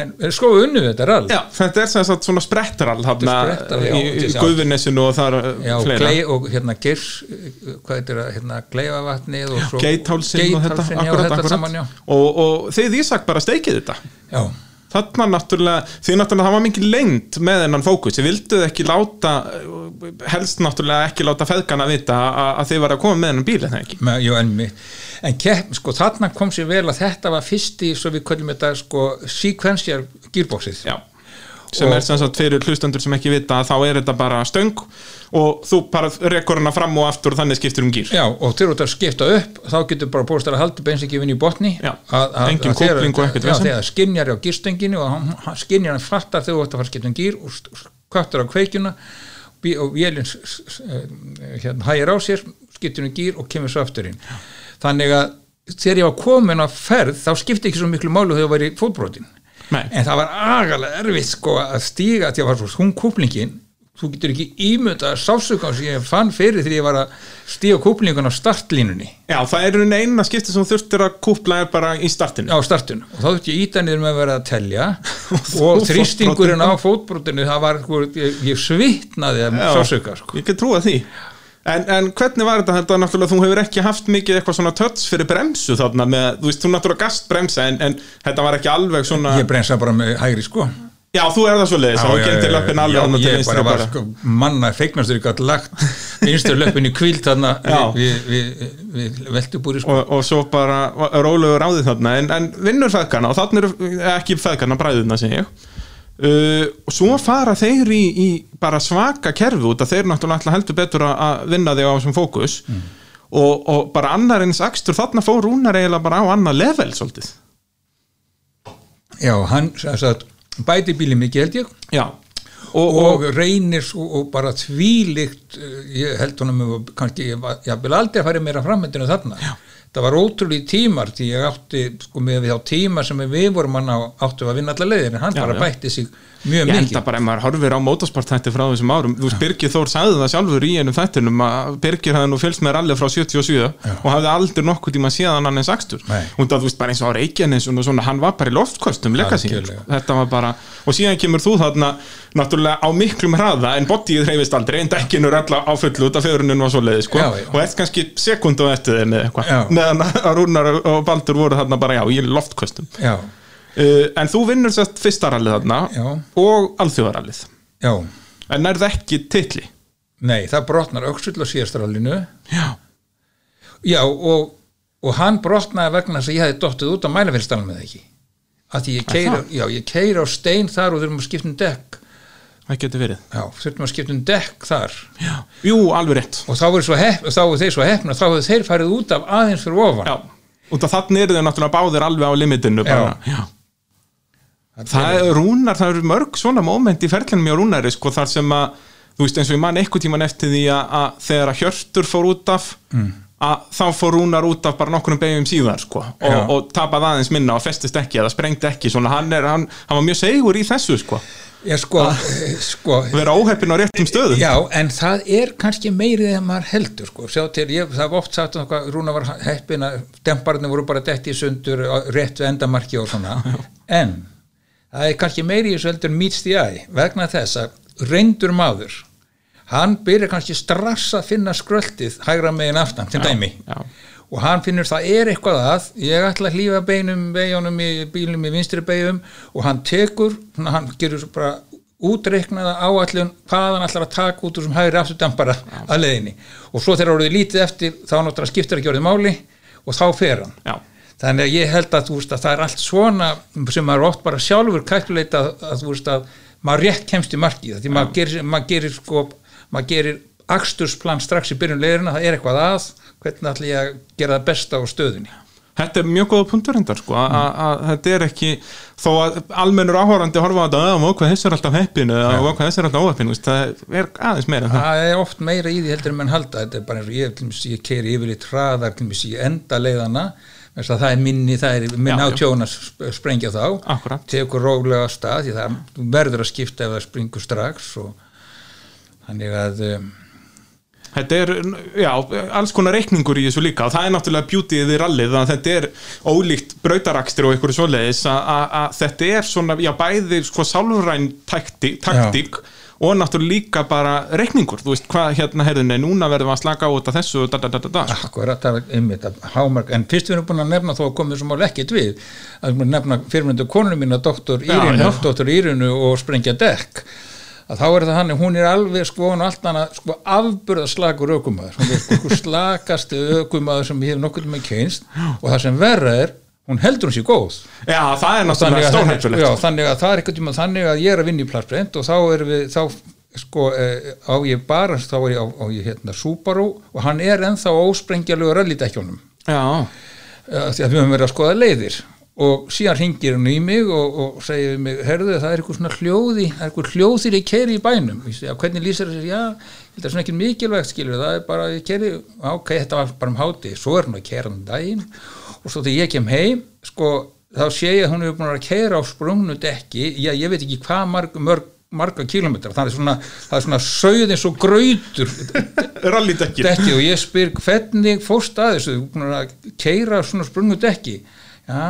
en er sko unnu þetta rall. Já, þetta er sem sagt svona sprettarall þarna sprettarall, já, í, í já. Guðvinnessinu og þar uh, Já, fleira. Glei, og hérna geirs hvað heitir það, hérna gleifavatnið og svo Geithálsin og þetta, akkurat, þetta akkurat. saman, já. Og, og þið Ísak bara steikið þetta? Já, Þarna náttúrulega, því náttúrulega það var mikið lengt með þennan fókus, þið vilduð ekki láta helst náttúrulega ekki láta feðgana vita að, þið var að koma með þennan bíl eða ekki? Með, jú, en, en kepp, sko, þarna kom sér vel að þetta var fyrsti, svo við köllum þetta sko, sequential gearboxið. Já, sem Og- er sem sagt fyrir hlustendur sem ekki vita að þá er þetta bara stöng og þú bara rekur hana fram og aftur og þannig skiptir um gýr Já, og þegar þú ert að skipta upp þá getur bara búist að halda beinsikifin í botni. Já, að, að, engin að kúpling og ekkert Já, vesen. þegar skinjar á gýrstönginu og hann, hann fattar þegar þú ert að fara að skipta um gýr og kvöttur á kveikjuna og vélinn eh, hérna, hægir á sér, skiptir um gýr og kemur svo aftur inn. Þannig að þegar ég var komin á ferð þá skipti ekki svo miklu málu þegar ég var í fótbrotin Nei. en það var agalega erfitt sko að stíga því að var svo hún kúplingin þú getur ekki ímynda sásökan sem ég fann fyrir þegar ég var að stíga kúplingun á startlínunni. Já, það er eina skipti sem þurftir að kúpla er bara í startinu. Á startun og þá þurfti ég íta niður með að vera að telja. Og þrýstingurinn á fótbrotinu. það var, ég, ég svitnaði Já, sásöka sko. Ég get trúa því. En, en hvernig var þetta, þetta náttúrulega þú hefur ekki haft mikið eitthvað svona töts fyrir bremsu þarna með, þú veist, þú náttúrulega gast bremsa en, en þetta var ekki alveg svona ég brensa bara með hægri sko Já, þú er það svo leiðis, þá gengur löppin alveg já, annað til ég vinstri bara var bara. sko, manna feiknastur ég gætt lagt vinstur löppin í kvíld þarna Já. við, við, við, við veltubúri sko. og, og svo bara rólegur ráðið þarna en, en vinnur feðgana og þarna eru eh, ekki feðgana bræðuna sem ég uh, og svo fara þeir í, í bara svaka kerfi út að þeir náttúrulega heldur betur að- að vinna þig á þessum fókus og, og bara annar eins akstur þarna fór Rúnar eiginlega bara á annað level svolítið já, hann sem sagt, bæti bíli mikið held ég. Já. Og, og reynir svo, og bara þvílíkt uh, ég held honum um kannski, ég, var- ég vil aldrei fara meira framöndinu þarna. Já. það var ótrúlega tímar því ég átti sko með þá tíma sem við vorum hann á áttu að vinna allar leiðir en hann Já, bara bætti sig mjög Ég mikið. enda bara ef maður horfir á motorsport frá þessum árum, þú veist Birgir Þór sagði það sjálfur í einum þættinum að Birgir hafði nú fylgst með rallið frá 77 og hafði aldrei nokkuð tíma séðan hann eins akstur. Nei. og það þú veist bara eins og á Reykjanes og svona, hann var bara í loftkostum leika sín, þetta var bara og síðan kemur þú þarna náttúrulega á miklum hraða en bodyið hreyfist aldrei en dekkinu er alla á fullu út af fjörunin var svo leiði sko, Já, já. og eftir kannski sekundu eftir þeim eða eitthvað, meðan að Rúnar og Baldur voru þarna bara já, í loftkostum. Já, uh, en þú vinnur sett fyrsta rallið þarna Já. og alþjóðarallið. Já, en það ekki titli? Nei, það brotnar öxull á síðastralinu já, já, og, og hann brotnaði vegna þess að ég hefði dottið út á mælafélstalum með ekki? Að því ég keira, já, ég keira á stein þar og þurfum að skipta um dekk. Það getur verið. Já, þurfum að skipta um dekk þar. Já. jú, alveg rétt. Og þá voru, hepp, þá voru þeir svo hefna þá hefur þeir farið út af aðeins fyrir ofan. Já, af þannig eru þau náttúrulega báðir alveg á limitinu bara. já. Það er rúnar, það eru mörg svona moment í ferlinum hjá rúnari sko, þar sem að, þú veist eins og ég man eitthvað tíman eftir því að, að þegar að Hjörtur fór út af Mm. að þá fór rúnar út af bara nokkurnum beigum síðar sko, og, og tapaði aðeins minna og festist ekki eða sprengdi ekki, svona hann, er, hann, hann var mjög segur í þessu sko, já, sko, eh, sko. Vera óheppin á réttum stöðum. Já, en það er kannski meirið en maður heldur sko. sjá til, ég, það var oft sagt um hvað Rúna var heppin að demparnir voru bara detti í sundur rétt við endamarki og svona. En það er kannski meiri í þessu heldur meets the eye vegna þess að reyndur maður hann byrjar kannski strax að finna skröltið hægra megin aftan, til dæmi já. og hann finnur það er eitthvað að ég ætla að hlýfa beinum beigjónum í bílum í vinstri beigum og hann tekur, hann gerur bara útreiknaða áallun hvað hann ætlar að taka út úr sem hægri afturdampara að leiðinni og svo þegar orðið lítið eftir þá náttúrulega skiptir ekki orðið máli og þá fer hann Já. Þannig að ég held að, veist, að það er allt svona sem maður oft bara sjálfur kættuleita að, að maður rétt kemst í markið. Því maður gerir, maður gerir sko, maður gerir akstursplan strax í byrjun leiðurina það er eitthvað að, hvernig ætla ég að gera það besta á stöðunni? Þetta er mjög góða punktur hendar sko, að- að að þetta er ekki þó að almennur áhórandi horfa á þetta að hvað þessi er alltaf heppinu "Vá, hvað þessi er alltaf óheppinu, það er aðeins meira það. er oft meira í því heldur en menn halda. Þetta er bara eins og ég, ég keiri yfirleitt hraðar til dæmis, í enda leiðana þess það er minni, það er minni Já, á já. tjóna að sprengja þá Akkúrat. tekur rólega á stað því það þú verður að skipta ef það springur strax og þannig að um, þetta er, já, alls konar reikningur í þessu líka og það er náttúrulega beautyið í rallið að þetta er ólíkt brautarakstur og einhverju svoleiðis að- að að þetta er svona, já, bæði sko sálfræn taktík, taktík og náttúrulega líka bara reikningur, þú veist hvað hérna heyrðu, nei, núna verðum við að slaka á þetta þessu og da da da da. Akkurat, það er einmitt að hámark. En fyrst við erum búin að nefna þó að komið sem mál ekkert við að við að nefna fyrirmyndu konunum mína doktor Já, Írinu, doktor Írinu og sprengja dekk. Að þá er það hann, hún er alveg sko er allt annað, sko afburða slagur ökumæður, hún er sko slakasti ökumæður sem ég hef nokkuð með kynst og það sem verra er, hún heldur hún sér góð. Já, það er náttúrulega stórhættulegt. Já, þannig að það er ekkert tíma þannig að ég er að vinna í plassbreynd og þá erum við þá sko eh, á ég bara þá er ég á, á ég hérna Subaru og hann er ennþá ósprengjalegu rallydekjónum Já, uh, því að við höfum verið að skoða leiðir. Og síðan ringir hann í mig og, og segir mig, herðu það er eitthvað svona hljóði það er eitthvað hljóðir í keri í bænum. Ég já, hvernig lýsir þessi, já, þetta er svona ekki mikilvægt skilur, það er bara í keri ok, þetta var bara um háti, svo er hann að kera um daginn og svo þegar ég kem heim sko, þá sé ég að hún hefur búin að kera á sprungnu dekki, já, ég veit ekki hvað marg, mörg, marga kilometra það er svona, það er svona sögð eins og grautur rallydekkin dekki og ég spyr hvernig fórst að þessu, þú búin að keira svona sprungu dekki? Já,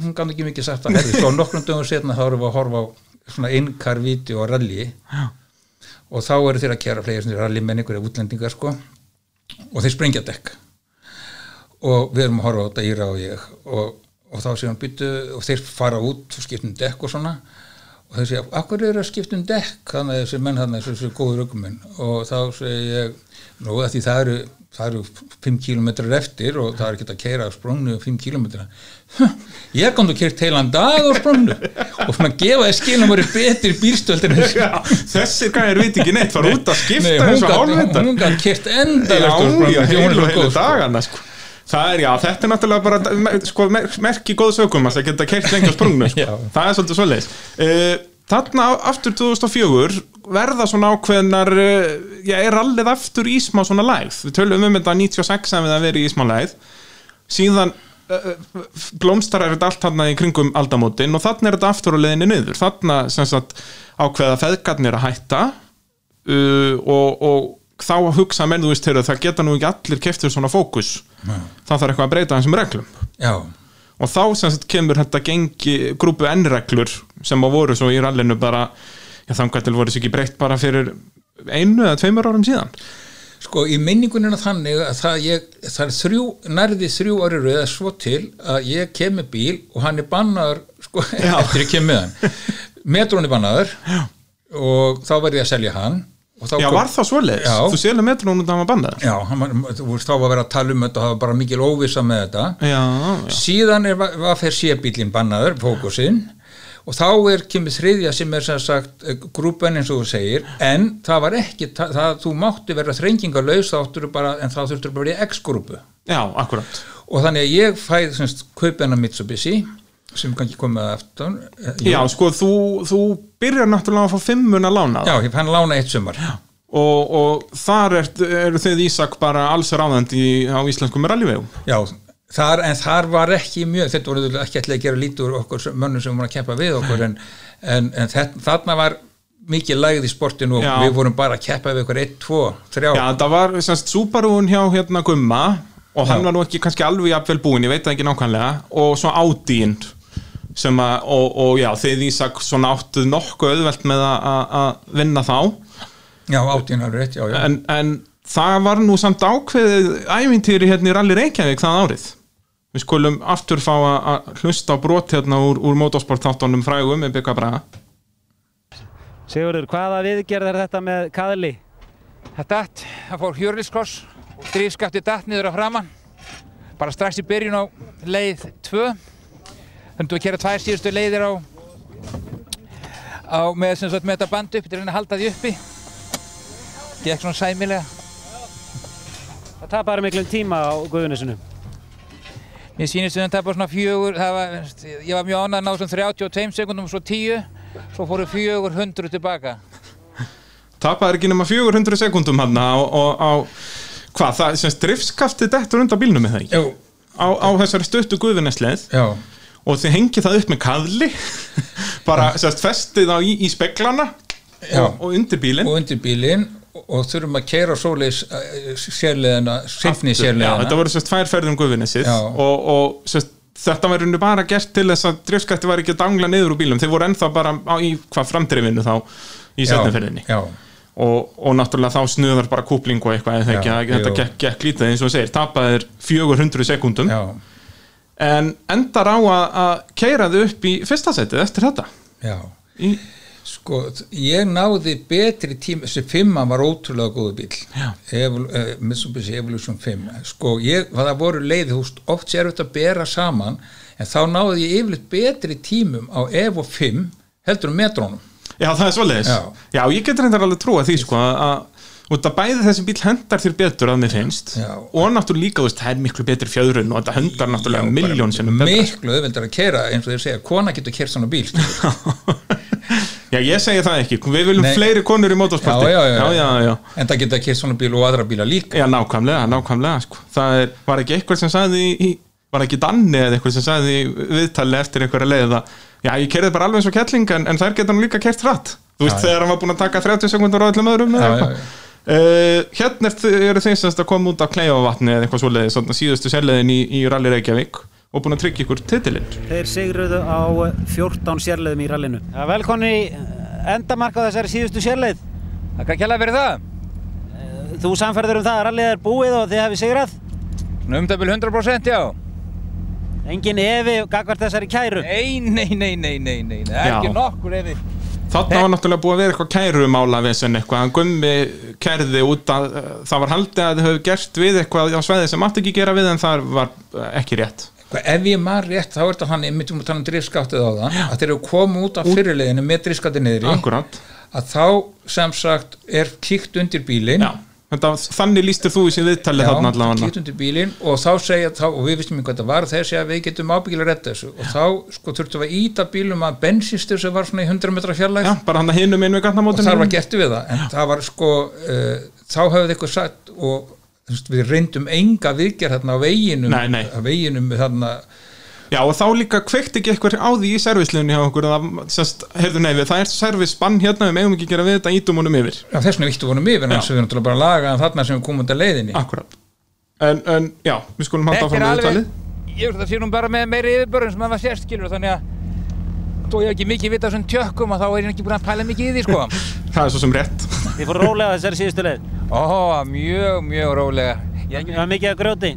hún gaf ekki mikið sagt að herði. Svo nokkrum dögum setna þá erum við að horfa á svona einkar vídeo og rally. Já. og þá eru þeir að kera fleiri svona rally menn einhverja útlendingar sko. Og þeir sprengja dekk og við erum að horfa á þetta Íra og ég. Og, og þá séum byttu og þeir fara út og skiptum dekk og svona. Og þeir segja, akkur eru að skipta um dekk? Þannig að þessi menn þannig þessi góður aukumenn og þá segi ég nú að því það eru, það eru 5 kilometrar eftir og það er ekki að keira á sprungnu 5 kilometra ég er komið að kert heilan dag á sprungnu. Og svona gefa þess skilum voru betri bílstöldin Já, þessir gæðir veit ekki neitt fara út að skipta þessu hálfvita hún gætt kert Já, enda já, heilu, Það er, já, þetta er náttúrulega bara sko, mer- merki góðs aukum að það geta keirt lengi á sprungnu. Sko. Það er svolítið svoleiðis. Uh, Þarna á- aftur 2004 verða svona ákveðnar uh, já, er allið aftur í smá svona lægð. Við tölum um þetta 96 sem við að vera í smá lægð. Síðan uh, blómstrar er þetta allt þarna í kringum aldamótin og þarna er þetta aftur á leiðinni niður. Þarna sem sagt ákveða feðgarnir að hætta uh, og, og þá að hugsa menn þú veist heyrðu, það geta nú ekki allir keftur svona fókus. Það þarf eitthvað að breyta þessum reglum. Já, og þá sem sagt kemur þetta gengi grúpu N-reglur sem að voru svo í rallinu bara já þangar til voru þessu ekki breytt bara fyrir einu eða tveimur árum síðan. Sko í minningunina þannig að það, ég, það er þrjú, nærði þrjú ári rauð eða svo til að ég kem með bíl og hann er bannaður sko, eftir ég kem með hann. Metrón er bannaður já. og þá verði ég að selja hann Já, kom- var það svoleiðis? Já. Þú sélum metrónum það var bandaður? Já, hann, var- þú veist, þá var að vera að tala um þetta og það var bara mikil óvissa með þetta Já, já. síðan er, var fyrir sé-bílinn bannaður, fókusinn og þá er kemur þriðja sem er sem sagt eh, grúpan eins og þú segir en það var ekki, það, það, þú mátti vera þrengingarlaus þá áttur bara, en þá þurftur bara í X-grúpu Já, akkurat. og þannig að ég fæði semst kaupina Mitsubishi sem kannski komið aftur eh, Já, sko, þú, þú byrjar náttúrulega að fá fimmun að lána það já, ég fann lána eitt sumar já, og, og þar er, eru þið Ísak bara alls ráðandi á íslenskum rallyvegum. þar, en þar var ekki mjög, þetta voru ekki ætla að gera lítið úr okkur mönnum sem voru að keppa við okkur en, en, en þetta, þarna var mikið lægð í sportinu og Já. við vorum bara að keppa við okkur 1, 2, 3 Já, það var semst Subaruun hjá hérna Gumma og hann Já. var nú ekki kannski alveg jafnvel búinn, ég veit það ekki nákvæmlega og svo Audín sem að, og, og já, þið Ísak svona áttuð nokkuð auðvelt með að- að að vinna þá Já, áttíðin alveg rétt, já, já. en, en það var nú samt ákveðið ævintýri hérna í Rally Reykjavík það árið við skulum aftur fá að hlusta á brot hérna úr, úr motorsport þáttunum frægum með bygga braga Sigurður, hvaða viðgerð er þetta með kaðli? Það datt, það fór hjörliskross og drifskapti datt niður að framann. Bara strax í byrjun á leið 2. Þannig að kera tvær síðustu leiðir á, á með, sem sagt, með þetta band uppi til að reyna að halda því uppi. Gekk svona sæmilega. Það tapar miklum tíma á Guðunisinu. Mér sýnist að tapa svona fjögur, það var, ég var mjög ánægð að ná svona 32 sekundum og svo 10, svo fóru fjögur hundru tilbaka. tapaði ekki nema 400 sekundum hann á, á, á hvað, það sem driftskaftið dettur undan bílnum með það ekki Jú, á, á þessari stuttu guðvinesleið já, og þið hengið það upp með kaðli. Bara sérst festið á í, í speglana Já. og, undir bílinn. Og undir bílinn og þurfum að keira svoleiðis uh, sérleðina, sinni Já, sérleðina þetta voru sérst tvær ferðum gufinessið Já. og, og sérst, þetta var rauninu bara gert til þess að drifskætti var ekki að dangla niður úr bílum þeir voru ennþá bara á, í hvað framdrifinu þá í setniferðinni já, og, og náttúrulega þá snuðar bara kúpling og eitthvað Já, þetta gekk, gekk lítið eins og segir, tapaðir 400 sekúndum. Já, en endar á að, að keira þau upp í fyrsta setið eftir þetta? Já. Í, Sko, ég náði betri tíma, þessi fimma var ótrúlega góðu bíl. Evol, uh, Mitsubishi Evolution 5 sko, ég, það voru veist, oft sér þetta að bera saman, en þá náði ég yfirleitt betri tímum á Evo 5 heldur um metrónum. Já, það er svoleiðis. Já. Já, ég getur reyndar alveg trúa því sko að, að út að bæði þessi bíl hendar þér betur að mér finnst. Já. og náttúrulega líka, þú veist, það er miklu betri fjöðrun og þetta hendar náttúrulega miljón sinnum betur. miklu auðveldar að kera eins og þeir segja, kona getur kert svona bíl. Já, ég segi það ekki, við viljum Nei. fleiri konur í motorsporti. Já, já, en það getur kert svona bíl og aðra bíla líka. Já, nákvæmlega, nákvæmlega sko. Það er, var ekki eitthvað sem sagði í, var ekki Danni eða eitthvað sem sagði viðtali eftir einhverja leið að já, ég kerði bara alveg eins og kettling en, en þær geta nú líka kert hratt. Þú veist, þegar hann var búin að taka 30 sekundur á öllum öðrum Uh, hérna er eru þeir semst að koma út af Kleifavatni eða eitthvað svoleiði, svona síðustu sérleiðin í, í Rally Reykjavík og búin að tryggja ykkur titilinn Þeir sigruðu á 14 sérleiðum í rallinu. Ja, velkonni í endamark á þessari síðustu sérleið. Það kann kjalla fyrir það. Þú samferður um það að rallið er búið og þið hefði sigrað. Svona umdæmil 100% já. Engin efi gagvart þessari kæru. Nei, nei, nei, nei, nei, nei, nei, ekki nokkur efi. Þarna var náttúrulega búið að vera eitthvað kærumála við sem eitthvað, hann gummi kærði út að uh, það var haldið að þau hefur gert við eitthvað á sveiði sem mátti ekki gera við en það var uh, ekki rétt. Ef ég maður rétt, þá er þetta hann einmitt um að tala um drifskáttið á það að þeir eru komið út af fyrirleginu með drifskáttið niðri Akkurat, að þá sem sagt er kíkt undir bílinn já þannig lístir þú í sín viðtalið þarna allavega. kíkt undir bílinn og þá segja þá, og við vistum ekki hvað þetta var þeir segja að við getum ábyggilega að redda þessu. Og þá sko þurftum við að íta bílum að bensinstur sem var svona í 100 metra fjarlæg Já, bara hann að hinum inn við og gatnamótinu þar var gert við það. En það var sko uh, þá höfðu eitthvað sagt og við reyndum enga viðgerð þarna á veginum Nei, nei. á veginum þarna Já, og þá líka kveikt ekki eitthvað á því í servisliðunni hjá okkur að, sest, heyrðu nei, við, það er servisbann hérna, við megum ekki gera við þetta, ítum honum yfir Já, þess vegna vittu vonum yfir, eins og við erum náttúrulega bara að laga en þarna sem við komum að leiðinni. Akkurat En, en já, við skulum halda Þetta áfram með viðtalið ég veist það sé nú bara með meiri yfirbörðum sem það var sérst, skilur, þannig að þó ég hef ekki mikið vita á þessum tjökkum og þá er ég ekki búin að pæla mikið í því, sko. Það er svo sem rétt Þið fóru rólega á þessari síðustu leið. Ó, mjög, mjög rólega. Ég, Það var mikið að grjóti.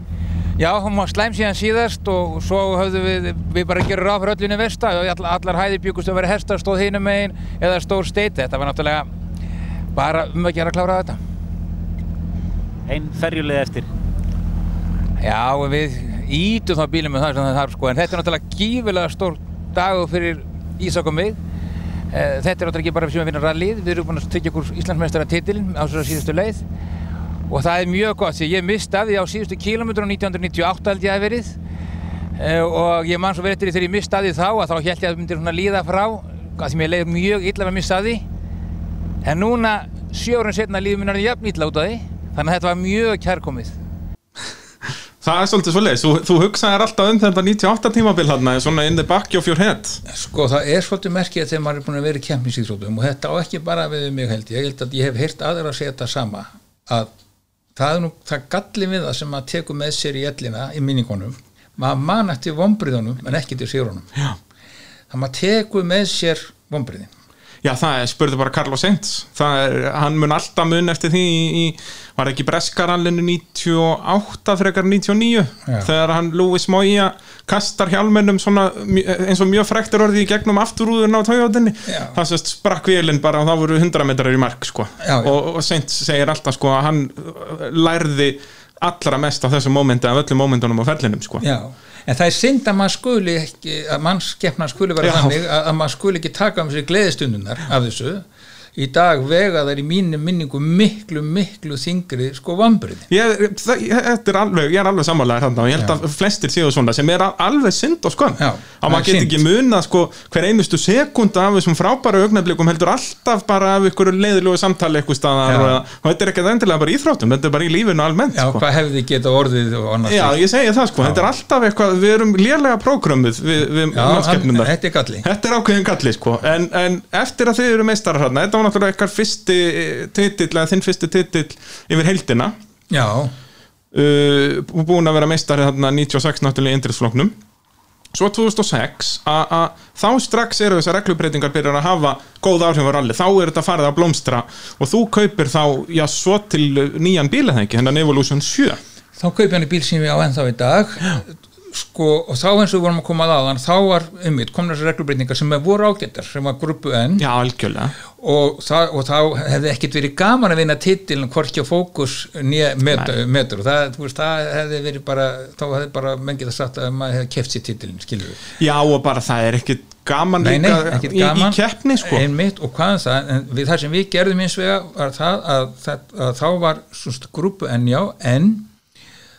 Já, hún var slæm síðan síðast og svo höfðu við, við bara gerur ráð fyrir öllinu vesta og all, allar hæði byggust að vera hestar stóð hinum megin eða stór steiti. Þetta var náttúrulega bara um að gera að klára þetta. Einn ferjuleið eftir. Já, við ítum þá bílum með það sem það þarf sko, en þetta er náttúrulega gífilega stór dagur fyrir Ísak og mig. Eh, Þetta er náttúrulega ekki bara sem að vinna rallið, við erum búin að tryggja okkur Íslandsmeistara titilin á þessari síðustu leið og það er mjög gott því ég því á síðustu kílómetrum 1998 held ég að verið. Eh, og ég man svo verið eftir því þegar ég því þá að þá held ég að það myndir svona líða frá að því mér leið mjög illa með því. En núna sjö árum setna líður náttúrulega jafn illa út af því þannig að þetta var mjög kærkomið. Það er svolítið svoleiðis, þú, þú hugsaðir alltaf um þetta 98 tímabil hann svona in the back of your head. Sko það er svolítið merkið þegar maður er búin að vera í kempinsýþrótum og þetta á ekki bara við mig held ég, ég held að ég hef heyrt aðra að segja þetta sama að það er nú, það galli við það sem maður tekur með sér í ellina í minningunum, maður man eftir vombriðunum en ekki til sérunum Já, það maður tekur með sér vombriðin Já það er, spurði bara Carlos Sainz það er, hann mun alltaf mun eftir því í, í var ekki Breskarallinu 98 frekar 99 Já. þegar hann Louis Moya kastar hjálmennum svona eins og mjög frektur orðið í gegnum afturúðun á tójóðinni það sést sprakk vélinn bara og þá voru 100 metrar í mark sko. Já, og, og Sainz segir alltaf sko að hann lærði allra mest á þessu mómenti af öllum mómentunum á ferlinum sko. Já, en það er synd að maður skuli ekki, að mannskeppna skuli vera þannig að, að maður skuli ekki taka um sér gleðistundunar af þessu í dag vega þær í mínu minningu miklu, miklu þingri sko vambriði Ég, ég, er alveg, er alveg sammálaðir þarna og ég held að flestir séu svona sem er alveg synd og Já, að maður get synd. ekki munað sko hver einustu sekunda af þessum frábæru augnablikum heldur alltaf bara af ykkur leiðilegu samtali eitthvað staðar Já. og, og þetta er ekki endilega bara íþróttum, þetta er bara í lífinu almennt Já, sko. hvað hefði geta orðið og annars Já, ég segi það sko, þetta er alltaf eitthvað við erum lélega prógrömmuð við, við Já, hann, mannskepnunar þetta er galli. Þetta er hérna, var náttúrulega eitthvað fyrsti titill eða þinn fyrsti titill yfir heildina. Já, uh, búin að vera meistari þarna 96 náttúrulega í indriðsfloknum svo 2006 að þá strax eru þessar reglubreitingar byrjar að hafa góð áhrif á ralli, þá er þetta farið að blómstra. Og þú kaupir þá, já, svo til nýjan bíl eða ekki, hennan Evolution 7 þá kaupi hann í bíl sem ég á ennþá í dag sko, og þá eins og við vorum að koma að aðan þá var, einmitt, komna þessar reglubreitingar sem voru ágættar, sem var grúpu N. Já, algjörlega. Og, það, og þá hefði ekkit verið gaman að vinna titilin hvorki á fókus nýja metur, og það, veist, það hefði verið bara þá hefði bara mengið að sagt að maður hefði keft sér titilin, skilur við Já, og bara það er ekkit gaman Nei, nei, ekkert í, gaman. í keppni, sko. Einmitt og hvað er það, en við það sem við gerðum eins var það að, það, að þá var grúpu N já, en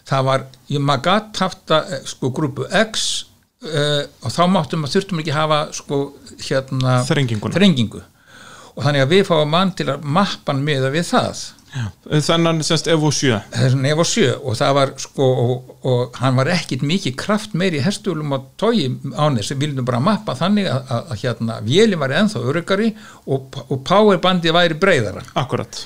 það var, ég maður gatt haft að sko grúpu X uh, og þá máttum að þurftum ekki hafa sko hérna þrengingu. Og þannig að við fáum mann til að mappan miða við það. Þennan, semst, Evo 7 þessi nef og sjö og það var sko og, og hann var ekkit mikið kraft meiri í herstulum og tói án þess við vildum bara mappa þannig að, að, að hérna vélum var ennþá öryggari og, og powerbandið væri breyðara Akkurat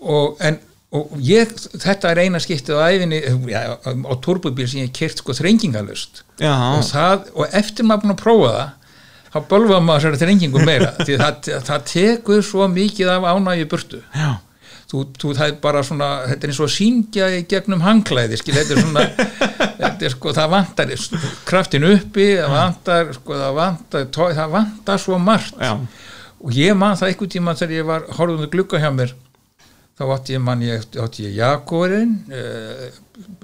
og, en, og ég, þetta er eina skiptið á æfinni já, á turbubíl sem ég kert sko þrengingalust og, það, og eftir maður búin að prófa það þá bölvaði maður þessari þrengingu meira því það, það tekur svo mikið af ánægju burtu. Já. Þú, þú það er bara svona þetta er eins og að syngja í gegnum hangklæði skil, þetta er svona þetta er sko, það vantar kraftin uppi það vantar, sko, það vantar það vantar svo margt. Já, og ég man það einhvern tíma þegar ég var horfðum glugga hjá mér þá átti ég man ég, átti ég Jaguarinn eh,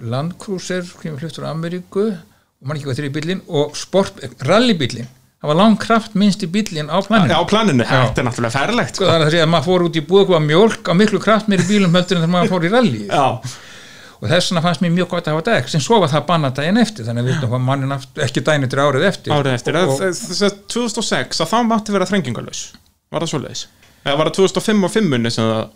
Landcruiser sem fluttur á Ameríku og man ekki hvað þeirri bílinn og sport, rallybílinn það var langkraft minnsti bílinn á planinu. Á planinu, þetta er náttúrulega færlegt sko það er að að maður fór út í búið að koma mjólk á miklu kraft meiri bílum heldur en þegar maður fór í rally Já, og þess vegna fannst mér mjög gott að hafa dag sem svo var það bannað daginn eftir þannig að við veitum hvað mannin ekki daginn eftir árið eftir. Árið eftir og, og, Þess að 2006, að þá mátti vera þrengingalös Var það svoleiðis? Eða var það 2005 og 5 sem það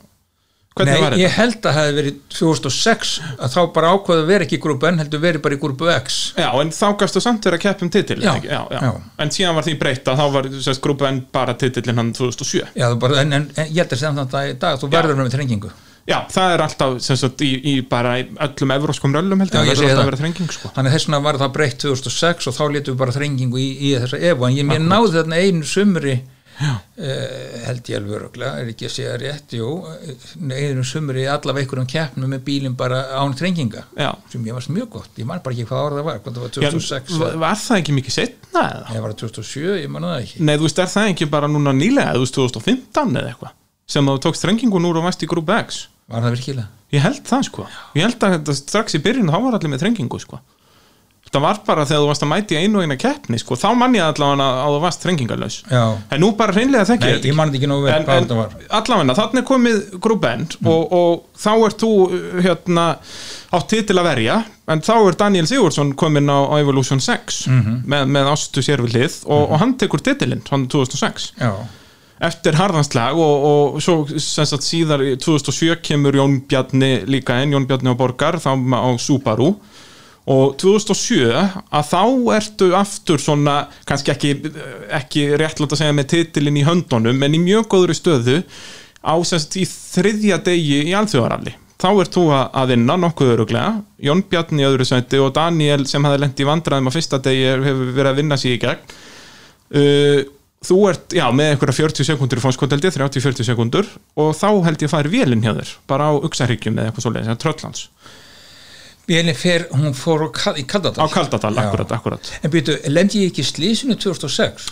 Hvernig Nei, ég held að það hefði verið 2006 að þá bara ákvaða að vera ekki í grúpu N heldur verið bara í grúpu X. Já, en þá gafstu samt verið að keppum titil Já, já, já. En síðan var því breytt að þá var sérst, grúpu N bara titilinn hann 2007 Já, þú bara, en, en, en ég held að þetta í dag þú verður með þrengingu. Já, það er alltaf sagt, í, í bara öllum evróskum röllum held Já, ég, ég það verður alltaf það. að vera þrenging sko. þannig þess vegna var það breytt 2006 og þá letum við bara þrengingu í, í þessa evu en ég mér náði þarna einu sumri uh, held ég alveg öruglega er ekki að segja rétt, jú. Eh, einu sumri allavega einhverjum keppnum með bílinn bara án þrenginga Já. sem ég varst mjög gott, ég man bara ekki hvað ára það var hvað það var Já, 2006 var, var það ekki mikið setna eða? eða var það 2007, ég man það ekki. Nei, þú veist, er það ekki bara núna nýlega, þú veist, 2015 eða eitthvað sem þú tókst þrengingun úr og varst í grúpu X? Var það virkilega? Ég held það sko. Ég held að þetta strax í byrjun þá var allir með þrengingu sko Það var bara þegar þú varst að mæti einu og eina keppni sko. Þá mann ég allavega að þú varst þrengingarlaus. En nú bara hreinlega þekki ég en, en allavega, þannig komið grúbend og, og þá ert þú uh, hérna, átt titil að verja en þá er Daniel Sigurdsson kominn á, á Evolution 6 með, með ástu sér við hlið og, og hann tekur titilinn hann 2006 Já, eftir harðanslag og, og svo sagt síðar í 2007 kemur Jón Bjarni líka inn, Jón Bjarni á Borgar þá á Subaru og 2007 að þá ertu aftur svona, kannski ekki ekki réttlátt að segja með titilinn í höndunum en í mjög góðri stöðu á sem sagt í þriðja degi í alþjóðaralli. Þá ert þú að vinna nokkuð öruglega Jón Bjarni í öðru sæti og Daniel sem hafði lent í vandræðum á fyrsta degi hefur verið að vinna sér í gegn. Uh, þú ert, já, með einhverja 40 sekundur í fónskvöldeldi, 30-40 sekundur og þá held ég að færi vélinn hjá þér bara á uksarhyggjum eða eitthvað svoleiðis, tröllans Bélin fer, hún fór í Kaldadal. Á Kaldadal, akkurat, akkurat. En byrju, lendi ég ekki slísinu 2006?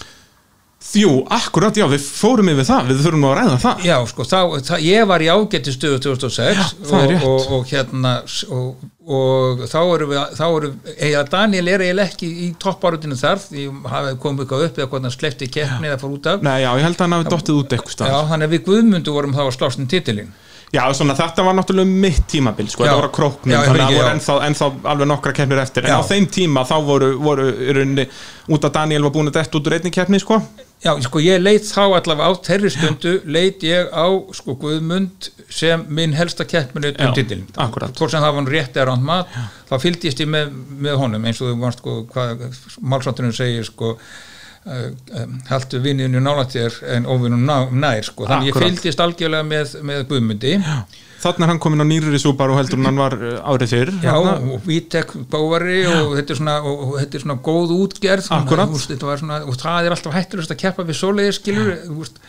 Jú, akkurat, já, við fórum yfir það við þurfum að ræða það. Já, sko, þá, það, ég var í ágætti stöðu 2006 Já, og, og, og hérna og, og þá erum við þá erum, eða Daniel er eiginlega ekki í toppárutinu þar, því hafið komið eitthvað upp eða hvernig hann sleppti keppni eða fór út af. Nei, já, ég held að hann hafi dottið út eitthvað Já, þannig að við Guðmundu vorum þá að slást um titilin Já, svona, þetta var náttúrulega mitt tímabil sko, Já. þetta var á króknum, Já, þannig að fyrirgefðu, voru ennþá, ennþá alveg nokkra keppnir eftir, en á þeim tíma þá voru, voru í rauninni, út að Daniel var búin að detta út úr einni keppni, sko. Já, sko, ég leit þá allavega á þeirri stundu leit ég á, sko, Guðmund sem minn helsta keppminu um titilin. Hvort sem það var hann rétt eða ránt mat þá fylgdist ég með, með honum eins og þú varst, sko, hvað málsáttunum segir, sko um, haltu vinninu nálægt þér en óvinnum nær sko. þannig Akkúrat. ég fylgdist algjörlega með, með Guðmundi. Þannig er hann komin á nýrri Subaru heldur en hann var uh, árið fyrr. Já, og Vítek bóvari og þetta er svona, og, og þetta er svona góð útgerð veist, þetta var svona, og það er alltaf hættulegst að keppa við svoleiðir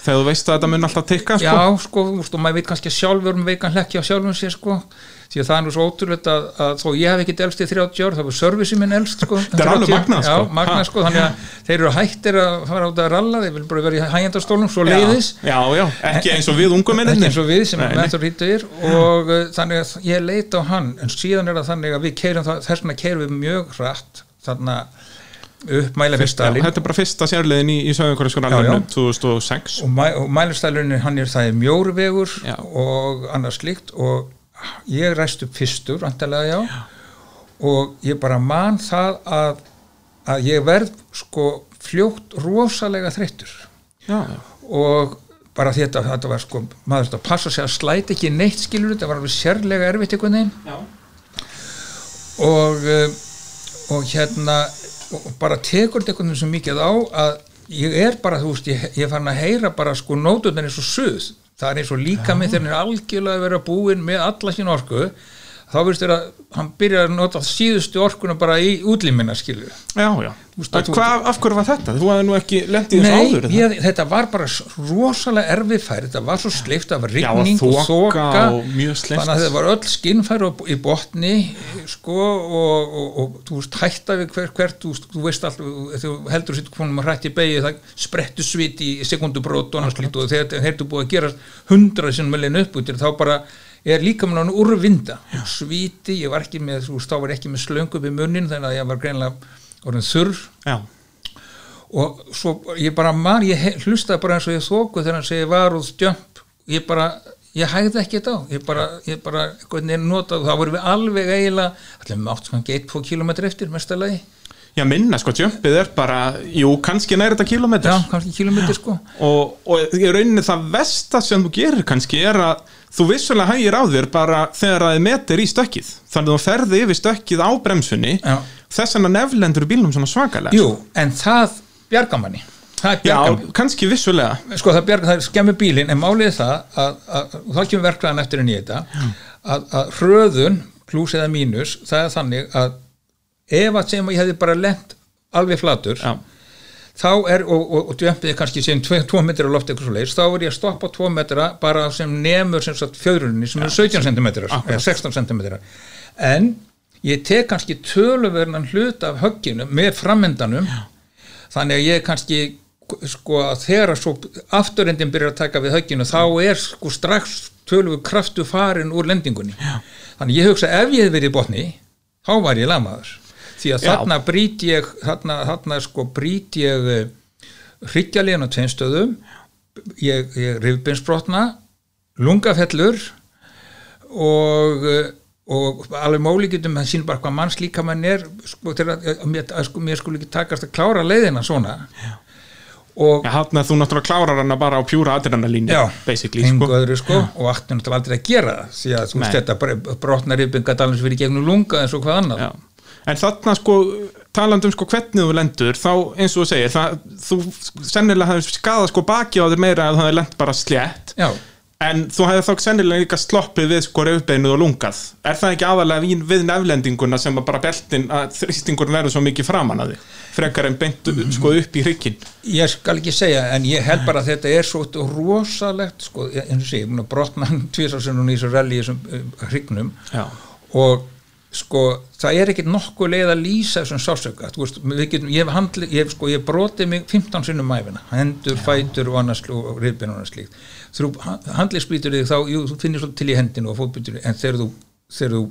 Þegar þú veist að þetta mun alltaf tikka sko. Já, sko, veist, og maður veit kannski sjálfur um veikan hlekki á sjálfum sér, sko því að það er nú svo ótrúlegt að, að þó ég hef ekki elst í 30 ár, það var servicið minn elst sko, Þetta er alveg 30 magnað, sko. Já, magnað, Ha. sko, þannig að þeir eru hættir að fara át að ralla, þeir vil bara vera í hægjandastólum svo leiðis, Já, já, ekki eins og við ungu ekki menninni eins og við sem er nei. mentor hýttur og uh, þannig að ég leit á hann en síðan er það þannig að við keirum það þess vegna keirum við mjög hratt þarna upp Já, mælefistælin Þetta er bara fyrsta sérleiðin í, í Söðunkorðskólanum 2006 og, mæ, og mælistælunni hann er það er mjóruvegur Já. og annars slíkt og ég ræst upp fyrstur vantarlega já. og ég bara man það að, að ég verð sko fljótt rosalega þreyttur Já, já og bara þetta, þetta var sko maður þetta passa sig að slæta ekki neitt skilur þetta var alveg sérlega erfitt einhvern veginn Já. og uh, og hérna og bara tekur þetta einhvern veginn svo mikið á að ég er bara, þú veist, ég, ég farin að heyra bara sko nótunar eins og suð það er eins og líka hann er algjörlega að vera búinn með alla sín orku þá veist þér að hann byrjar að nota síðustu orkuna bara í útlímina skilur Já, já. Þú- Hvað, af hverju var þetta? Þú hafði nú ekki lent í þessu Nei, áður er það? ég, þetta var bara rosalega erfið færi, þetta var svo sleift Já, rigning og þoka þannig að þetta var öll skinnfæri í botni sko og, og, og, þú veist hætta við hver, hvert þú, þú veist alltaf, þú heldur sér konum að hrætti beigið, það sprettu svit í sekundubrót og og þegar þetta heyrðu búið að gera hundrað sem meðlinn upp út þá bara er líka með hann úrvinda svíti, ég var ekki með, þú ég ekki með slöngu upp í munnin þannig að ég var greinlega orðin þurr. Já, og svo ég bara man, ég hlustaði bara eins og ég þóku þegar hann segi varúð jump ég bara, ég hægði ekki þetta á. Ég bara, ég bara, hvernig er notað þá vorum við alveg eiginlega allir með átt kannski 1-2 km eftir mestalagi já minna, sko, jumpið er bara Jú, kannski næri þetta kilometr já, kannski kilometri sko. Og, og í rauninni það versta sem þú gerir kannski er að þú vissulega hægir á þér bara þegar það er metir í stökkið. Þannig að þú ferði yfir stökkið á bremsunni Já. þess vegna neflendur í bílnum svona svakalega. Jú, en það bjarga manni. Það er bjarga Já, kannski vissulega. Sko það bjarga, það skemmir bílinn en málið er það að, að, og þá kemur verklaðan eftir en ég þetta að, að hröðun pluss eða mínus það er þannig að ef að sem ég hefði bara lent alveg flatur Já, þá er, og, og, og djömpið er kannski sem 2 metri á loft eitthvað svo leiðis, þá er ég að stoppa 2 metra bara sem nemur sem sagt fjöðrunni sem eru 17 cm eða 16 cm en ég tek kannski töluverðan hlut af högginu með frammendanum þannig að ég kannski sko að þegar að svo afturendin byrjar að taka við högginu þá er sko strax töluver kraftu farin úr lendingunni. Já. þannig ég hugsa ef ég hef verið í botni þá var ég lamaður því að þarna brýt ég þarna, þarna sko brýt ég hryggjalíðan á tveimstöðum ég, ég rifbeinsbrotna lungafellur og eh, og alveg mólíkjum það sín bara hvað manns líka mann er sko, að, að, mér, að sko, mér skulle ekki takast að klára leiðina svona. Og Já, hann að þú náttúrulega klárar hana bara á pjúra engu sko. sko og átti náttúrulega aldrei að gera það því að þú veist þetta brotnar yfir alveg fyrir gegnum lunga eins og hvað annað. Já. En þarna sko, talandi um sko hvernig þú lendur, þá eins og þú segir, það, þú sennilega hafði skadað sko baki á þér meira að það hefði lent bara slétt, Já, en þú hefði þá sennilega líka sloppið við sko rauðbeinuð og lungað. Er það ekki aðalega við, við neflendinguna sem bara beltin, að þrýstingur verður svo mikið framan að þig, frekar en beint sko upp í hrykkin? ég skal ekki segja en ég held bara að þetta er svo rosalegt sko, eins og sé, ég er búin að brotna tvisarsunum í þessu rally Já. og sko það er ekkert nokkuð leið að lýsa þessum sásöka þú veist, getum, ég hef handli, ég hef sko, ég brotið mig 15 sinnum mæfina, hendur, fætur og annars og rifbinn og annars slíkt. Þú handlisbrýtur þig þá, jú, þú finnir svolítið til í hendinu og fótbrýtur en þegar þú, þegar þú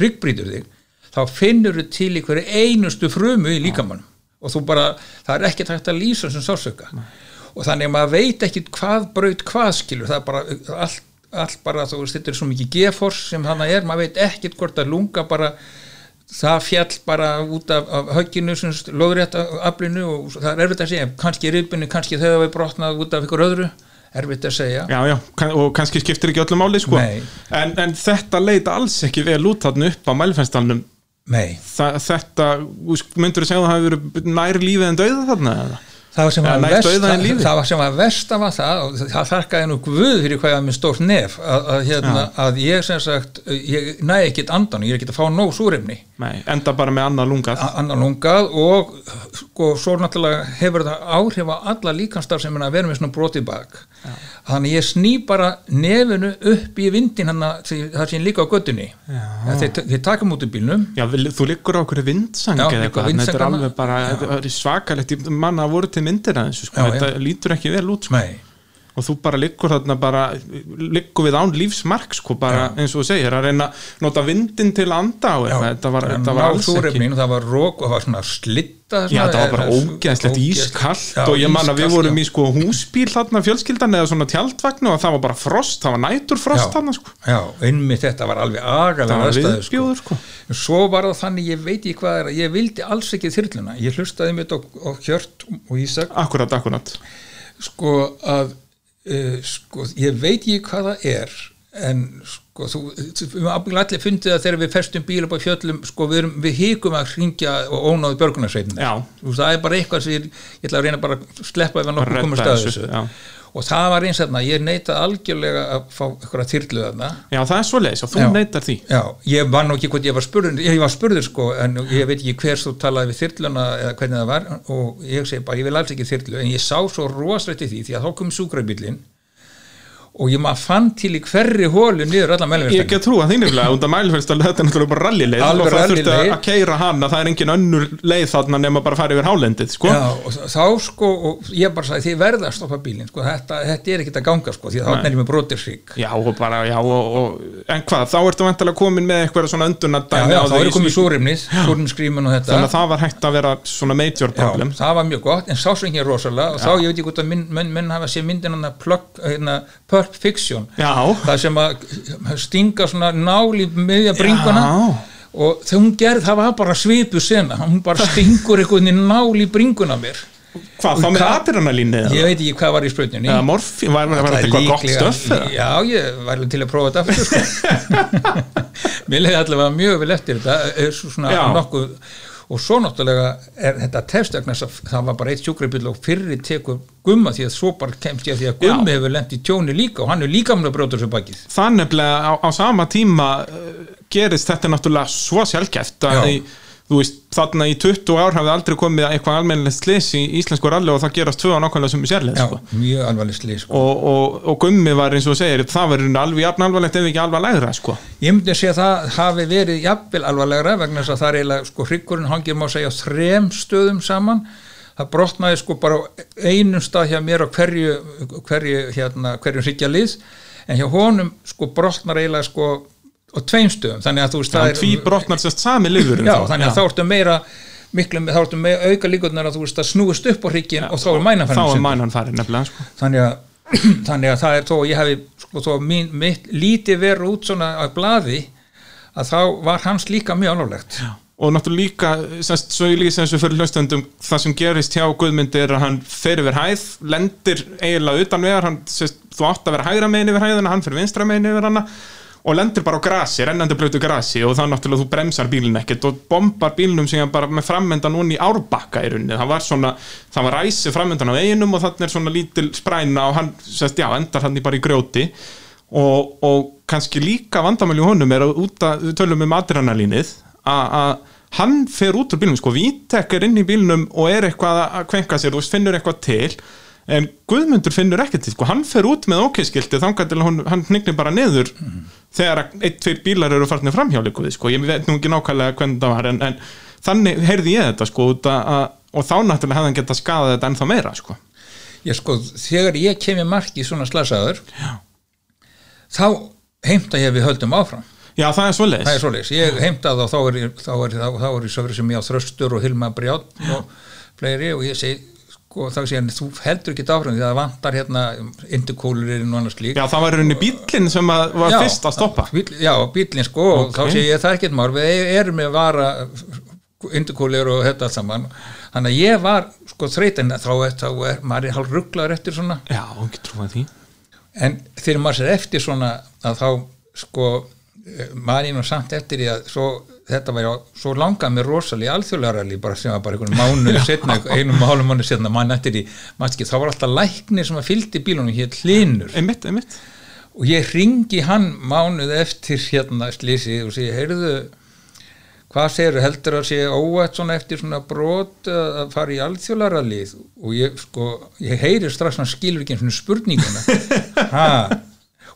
hryggbrýtur þig þá finnur þú til í hverju einustu frumu í líkamannum og þú bara, það er ekkert hægt að lýsa þessum sásöka og þannig að maður veit ekki hvað braut hvað skilur, það er bara allt, allt bara, þú veist, þetta er svo mikið gefors sem hana er, maður veit ekkert hvort að lunga bara, það fjall bara út af, af högginu loðrétt aflinu og það er erfitt að segja. Kannski rifbinu, kannski þau hafa brotnað út af ykkur öðru, erfitt að segja. Já, já, og kannski skiptir ekki öllu máli sko. En, en þetta leita alls ekki vel út þarna upp á mælfenstalnum Nei, Þa, þetta, myndur þú segja að það hafi verið nær lífið en dauða þarna eða? Það sem var nær verst dauðaðin lífi. það af og það þarkaði nú guð fyrir hvað ég var með stórt nef að, að, hérna, að ég sem sagt ég næði ekkit andan, ég er ekkit að fá nóg súrefni. Nei, enda bara með annað lungað. Annan lungað og sko svo náttúrulega hefur það áhrif á alla líkanstar sem er að vera með svona brotið bak. Þannig ég sný bara nefinu upp í vindin hann það sem líka á göttunni þeir, þeir taka mútið bílnum. Já, þú liggur á okkur vindsang eða eitthvað, þetta er alveg bara þetta er svakalegt, manna voru til myndir að þessu, sko, þetta lítur ekki vel út sko. Nei. Og þú bara liggur þarna bara liggur við án lífsmark sko, bara eins og þú segir, að reyna að nota vindin til að anda á eitthvað, þetta var, þetta var alls ekki það var rók og það var svona slitta Já, þetta var bara ógeðslegt ískallt og ég man að við vorum í sko húsbíl þarna fjölskyldan eða svona tjaldvagnu og það var bara frost, það var næturfrost Já. þarna sko, Já, einmitt þetta var alveg agalega það var viðbjóður sko. Svo var það þannig, ég veit ekki hvað er ég vildi alls ekki þyrluna, ég hlustaði mitt og Ísak. Akkurat, akkurat. Sko að sko, ég veit ekki hvað það er en sko þú, við höfum allir fundið að þegar við festum bíl upp á fjöllum sko við, erum, við híkum að hringja og ónáðu björgunarsveitin Já. það er bara eitthvað sem ég, ég ætla að reyna bara að sleppa ef að Bara nokkuð komur stað þessu, þessu já. og það var eins þarna, ég neita algjörlega að fá eitthvað þyrlu þarna Já, það er svoleiðis og þú Já. neytar því Já, ég var nú ekki hvort ég var spurður ég var spurður sko, en ég veit ekki hver svo talaði við þyrluna eða hvernig það var og ég segi bara, ég vil alls ekki þyrlu en ég sá svo rosrætt í því, því að þá kom súkrabílinn og ég maður fann til í hverri hólu niður allan Ég meðlumverðstæðin ekki að trúa því nefnilega, af mælfélstal þetta er náttúrulega bara rallileið og það þurfti að keira hana, það er engin önnur leið þarna nema bara að fara yfir hálendið, sko. Já, og þá sko, og ég bara sagði þið verða að stoppa bílinn, sko, þetta, þetta er ekkert að ganga sko, því að þá er ég með brotirsvík Já, og bara, já, og, og en hvað, þá ertu vantilega komin með eitthvað svona Já, öndunadæmi já, á þá er í komið Svíþjóð. súrimnið, súrimskrímun og þetta Pulp Fiction Já. það sem að stinga svona nál í miðja bringuna Já. og þegar hún gerð, það var bara svipu sena, hún bara stingur einhvern veginn nál í bringuna mér Hvað, þá með adrenalínu ég veit ekki hvað var í sprautinni Eða morfín, var, var, var þetta eitthvað gott eða? Já, ég var til að prófa þetta aftur sko. Mér leiði allavega mjög vel eftir þetta svo svona nokkuð og svo náttúrulega er þetta test vegna að það var bara eitt sjúkrabíl og fyrri tekur gumma því að svo bara kemst ég að því að gummi Já. hefur lent í tjóni líka og hann er líka með að brjóta þessu bakið Það nefnilega á, á sama tíma uh, gerist þetta náttúrulega svo sjálfgeft að Já. Þú veist, þarna í 20 ár hafði aldrei komið eitthvað almennilegt slis í íslensku ralli og það gerast tvö á nákvæmlega sem er sérlega Já, sko. mjög alvarleg slið sko. og, og, og gummi var eins og segir það rauninni alveg jafn alvarlegt ef ekki alvarlegra sko. Ég myndi að segja að það hafi verið jafnvel alvarlegra vegna þess að það er eiginlega sko hryggurinn hangir má segja þrem stöðum saman það brotnaði sko bara einum stað hjá mér á hverju, hverju hérna, hverju hryggjalið en hjá honum sko brotnar eiginlega sko á tveim stöðum þannig að þú veist það tví brotnar sérst sami liðurinn Já, þannig að þá ertu meira miklu, þá ertu meira auka líkurnar að þú veist að snúist upp á hryggin og þá er mænan þá er farin mænan farin nefnilega sko. þannig að, þannig að það er þó ég hefði sko þó mín, mitt lítið verið út svona að blaði að þá var hans líka mjög alvarlegt. Og náttúrulega líka, semst, svo ég lýsi þessu fyrir hlustendum, það sem gerist hjá Guðmundi er að hann fer yfir hæð lendir eiginlega utan vegar hann, semst, þú átt að vera hægra megin yfir hæðina hann fyrir vinstra megin yfir hana og lendir bara á grasi, rennandi blötu grasi og það náttúrulega þú bremsar bílinn ekkert og bombar bílnum sem bara með framöndan í árbakka í rauninni, það var svona það var ræsi framöndan á veginum og þannig er svona lítil spræna og hann, semst, já, endar hann bara í grjóti. Og, og kannski líka vandamæli í honum er að út að, við tölum um adrenalínið að að hann fer út úr bílnum, sko, Vítek er inn í bílnum og er eitthvað að kvenka sér, þú veist, finnur eitthvað til en Guðmundur finnur ekkert sko, hann fer út með ókeiskildi þangar til að hann, hnignir bara niður þegar að einn, tveir bílar eru farnir framhjálikuði, sko, ég veit nú ekki nákvæmlega hvernig það var, en, en þannig heyrði ég þetta, sko, að, og þá náttúrulega hefði hann getað skadað þetta ennþá meira, sko. Ég sko, þegar ég kem í marki svona slasaður Já. þá heimta ég við höldum áfram. Já, það er svoleiðis. Það er svoleiðis, ég heimta það og þá er, ég- söfrið sem ég á þröstur og Hilma Brjátn og fleiri og ég segi sko, þá sé hann, þú heldur ekki áfram því að það vantar hérna interkólurinn og annars lík Já, það var rauninni bíllinn sem var Já, fyrst að stoppa. Bíl, já, bílinn sko og Ok. þá sé ég það er ekkert mál. Við erum með vara interkólir og þetta allt saman. Þannig að ég var sko þreytin þá er, þá er maður er hálf rugglaður eftir svona. Já, ekki trúið því. En þegar maður sér eftir svona að þá sko eh, maður er nú samt eftir því að svo þetta var já, svo langað mér rosalega alþjóðlega bara sem var bara einhvern mánuð setna, einum hálfum mánuð setna mann eftir í, mannski, þá var alltaf læknir sem að fylgdi bílunum hér hlinur einmitt, einmitt. Og ég ringi hann mánuð eftir hérna slísi og segi, heyrðu hvað segir heldur að sé óætt svona eftir svona brot að fara í alþjólaralið og ég sko, ég heyri strax hann skilur ekki eins og spurninguna. Ha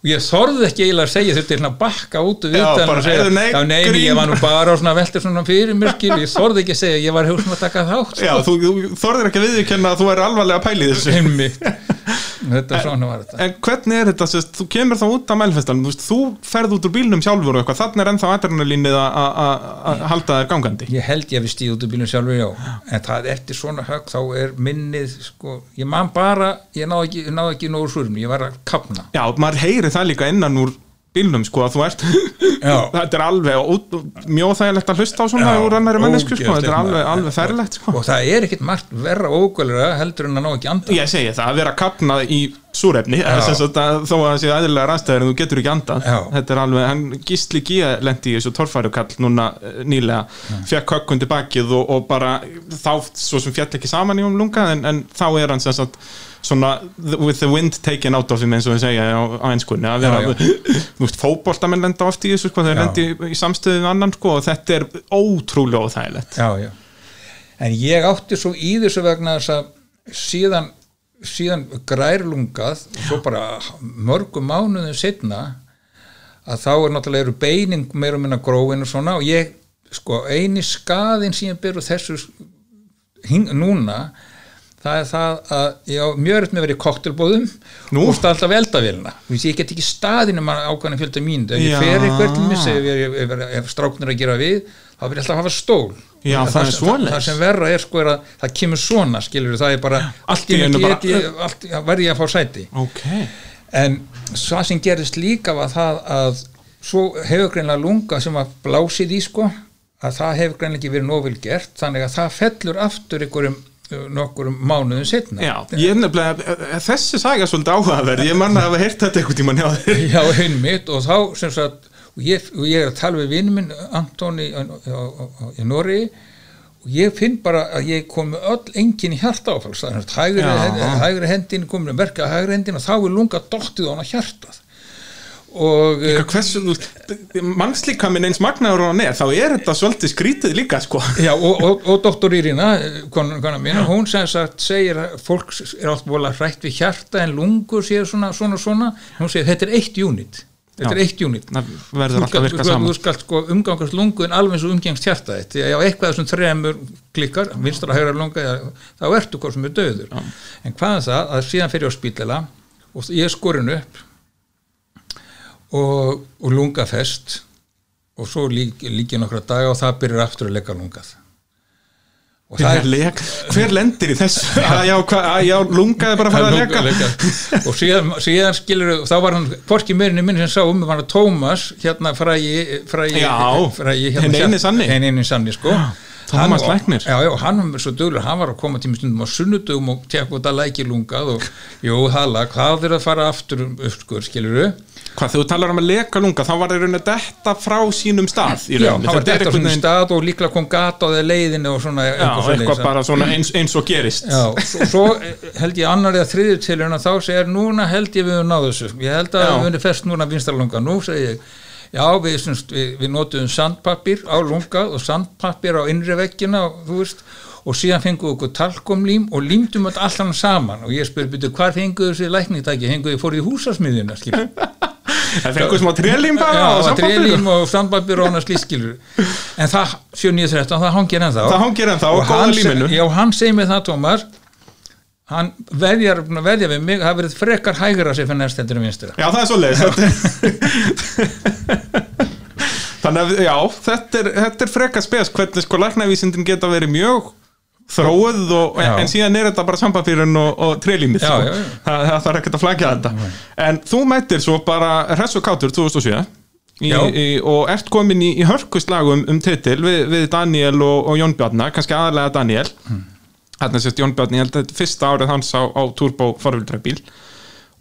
og ég þorði ekki eiginlega að segja þurfti svona að bakka út og utan og segja, nei, já nei, ég var nú bara svona veldur svona fyrir skil, ég þorði ekki að segja, ég var hugsa að taka þátt sko. Já, þú, þú þorðir ekki að viðurkenna að þú er alvarlega að pæli þessu þetta En hvernig er þetta, sérst, þú kemur þá út af mælfestan, þú þú ferð út úr bílnum sjálfur og eitthvað, þannig er ennþá adrenalínið að- halda þér gangandi? Ég held ég að við stíð út úr bílum sjálfur já. En það eftir svona högg þá er minnið sko, ég man bara ég náði ekki, náði ekki nógu súrum, ég var að kapna Já, maður heyri það líka innan úr bílnum, sko, að þú ert Já. þetta er alveg mjög þægilegt að hlusta á svona Já, úr annari mennesku, sko, þetta er alveg, alveg ferlegt, sko. Og það er ekkit margt verra ógælega heldur en að ná ekki anda Ég segi það, að vera kapnað í súrefni, eða sem sagt að þó að það séu aðeinslega rastæður en þú getur ekki andað. Já. þetta er alveg, hann gísli gíða lendi í þessu torfærukall núna eh, nýlega. Fekk hökkun bakið og, og bara þá svo sem fjall ekki saman í um lunga en, en þá er hann sem sagt svona with the wind taken out of him eins og við segja á, á einskunni að vera, þú veist, fótboltamenn lenda oft í þessu sko, þeir lendi í, samstöðu við annan sko og þetta er ótrúlega óþægilegt. Já, já. en ég átti svo í þessu vegna þess að síðan síðan grærlungað og svo bara mörgum mánuðum setna að þá er náttúrulega eru beinin meira og minna gróin og svona og ég, sko, eini skaðin sem ég byrju þessu hing, núna það er það að ég á mjög rétt með verið koktelbóðum og stað alltaf veldavélina ég get ekki staðinu maður ákvæðan fjölda mín. Ef ég fer eitthvað til mis ef, ef, ef, ef stráknir að gera við þá vil ég alltaf hafa stól. Já, það er sem- það sem verra er sko er að það kemur svona skilur það er bara allt í bara- get ég að fá sæti. Ok, en það sem gerist líka var það að svo hefur greinlega lunga sem var blásið í sko að það hefur greinlega ekki verið nóg vel gert. Þannig að það fellur aftur einhverjum nokkurum mánuðum setna já, ég nefnilega eh, þessi saga er svolítið áhugaverð, ég manna að hafa heyrt þetta einhvern tímann hjá þér. Já, einmitt og þá sem sagt og ég, og ég er að tala við vinn minn Antoni í, Nóri og ég finn bara að ég kom með öll engin í hjarta áfalls það er hægri, hægri hendin komin að verka hægri hendin og þá er lunga dottið á hana hjartað og eh, hversu, þú mannslíka minn eins magnaður og hann er, þá er þetta svolítið skrítið líka, sko. Já, og, og, og doktor konan, konan mín, hún sem sagt segir að fólk er allt vola hrætt við hjarta en lungur séu svona, svona, svona, hún segir þetta er eitt unit, þetta Já. er eitt að virka Þú skalt sko umgangast lungu en alveg eins og umgengst hjarta þetta, ef eitthvað þessum þremur klikkar, vinstra hægra lunga, þá ertu hvað sem er döður. En hvað er það að síðan fyrir á spítala og ég er skorin upp og, og lungafest. Og svo lík, líki nokkra daga og það byrjar aftur að leggja lungað. Og hver, leik, hver lendir í þessu? Að já, já, lungaði bara að fara að leka. leka. Og síðan, síðan skilur þá var hann, hvorki meirinni minn sem sá um var hann Tómas, hérna frægi frægi, Já, frægi hinn eini sanni. hinn eini sanni, sko. Tómas Hann- læknir. já, já, hann var svo dögulegur, hann var að koma tíma stundum á sunnudugum og tekka út að læki lungað og jú, það lag, hvað er að fara aftur um upp, sko, skilur hvað þú talar um að leka lunga þá var það detta frá sínum stað í já, hann var þetta þetta svona veginn stað og líklega kom gata á þeir leiðinu og svona já, eitthvað bara svona eins, eins og gerist. Já, svo, svo held ég annar eða þriðju tilhörna þá segir núna held ég við náðu þessu. Ég held að við já við, semst, við, við notuðum sandpapir á lungað og sandpapir á innri veggina og, og síðan fengum við okkur talkomlím og límdum þetta allan saman og ég spyr, byrju, hvar fenguðu þessi lækningtæki fenguðu þið fóruð í húsasmiðina það fengur smá trélím bara Já, og trélím og sandpapir og annars lískilur en það, 7.9.13, það hangir ennþá. Það hangir ennþá og góða hann, líminu. Já, hann segir mig það, Tómas hann veðjar, veðja við mig það verið frekar hægra sér fyrir næst heldur um vinstra Já, það er svo Þannig að, já, þetta er, þetta er frekar spes hvernig sko læknavísindin geta verið mjög þróuð og, en síðan er þetta bara sambapýrun og, og trélímið Já, sko. Það, það þarf ekkert að flagja þetta. En þú mættir svo bara hress og kátur 2007 í, í, og ert komin í, í hörkuslagum um titil við, við Daniel og, og Jón Bjarnar kannski aðalega Daniel. Hmm. Þarna sést Jón Bjarni, ég held að þetta er fyrsta árið hans á, á turbo forvildrækbíl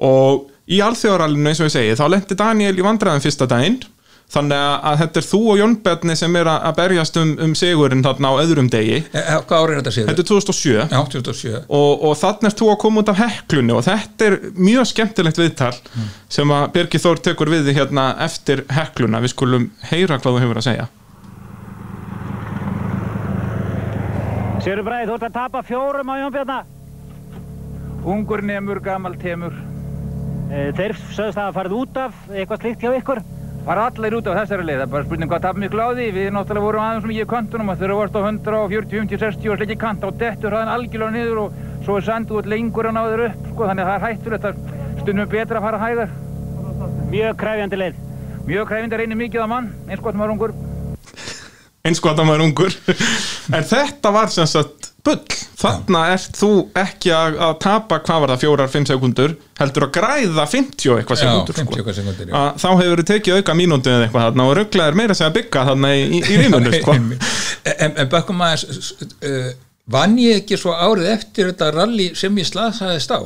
og í alþjóðarallinu eins og ég segi þá lendi Daniel í vandræðum fyrsta daginn. Þannig að, þetta er þú og Jón Bjarni sem er að, berjast um, um sigurinn þarna á öðrum degi. E, e, hvað árið er þetta séð? þetta er 2007 Já, 2007 og, og þannig er þú að koma út af heklunni og þetta er mjög skemmtilegt viðtal sem að Birgir Þór tekur við hérna eftir hekluna. Við skulum heyra hvað þú hefur að segja Sigur Bræði, þú ert að tapa fjórum á Jón Bjarnar. Ungur nemur, gamal temur. Eh, Þeir sögðust að hafa farið út af eitthvað slíkt hjá ykkur. Var allir út á þessari leið, það er bara spurning hvað tapum á því. Við náttúrulega vorum aðeins mikið í kantunum og þegar þú varst á 140, 50, 60 og slikki kant á dettur hraðan algjörlega niður og svo er sandu út lengur að ná þér upp, sko, þannig að það er hættulegt að stundum betra að fara hægar. Mjög kræfjandi leið. Mjög kræfindi reynir mikið á mann, eins gott maður ungur. Eins og að það maður ungur en þetta var sem sagt bull þarna ert þú ekki að, að tapa hvað var það, fjórar, fimm sekundur heldur að græða 50 og eitthvað Já, sekundur 50 sko. sekundur, já. að, þá hefur þú tekið auka mínútu eða eitthvað þarna og rugglaðir meira að segja bygga þarna í, í, í rímunu sko. en, en bökkum aðeins uh, vann ég ekki svo árið eftir þetta rally sem ég slasaðist á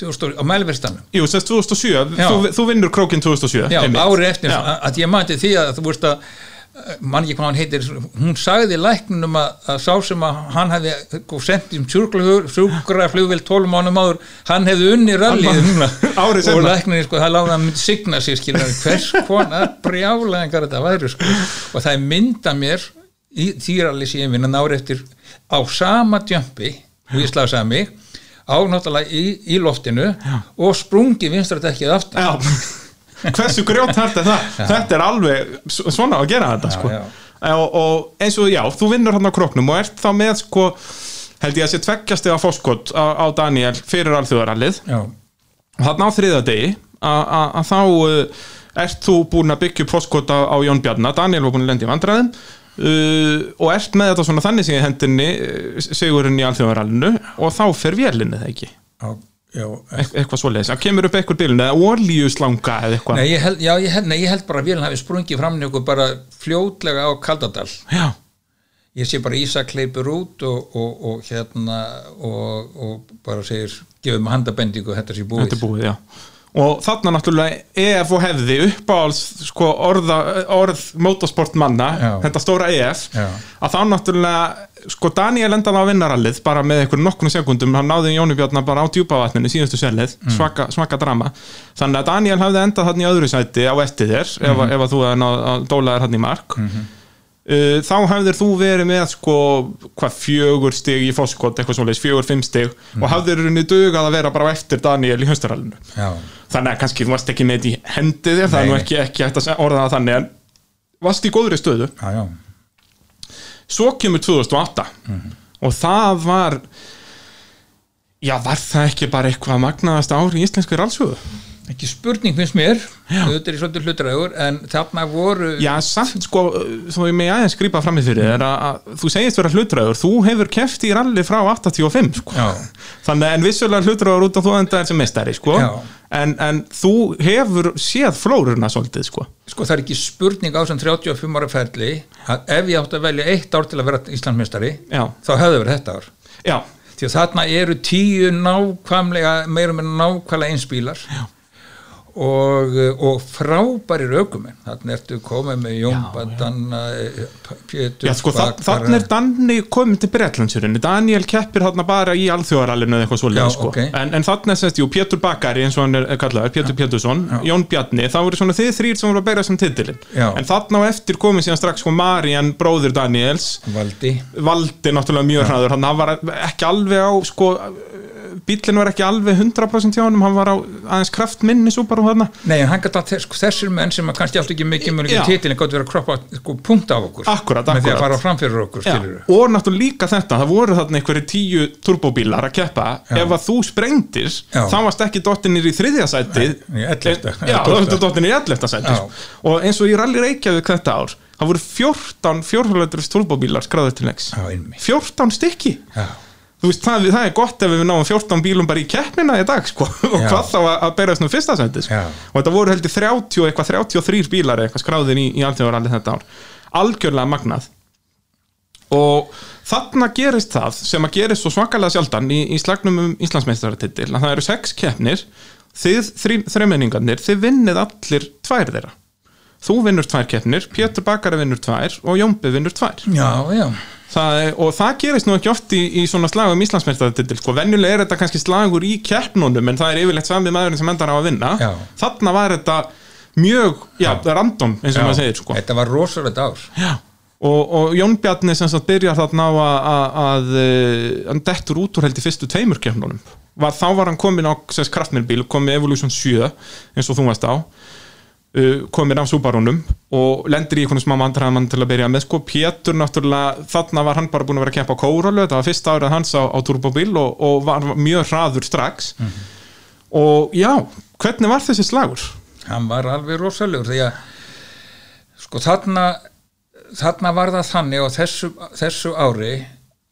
2000, á mælverstanum Jú, sérst 2007, Já. þú, þú vinnur krókin 2007 Já, árið eftir, Já. að, að ég mati því að þú veist að eh, mann ekki hvað hann heitir hún sagði læknunum að, að sá sem að hann hefði sko, sendt um sjúkraflugvel 12 mánum áður hann hefði unni rallið og læknunni sko, það láði að myndi signa sér skilur hvers konar brjálæðingar þetta væri sko. og það mynda mér í þýralli síðan vinna nári eftir á sama djömpi og ég slasaði mig á náttúrulega í, í loftinu Já. og sprungi vinstratekkið aftur hversu grjót þetta er það þetta er alveg svona að gera þetta sko. já. Og, og eins og já, þú vinnur hann á króknum og ert þá með sko held ég að sé tveggjasti á fóskot á, á Daniel fyrir alþjóðarallið Já. og þarna á þriða degi að- þá uh, ert þú búin að byggja fóskot á, á Jón Bjarnar Daniel var búin að lendi í vandræðum uh, og ert með þetta svona þannig sem í hendinni sigurinn í alþjóðarallinu og þá fer vélinni það ekki Já, já, Eit- eitthvað svoleiðis, það kemur upp eitthvað bílun eða olíuslanga eða eitthvað Nei, ég held, já, ég held, nei, ég held bara að vélina hafi sprungið fram okkur bara fljótlega á Kaldadal. já, Ég sé bara Ísak hleypur út og, og, og hérna og, og bara segir gefum handabendingu þetta sé búið. þetta er búið, já og þarna náttúrulega EF og hefði uppáhalds sko orða, orð motorsport manna, Já. þetta stóra EF Já. að þá náttúrulega sko Daniel endaði á vinnarallið bara með einhverjum nokkrum sekundum, hann náði Jóni Bjarnar bara á djúpavatninu síðustu selið, Mm. svaka, svaka drama þannig að Daniel hafði endað hann í öðru sæti á eftir þér, ef, Mhm. ef að þú hefði náð að dóla þér hann í mark Uh, þá hefðir þú verið með sko, hvað fjögur stig í fóskot eitthvað svoleiðis, fjögur, fimm stig. Mhm. og hafðir runni dugað að vera bara eftir Daniel í höstarallinu þannig að kannski þú varst ekki með þetta í hendi þér það er nú ekki, ekki hægt að orða þannig en varst í góðri stöðu. Já, já. svo kemur 2008 og það var já var það ekki bara eitthvað magnaðast ári í íslenski rallsögu Ekki spurning finnst mér, þetta er svolítið hlutræður, en þarna voru... já samt sko þó ég mig aðeins grípa fram í fyrir þér að, að þú segist vera hlutræður þú hefur keft í ralli frá 85 sko. Já. þannig en vissulega hlutræður út af þú enda er sem mestari sko. En, en þú hefur séð flórurna svolítið sko. Sko það er ekki spurning á sem 35 ára ferli að ef ég átti að velja eitt ár til að vera Íslandsmeistari, Já. þá hefði verið þetta ár. já, Því að þarna eru tíu nákvæmlega, meirum en nákvæmlega einsbílar Já. Og, og frábærir aukumenn. Þarna ertu komið með Jómba, Danna, Pétur, Já, sko, þa þannig er Danni komin til Bretlandsjörinu, Daniel keppir þarna bara í alþjóðarallinu eða eitthvað svoleiði Já, sko. ok. en, en þannig er semst, jú, Pétur Bakari eins og hann er kallaður, Pétur Pétursson Jón Bjarni, þá eru svona þið þrýr sem voru að beira sem titilin, Já. en þarna á eftir komið síðan strax sko Marian, bróðir Daniels Valdi. valdi náttúrulega mjög hraður hann var ekki alveg á sko, bílinn var ekki alveg 100% hjá honum, hann var á aðeins kraft minni Subaru þarna Nei, en hann gæti að sko, þessir menn sem kannski allt ekki mikið mjög Já. ekki titilin gott verið að kroppa sko, punkt af okkur Akkúrat, með því að fara fram fyrir okkur Já, skilur og náttúrulega líka þetta, það voru þarna einhverju tíu turbóbílar að keppa ef að þú sprengtir, Já. þá varst ekki dottinir í þriðja sæti Nei, í 11. já, þá varst dottinir í 11. sæti Já. og eins og í Rally Reykjavík þetta ár það voru 14 fjórhjóðleiturist turbóbílar skráður til Já, einmitt. 14 stykki Já. Þú veist, það, það er gott ef við náum 14 bílum bara í keppnina í dag, sko, og hvað þá að, berast nú fyrsta sendi, sko. Já. Og þetta voru heldur 30, og eitthvað 33 bílar eitthvað skráðir í, í alþjóðaralli þetta ár. Algjörlega magnað. Og þarna gerist það sem að gerist svo svakalega sjaldan í, í slagnum um Íslandsmeistaratitil, að það eru sex keppnir, þið þremmenningarnir, þið vinnið allir tvær þeirra. þú vinnur tvær keppnir, Pétur Bakari vinnur tvær og Jómbi vinnur tvær já, já, það er, og það gerist nú ekki oft í, í svona slagum Íslandsmeistardildil sko, venjulega er þetta kannski slagur í keppnunum en það er yfirleitt sami maðurinn sem endar á að vinna. Já. þarna var þetta mjög, já, random eins og já. maður segir sko. Þetta var rosalegt ár. Já. Og, og Jón Bjarni sem sagt byrjar þarna á að, eh, hann dettur út úr held í fyrstu tveimur keppnunum. Var, þá var hann komin á sérst kraftmennbíl komin Evolution 7 eins og þú varst á uh, komin af Subarunum og lendir í einhvern smá mandræðamann til að byrja með sko. Pétur náttúrulega þarna var hann bara búin að vera að keppa á kóralu þetta var fyrsta árið hans á, á turbóbíl og, og var mjög hraður strax. Og já, hvernig var þessi slagur? hann var alveg rosalegur því að sko þarna þarna var það þannig á þessu, þessu ári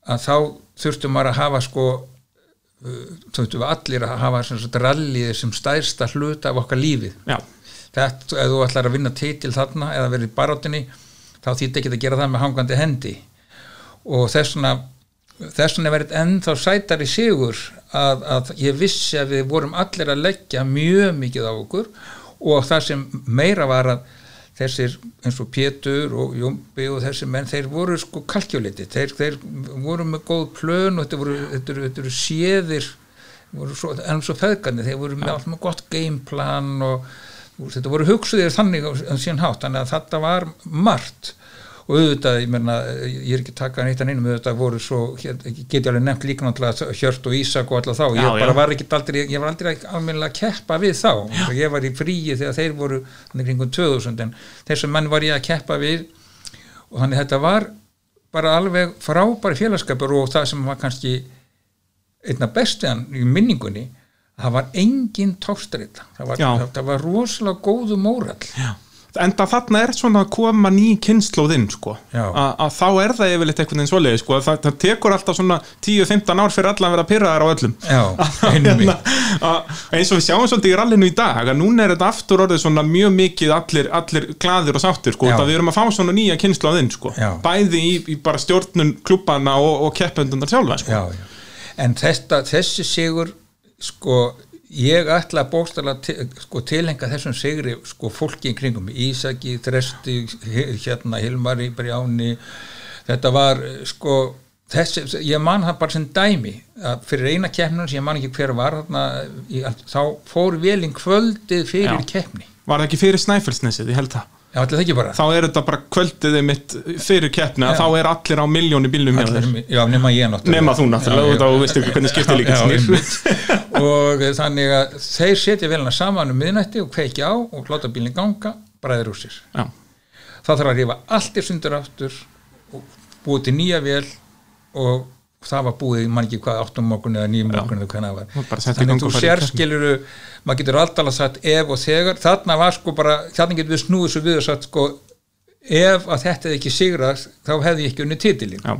að þá þurftum að hafa sko uh, þurftum við allir að hafa ralliði sem stærsta hluta af okkar lífið Já, þetta, ef þú ætlar að vinna titil þarna eða verið barátinni þá þýtti ekki að gera það með hangandi hendi. Og þess vegna þess vegna verið ennþá sætari sigur að, að ég vissi að við vorum allir að leggja mjög mikið á okkur og það sem meira var að þessir eins og Pétur og Jómbi og þessir menn, þeir voru sko kalkjóliti, þeir, þeir voru með góð plön og þetta voru, þetta eru, þetta eru séðir voru svo, en svo feðgandi, þeir voru með allt með gott gameplan og þetta voru hugsuðir þannig hátt, þannig að þetta var margt. Og auðvitað, ég meina, ég er ekki takað neitt að neinum, auðvitað voru svo, get ég alveg nefnt líka náttúrulega Hjört og Ísak og alltaf þá, ég Já, bara já. var ekki aldrei, ég var aldrei almennilega að keppa við þá, og ég var í fríi þegar þeir voru kringum 2000 en þessum menn var ég að keppa við. Og þannig þetta var bara alveg frábæri félagskapur og það sem var kannski einna bestiðan í minningunni það var engin tókstrita það var, það, það var rosalega góðu mórall Já. Enda þarna er svona að koma ný kynnslóðinn sko. Að þá er það yfirleitt einhvern veginn svoleiði sko. það, það tekur alltaf svona 10-15 ár fyrir alla að vera pyrraðar á öllum Já, Hérna, eins og við sjáum svolítið í rallinu í dag að núna er þetta aftur orðið svona mjög mikið allir, allir glaðir og sáttir sko, við erum að fá svona nýja kynnslóðinn sko. Bæði í, í bara stjórnun klubbana og, og keppendundar sjálfa sko. já, já. en þetta, þessi sigur sko ég ætla að bókstala til, sko, tilhenga þessum sigri sko fólki í kringum Ísaki, Þresti hérna Hilmari, Brjáni. Þetta var sko þessi, ég man það bara sem dæmi að fyrir eina keppnum sem ég man ekki hver var þarna, í, þá fór velin kvöldið fyrir Já. keppni. Var það ekki fyrir Snæfellsnesið, ég held það já, allir það ekki bara þá er þetta bara kvöldið mitt fyrir Já. þá er allir á miljóni bílnum hjá þér já, nema ég náttúrulega nema þú náttúrulega, Já, þú já. þá veistu ekki hvernig skiptir líka snýr og þannig að þeir setja velina saman um miðnætti og kveiki á og láta bílinn ganga bræðir úr sér Já. það þarf að rífa allt í sundur aftur og búið til nýja vel og það var búið mann ekki hvað áttum morgun eða nýjum morgun eða hvernig það var þannig að þú og farið í sér keppni. skiluru maður getur alltaf sagt ef og þegar þarna var sko bara, þarna getur við snúið svo við og sagt sko ef að þetta hefði ekki sigrast þá hefði ég ekki unni titilin Já.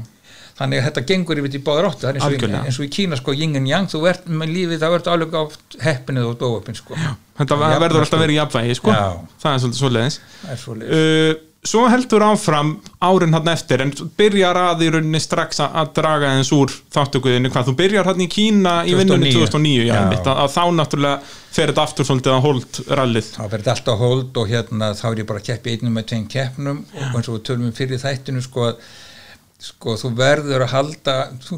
þannig að þetta gengur yfir til báðar það er eins eins og í Kína sko yin and yang, þú ert með lífið þá ertu alveg átt heppinuð og dóöpinn sko þetta verður alltaf sko. verið í jafnvægi sko. Það er svolítið það svo heldur áfram árin hann eftir en byrjar að í rauninni strax að, að draga eins úr þáttökuðinu hvað þú byrjar hann í Kína í vinnunni 2009. 2009 já, Já. einmitt, að, að þá náttúrulega fer þetta aftur svolítið að hold rallið þá verður allt á hold og hérna þá er ég bara að keppi einum með tveim keppnum og eins og við tölum um fyrir þættinu sko að sko þú verður að halda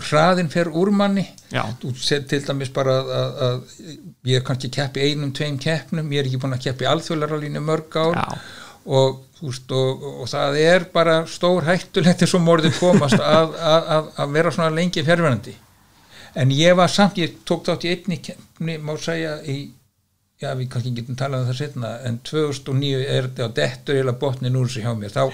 hraðin fer úr manni Já. þú set til dæmis bara að, að, að ég er kannski keppi einum, tveim keppnum ég er ekki búin að keppi alþjóðlaralínu mörg ár Já. Og, veist, og, og það er bara stór hættulegt eins og morðið komast að, að, að, að vera svona lengi fjárverandi en ég var samt, ég tók þátt í einni keppni, má segja í já, við kannski getum talað um það setna en 2009 er þetta á dettur eða botnin úr sig hjá mér. Þá,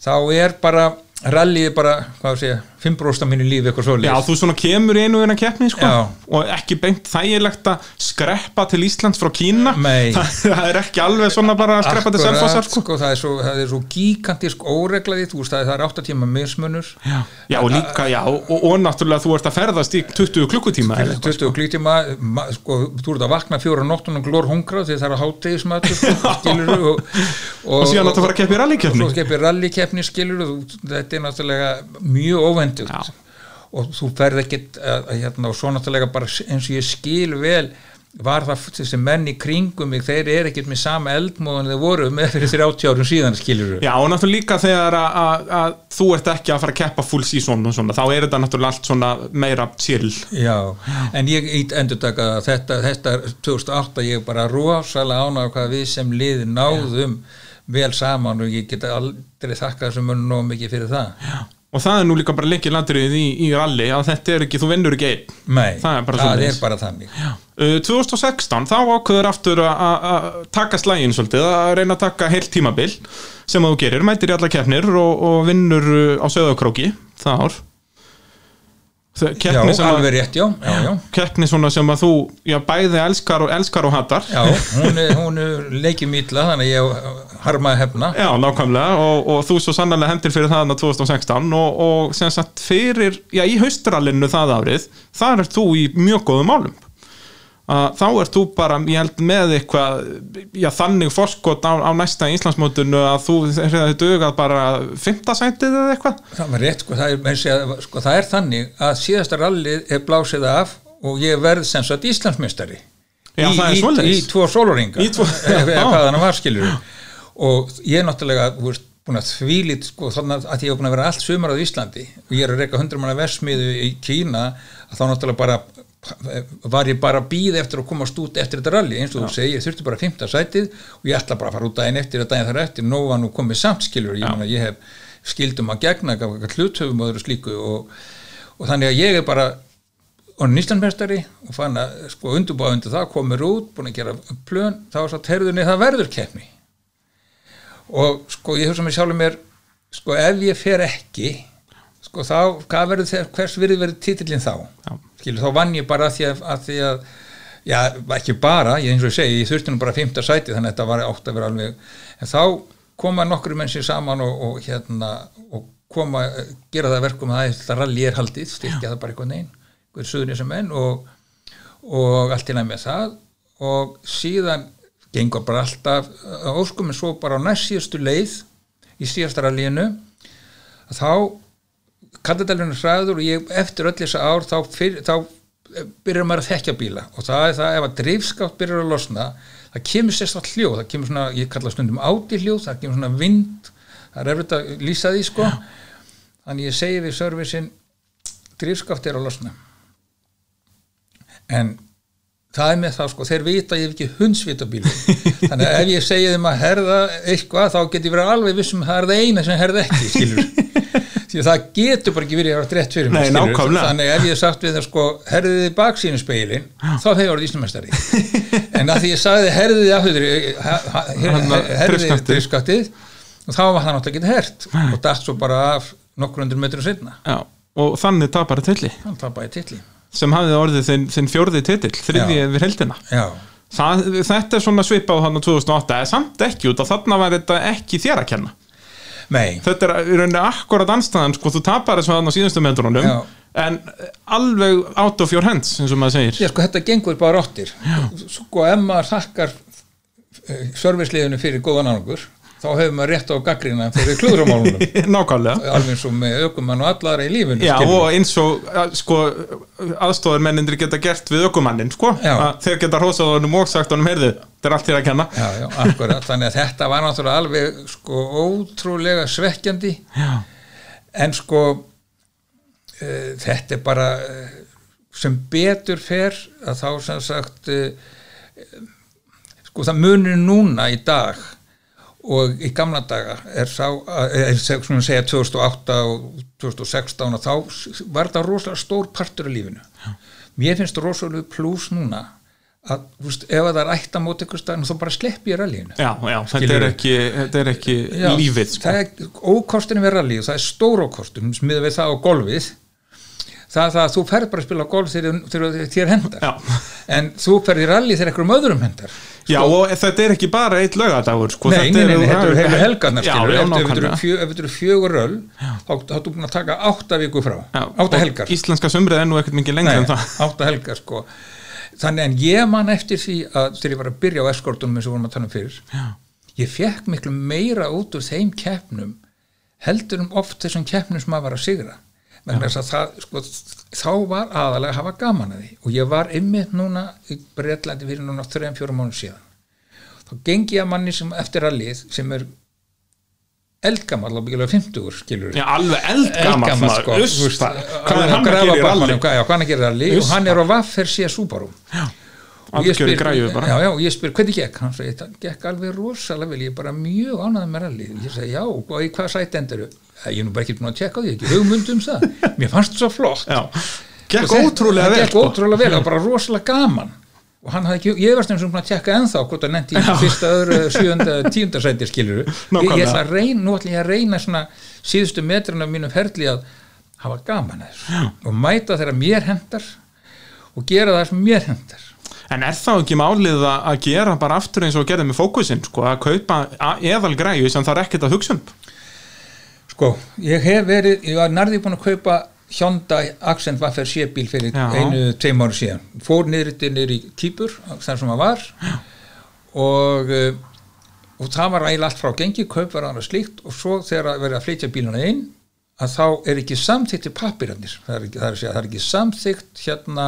þá er bara rallyið bara, hvað að segja 5% af mínu lífi eitthvað svo Já, þú svona kemur í einu þeirna keppni sko, Já. og ekki beint þægilegt að skreppa til Íslands frá Kína. Nei. það er ekki alveg svona bara að skreppa til Selfossar sko. sko, það, er svo, svo gigantísk óreglaði, þú veist það er, það er 8 tíma mismunur. Já, já, og líka, já, og, og náttúrulega þú ert að ferðast í 20 klukkutíma eða eitthvað, 20 klíktíma, ma- sko, þú ert að vakna fjóra nóttun og glór hungra því það er að hátegismatur sko, skilur og, og síðan áttu að fara að keppa í og þetta er náttúrulega mjög óvendugt Já. og þú ferð ekkit að, að, hérna, og svo náttúrulega bara eins og ég skil vel var það þessi menn í kringum mig, þeir eru ekkert með sama eldmóðan þeir voru með fyrir 30 árum síðan skilur Já, og náttúrulega líka þegar að, að, að þú ert ekki að fara að keppa full season og svona, þá er þetta náttúrulega allt svona meira chill. Já, en ég endur taka þetta, þetta 2008 ég bara rosalega ánægð hvað við sem liði náðum vel saman og ég get aldrei þakka þessum munum nóg mikið fyrir það Já. Og það er nú líka bara leikið landrið í, í rally að þetta er ekki, þú vinnur ekki einn. Nei, Það er bara það er bara þannig Uh, 2016, þá ákveður aftur að- taka slægin svolítið, að reyna að taka heilt tímabil sem þú gerir, mætir í alla keppnir og, og vinnur uh, á söðakróki það ár. Það- Já, Keppni sem, alveg að, rétt, já, já, já. Keppni svona sem að þú já, bæði elskar og, elskar og hattar. Já, hún, er- hún er leikið mítla þannig að ég harmaði hefna. Já, nákvæmlega og, og þú svo sannlega hendir fyrir það þarna 2016 og, og sem sagt fyrir, já í haustrallinu það árið, þar ert þú í mjög góðum málum. að þá ert þú bara, ég held með eitthvað já þannig forskot á, á næsta Íslandsmótinu að þú hefði dugað bara fimmtasætið eða eitthvað? Það var rétt, sko, það er, segja, sko, það er þannig að síðasta rallið er blásið af og ég verð sem sagt Íslandsmeistari Já, í, er í, í tvo tvo- eða hvað þannig var skilur og ég er náttúrulega þú veist, búin að þvílit sko, þannig að ég er búin að vera allt sumar á Íslandi og ég er að reyka 100 manna versmiðu í Kína að þá náttúrulega bara var ég bara að býða eftir að komast út eftir þetta rally? Eins og þú segir, ég þurfti bara 15 sætið og ég ætla bara að fara út daginn eftir að daginn þar eftir, nóg var nú komið samt skilur ég, meina, ég hef skildum að gegna hluthöfum og öðru slíku og, og þannig að ég er bara orðin Íslandmestari og fann að sko undurbúa undir það, komur út, búin að gera plön, þá var svo terðunni það verður keppni. Og sko ég hugsa mér sjálfur mér sko ef ég fer ekki sko þá, hvað verður þegar, hvers verður verður titillin þá? Já. Skilur, þá vann ég bara að því að, að, því að já, ekki bara, ég eins og segi ég þurfti nú bara fymta sæti þannig að þetta var átt að vera alveg, en þá koma nokkru mennsi saman og, og hérna og koma, gera það verkum að það ralli er haldið, styrkja það bara eitthvað neinn, eitthvað suður sem menn og, og allt í næmi með það. Og síðan gengur bara alltaf á óskum en svo bara á næst síðustu leið í síðasta rallíinu að þá kalladælunum hraður og ég eftir öll þessa ár þá, fyr, þá byrjar maður að þekkja bíla. Og það er það ef að dreifskátt byrjar að losna það kemur sérstaklega hljóð, það kemur svona ég kalla stundum áti hljóð, það kemur svona vind það er erfitt að lýsa því sko. Þannig ég segi við servicin dreifskátt er að losna. En það er með það sko, þeir vita ég hef ekki hundsvita bíli þannig að ef ég segi þeim að herða eitthvað þá get ég verið alveg vissum að það er það eina sem herða ekki skilur því að það getur bara ekki verið að vera rétt fyrir mig Nei, nákvæmlega. þannig ef ég sagt við þeim sko herðið þið baksínu speilin þá hefur ég orðið íslumestari en að því ég sagði herðið þið afhverju Þarna, herðið drifskaftið. drifskattið og þá var það náttúrulega ekki hert og dætt svo bara af nokkur undir metrum sinna Já, og þannig tapar að tilli hann tapaði titli. Sem hafði orðið þinn, þinn fjórði titill þriðji Já. við heldina Það, þetta er svona svipað hann á 2008 eða samt ekki út að þarna var þetta ekki þér að kenna nei. Þetta er í rauninni akkurat anstæðan sko, þú tapar þessu hann á síðustu metrunum Já. en alveg out of your hands eins og maður segir. Já, sko, þetta gengur bara áttir sko, ef maður þakkar serviceliðinu fyrir góðan árangur þá hefur maður rétt á gaggrina fyrir klúðramálunum. Nákvæmlega. Alveg eins og með ökumann og allara í lífinu Já, skilur. og eins og sko, aðstofarmennindir geta gert við ökumannin sko, þeir geta hrósað honum og sagt honum, heyrðu, þetta er allt þér að kenna. Já, já, akkurat, þannig að þetta var náttúrulega alveg sko ótrúlega svekkjandi. Já, en sko uh, þetta er bara uh, sem betur fer að þá sem sagt uh, sko það munir núna í dag og í gamla daga er sá, er, svona segja 2008 og 2016 og þá var þetta rosalega stór partur af lífinu Já. mér finnst rosalega pluss núna að þú veist, ef það er ætt að móta ykkur staðin þá bara sleppi ég rallíinu já, já þetta, er ekki, þetta er ekki Já, lífið sko. það er ókostinu við rally og það er stór ókostun smiða við það á golfið það er það að þú ferð bara að spila golf þegar, þér hendar Já. en þú ferð í rally þegar einhverjum öðrum hendar Já, og þetta er ekki bara eitt lögadagur sko, Nei, nei, nei, þetta eru heilu helgarnar ef þetta eru fjögur öll þá ertu búin að taka átta viku frá Já, átta helgar. Íslenska sumrið er nú ekkert mikið lengur en það. átta helgar sko. Þannig en ég man eftir því að þegar ég var að byrja á eskortunum eins og vorum að tala um fyrir Já. ég fekk miklu meira út úr þeim keppnum heldur um oft þessum keppnum sem maður var að sigra það, sko, þá var aðalega að hafa gaman að því. Og ég var ymmið núna í Breitlandi fyrir núna 3-4 mánu síðan. Þá gengi ég að manni sem eftir að lið sem er eldgamall og byggilega 50 skilur Já, alveg maður, sko, Hvað er hann að grafa gera í rally og hann er á Vaffer sé Subaru Og ég spyr- já, já, og ég spyr, hvernig gekk? hann segi, það gekk alveg rosalega vel, ég er bara mjög ánægð með rally ég segi, já, og í hvað sætt endur ég er nú bara ekki búin að tjekka því, ekki hugmynd um það. Mér fannst það svo flott. Já, gekk Og þetta- ótrúlega það vel gekk sko. ótrúlega vel, það var bara rosalega gaman. Og hann hafði ekki, ég var stundum svona að tjekka ennþá hvort það nefndi í fyrsta, öðru, sjöunda tíunda sæti skilur ég, ég ætla að reyna, nú ætla ég að reyna svona síðustu metrun af mínum ferli að hafa gaman að þessu og mæta þegar mér hendar og gera það sem mér hendar En er þá ekki málið að gera bara aftur eins og að gera með fókusinn sko, að kaupa eðal græju sem það er ekkert að hugsa um? Sko, ég hef verið, ég var nærði búin að kaupa Hyundai Accent Waffer C-bíl fyrir Já. einu, tveim ára síðan. Fór niður þetta niður í Kýpur þar sem það var. Og uh, og það var eiginlega allt frá gengi, kaup var annað slíkt. Og svo þegar að verið að flytja bíluna inn að þá er ekki samþykkt til pappirarnir það er, ekki, það, það ekki samþykkt hérna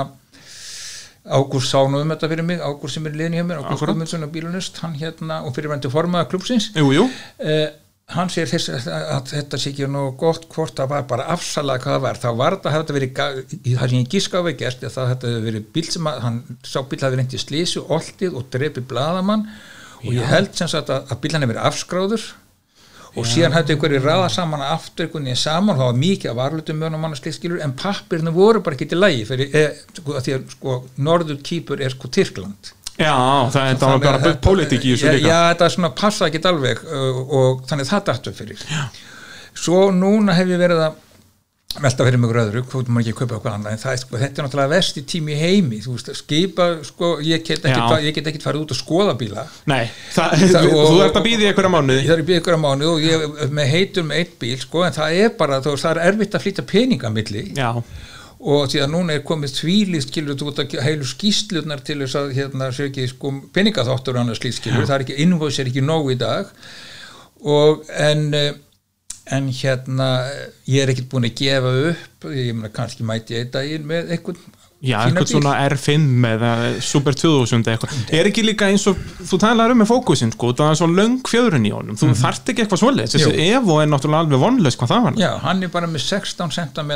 Ágúst sá nú um þetta fyrir mig Ágúst sem er liðin hjá mér, Ágúst. Guðmundsson og bílunist, hann hérna og fyrir vendu formaða jú, eh, hann segir þess að þetta sé ekki nú gott hvort það var bara afsalað hvað það var, þá var þetta hefði verið það sem ég gíska á gert er það þetta hefði verið bíl sem að hann sá bíl hefði reyndi slísu, oltið og drepi bladamann og ég held sem sagt að, að bíl hann verið afskráður og síðan hefði einhverju raða saman aftur einhvern veginn saman, það var mikið af varlutum mönum mann að skilur, en pappirinu voru bara ekki til lægi fyrir, e, sko, að því að sko, norður kýpur er sko Tyrkland. Já, það er það bara Þannig að- pólitík í þessu líka. já, þetta er svona passa ekki alveg uh, og þannig það dættu fyrir. Já. svo núna hef ég verið að velta fyrir mig öðru, hvað maður ekki að kaupa eitthvað annað en það sko, þetta er náttúrulega vesti tími heimi þú veist, skipa, sko, ég get get ekkit farið út að skoða bíla. Nei, það, Það- og- þú ert að býða í einhverja mánuði. Ég þarf í byggur ykkur á mánu og ég með heitur með eitt bíl, sko, en það er bara það er erfitt að flytja peninga á milli. Já, og því að núna er komið þvílist skilur þú ert að heilu skýslunar til þess að hérna sé ekki sko peningaþáttur og annars skilur, það er ekki invoice er ekki nóg í dag. Og en eh, en hérna eh, ég er ekkert búin að gefa upp ég meina kannski mæti ég einn daginn með einhvern já eitthvað svona R5 eða Super 2000 eitthvað. Er ekki líka eins og, þú talar um með fókusinn sko, það er svo löng fjöðrun í honum. Þú þarft ekki eitthvað svoleiðis, þessi. Evo er náttúrulega alveg vonlaus hvað það var. Já, hann er bara með 16 cm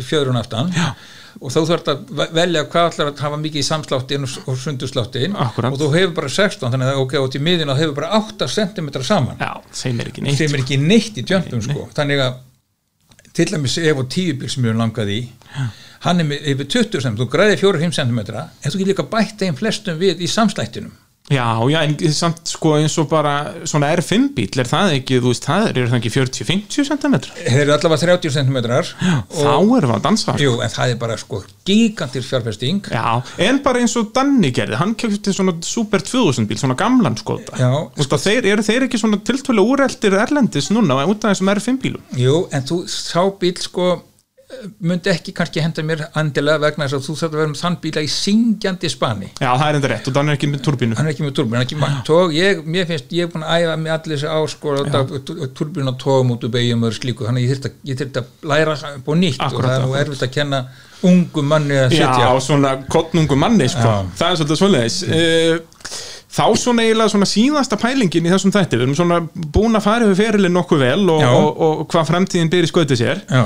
fjöðrun aftan. Já. og þá þarf að ve- velja hvað ætlar að hafa mikið í samsláttin og, sundursláttin. Og þú hefur bara 16 þannig að ok, og til miðin og hefur bara 8 cm saman. Já, þeim er ekki neitt. Sem er ekki neitt í jumpum sko. þannig að til dæmis ef og tíu bíl sem ég hef langað í hann er yfir 20 cm, þú græði 4-5 cm en þú getur líka bætt þeim flestum við í samslættinum Já, já, en samt sko eins og bara svona R5 bíl, er það ekki, þú veist, það er, er það ekki 40-50 cm? þeir eru allavega 30 cm Þá erum við að dansa sko. jú, en það er bara sko gigantir fjárfesting Já, en bara eins og Danni gerði, hann kefti svona Super 2000 bíl, svona gamlan skota Já, að þeir, eru þeir ekki svona tiltölu úreldir erlendis núna út af þessum R5 bílum? jú, en þú sá bíl sko myndi ekki kannski henda mér andilega vegna þess að þú þarf að vera með þann bíla í syngjandi spani. Já, það er enda rétt og Danni er ekki með turbínu hann er ekki með turbínu, hann er ekki með tóg ég, mér finnst, ég er búin að æfa með allir þessi ár sko, turbínu og tógum út úr beigjum og slíku, þannig ég þyrfti að, læra á nýtt Akkúrat, og það er nú erfitt að kenna ungu manni að Já, sitja. svona kottnungu manni sko. Já. það er svolítið svoleiðis. Uh, Þá svona eiginlega svona síðasta pælingin í þessum þætti, við erum svona búin að fara yfir ferilinn nokkuð vel og, Já. og, og, hvað fremtíðin byrði skautið sér. Já,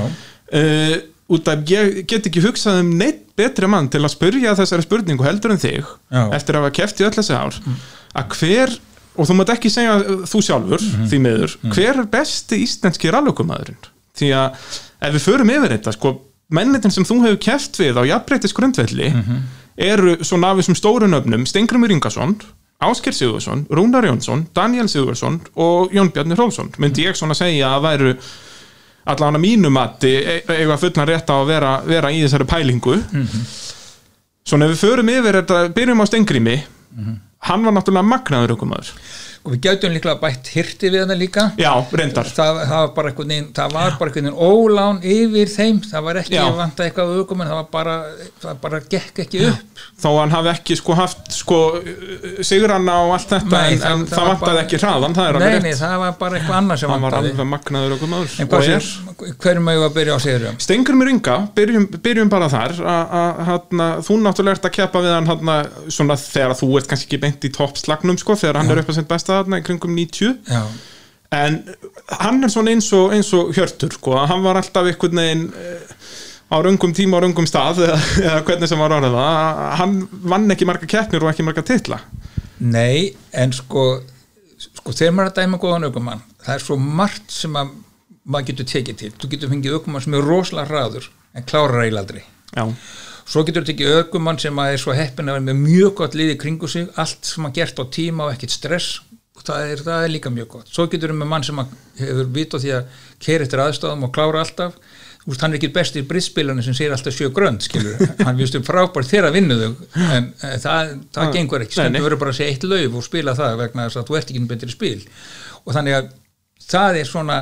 uh, út af ég get ekki hugsað um neitt betri mann til að spurja þessari spurningu heldur en þig Já. eftir að hafa keft í öll þessi ár. Að hver, og þú mátt ekki segja uh, þú sjálfur, því miður hver er besti íslenski rallökumæðurinn því að ef við förum yfir þetta sko, mennitin sem þú hefur keft við á jafnbreytis grundvelli eru svona af þessum stóru nöfnum Stengrimur Ingason Ásker Sigurðsson, Rúnar Jónsson, Daniel Sigurðsson og Jón Bjarni Hrólfsson. Myndi ég svona segja að væru allan að mínu mati e- eiga fullan rétt á að vera, vera í þessari pælingu. Svona ef við förum yfir þetta, byrjum á Stengrimi hann var náttúrulega magnaður aukumæður og við gætum líklega bætt hirti við það líka. Já, reyndar. Það, það var bara einhvern veginn það var bara einhvern veginn ólán yfir þeim. Það var ekki Já. vant eitthvað aukum en það var bara, það bara gekk ekki upp. Þó að hann hafi ekki sko haft sko sigranna og allt þetta Nei, en, það- en það það, var vantaði bara- ekki hraðan, það er nei, alveg nei, rétt. það var bara eitthvað annað sem hann var vantaði. alveg magnaður aukumæður en hvað sér, hverjum að ég var að byrja á sigurum Stengur mér ynga, byrjum, byrjum bara þar. Að- að þú náttúrulega ert að hann hérna, þú í kringum 90 já, en hann er svona eins og, eins og hjörtur sko, hann var alltaf einhvern veginn eh, á röngum tíma á röngum stað eða, eða hvernig sem var orðið það. Að hann vann ekki marga keppnir og ekki marga titla. Nei, en sko sko þegar maður er að dæma góðan aukumann það er svo margt sem að maður getur tekið til, þú getur fengið aukumann sem er rosalega hraður en klárar eiginlega aldrei. Já, Svo getur þetta ekki ökumann sem að er svo heppin að vera með mjög gott liði kringu sig, allt sem að gert á tíma og ekkit stress, það er, það er líka mjög gott. Svo getur við með mann sem að hefur vit á því að keira eftir aðstæðum og klára alltaf, þú veist, hann er ekki best í brittspilanu sem sér alltaf sjö grönd, skilur, hann viðstum frábært þegar að vinna þau, en, en það, það Ah, gengur ekki, nei, nei. stundum verður bara að segja eitt lauf og spila það vegna þess að þú ert ekki betri spil. Og þannig að það er svona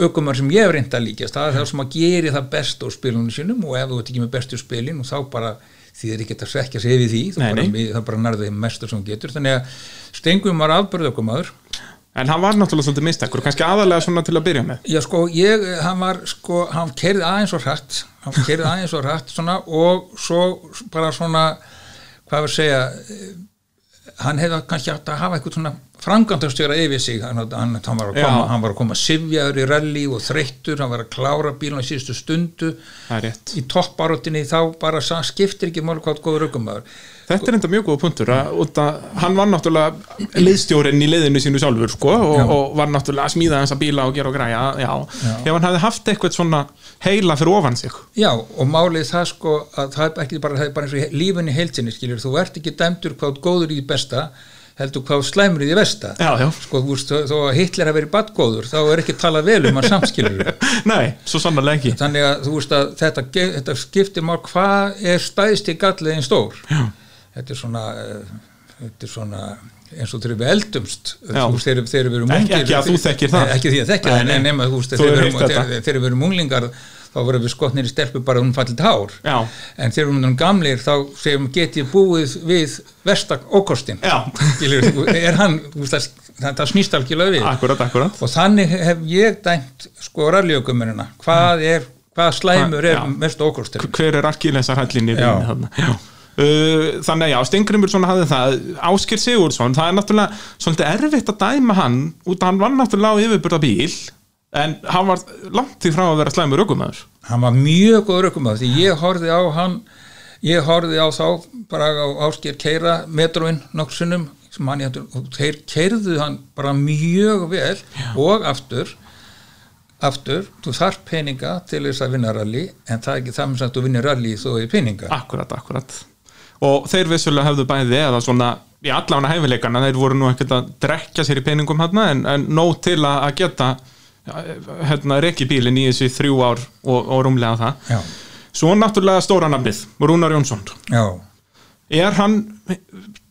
aukumar sem ég hef reynd að líkjast. Það er það sem að geri það best á spilunum sínum og ef þú ert ekki með bestu spilin og þá bara því er ekki að svekja sig yfir því þú Nei, bara, það bara nærði þeim mestur sem getur. Þannig að Stengum var afbörð aukumadur en hann var náttúrulega svolítið mistakkur, kannski aðalega svona til að byrja með. Já sko ég, hann var sko, hann kerði aðeins og hratt hann kerði aðeins og hratt svona og svo bara svona hvað við segja eh, hann hefði kannski átt að hafa eitthvað svona frangandastjóra yfir sig. Hann, hann, hann, var að koma, hann var að koma sifjaður í rally og þreyttur, hann var að klára bílun í síðustu stundu. Í topparóttinni þá bara skiptir ekki hvað góður aukumæður Þetta er enda mjög góða punktur að, að hann var náttúrulega liðstjórinn í liðinu sínu sjálfur sko, og, Já. og var náttúrulega að smíða þessa bíla og gera og græja já. ef hann hefði haft eitthvað svona heila fyrir ofan sig Já, og málið það sko að það er bara, það er bara eins og í lífinni heilsinni skilur, þú ert ekki dæmdur hvað góður í besta heldur hvað slæmur í því versta Já, já. sko, þú veist, þó að Hitler hafi verið badgóður þá er ekki talað vel um að samskilur Nei, svo sannarlega ekki þannig að þú veist að þetta, þetta skiptir mál hvað er stæðst í galliðin stór já. Þetta er svona uh, þetta er svona eins og þegar við eldumst. Þegar, við erum Ekki- ungir ekki að þú þekkir það. ekki því að þekkja það, en nema þegar við heyrt erum- þetta. þegar þegar við erum unglingar þá verðum við skotnir í stelpu bara um fallit hár. Já. en þegar við erum gamlir þá segjum get ég búið við Já. Skilur, er hann, það, það, snýst algjörlega við. Akkurat, akkurat. Og þannig hef ég dæmt sko ralljökumunina, hvað hvað slæmur er mest ókostur Hver er arkilesar hællin í Já. Já Uh, þannig að já, Stengrimur svona hafði það. Áskir Sigurðsson, það er náttúrulega svolítið erfitt að dæma hann út að hann var náttúrulega á yfirburða bíl en hann var langt því frá að vera slæmur ökumæður hann var mjög góður ökumæður því ég horfði á hann ég horfði á þá bara á Ásker keira metróin nokkur sinnum sem hann í hættur og þeir keirðu hann bara mjög vel og aftur aftur, þú þarf peninga til þess að vinna rally en það er ekki það með að þú vinnir rally þó er peninga. Akkurat, akkurat og þeir vissulega hefðu bæði eða svona í allafna hæfileikana, þeir voru nú ekkert að drekja sér í peningum hann en, en nóg til að, geta ja, hérna, reki bílinn í þessi þrjú ár og, og rúmlega það. Já, svo náttúrulega stóra nafnið, Rúnar Jónsson. Já. Er hann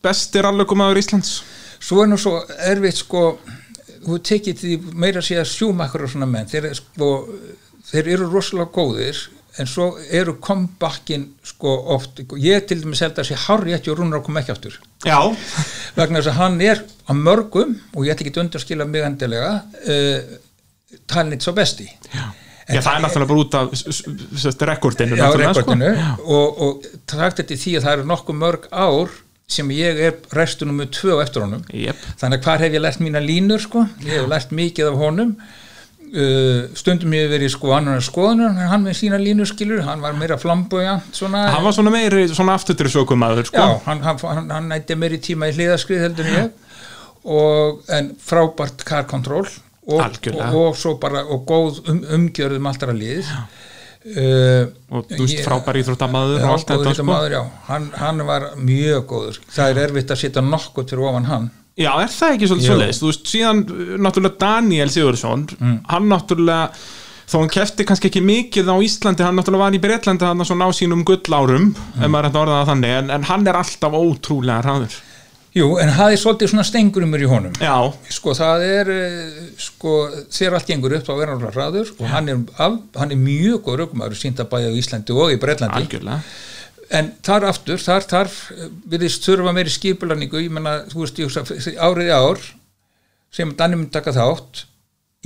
bestir allökumaður Íslands? svo er nú svo erfitt sko þú tekið því meira að segja sjúmakkur og svona menn, þeir, sko, þeir eru rosalega góðir en svo eru comebackinn sko oft, ég til dæmis held að sé hárri eftir og rúnar að koma ekki aftur. Já, vegna þess að hann er á mörgum og ég ætla ekki að undarskila mig endilega uh, talin eitt svo besti. Já. Já, það er náttúrulega bara út af rekordinu já, náttúrulega, rekordinu. Sko. og, og takt þetta því að það eru nokkuð mörg ár sem ég er restunum með tvö eftir honum. Jep. þannig að hvar hef ég lært mína línur sko? Ég hef lært mikið af honum uh, stundum ég verið sko annar skoðunar en hann með sína línur skilur hann var meira flamboyant svona. Hann var svona meiri svona afturdrifsökumaður sko. já, hann, hann, hann, hann nætti meiri tíma í hliðaskrið heldur ég. Og, en frábært car control. Og, og, og svo bara og góð um, umgjörðum alltaf að liðið uh, og þú veist Ég- frábær íþróttamaður og allt þetta sko. maður, hann, hann var mjög góður. Það er erfitt að setja nokkuð fyrir ofan hann Já, er það ekki svolítið svoleiðis? Þú veist, síðan uh, náttúrulega Daniel Sigurðsson hann náttúrulega þó hann kefti kannski ekki mikið á Íslandi hann náttúrulega var í Breitlandi hann á sínum gullárum ef maður er þetta orðað það þannig en, en hann er alltaf ótrúlega hraður. Jú, en hafði svolítið svona stengurumur í honum. Já, sko það er eh, sko þegar allt gengur upp þá er hann alveg hraður og hann er, af, hann er mjög góð rögumæður sínt að bæja á Íslandi og í Breitlandi algjörlega en þar aftur, þar þarf viðist þurfa meiri skipularningu ég menna, þú veist, ég, hugsa, árið í ár sem Danni myndi taka þátt.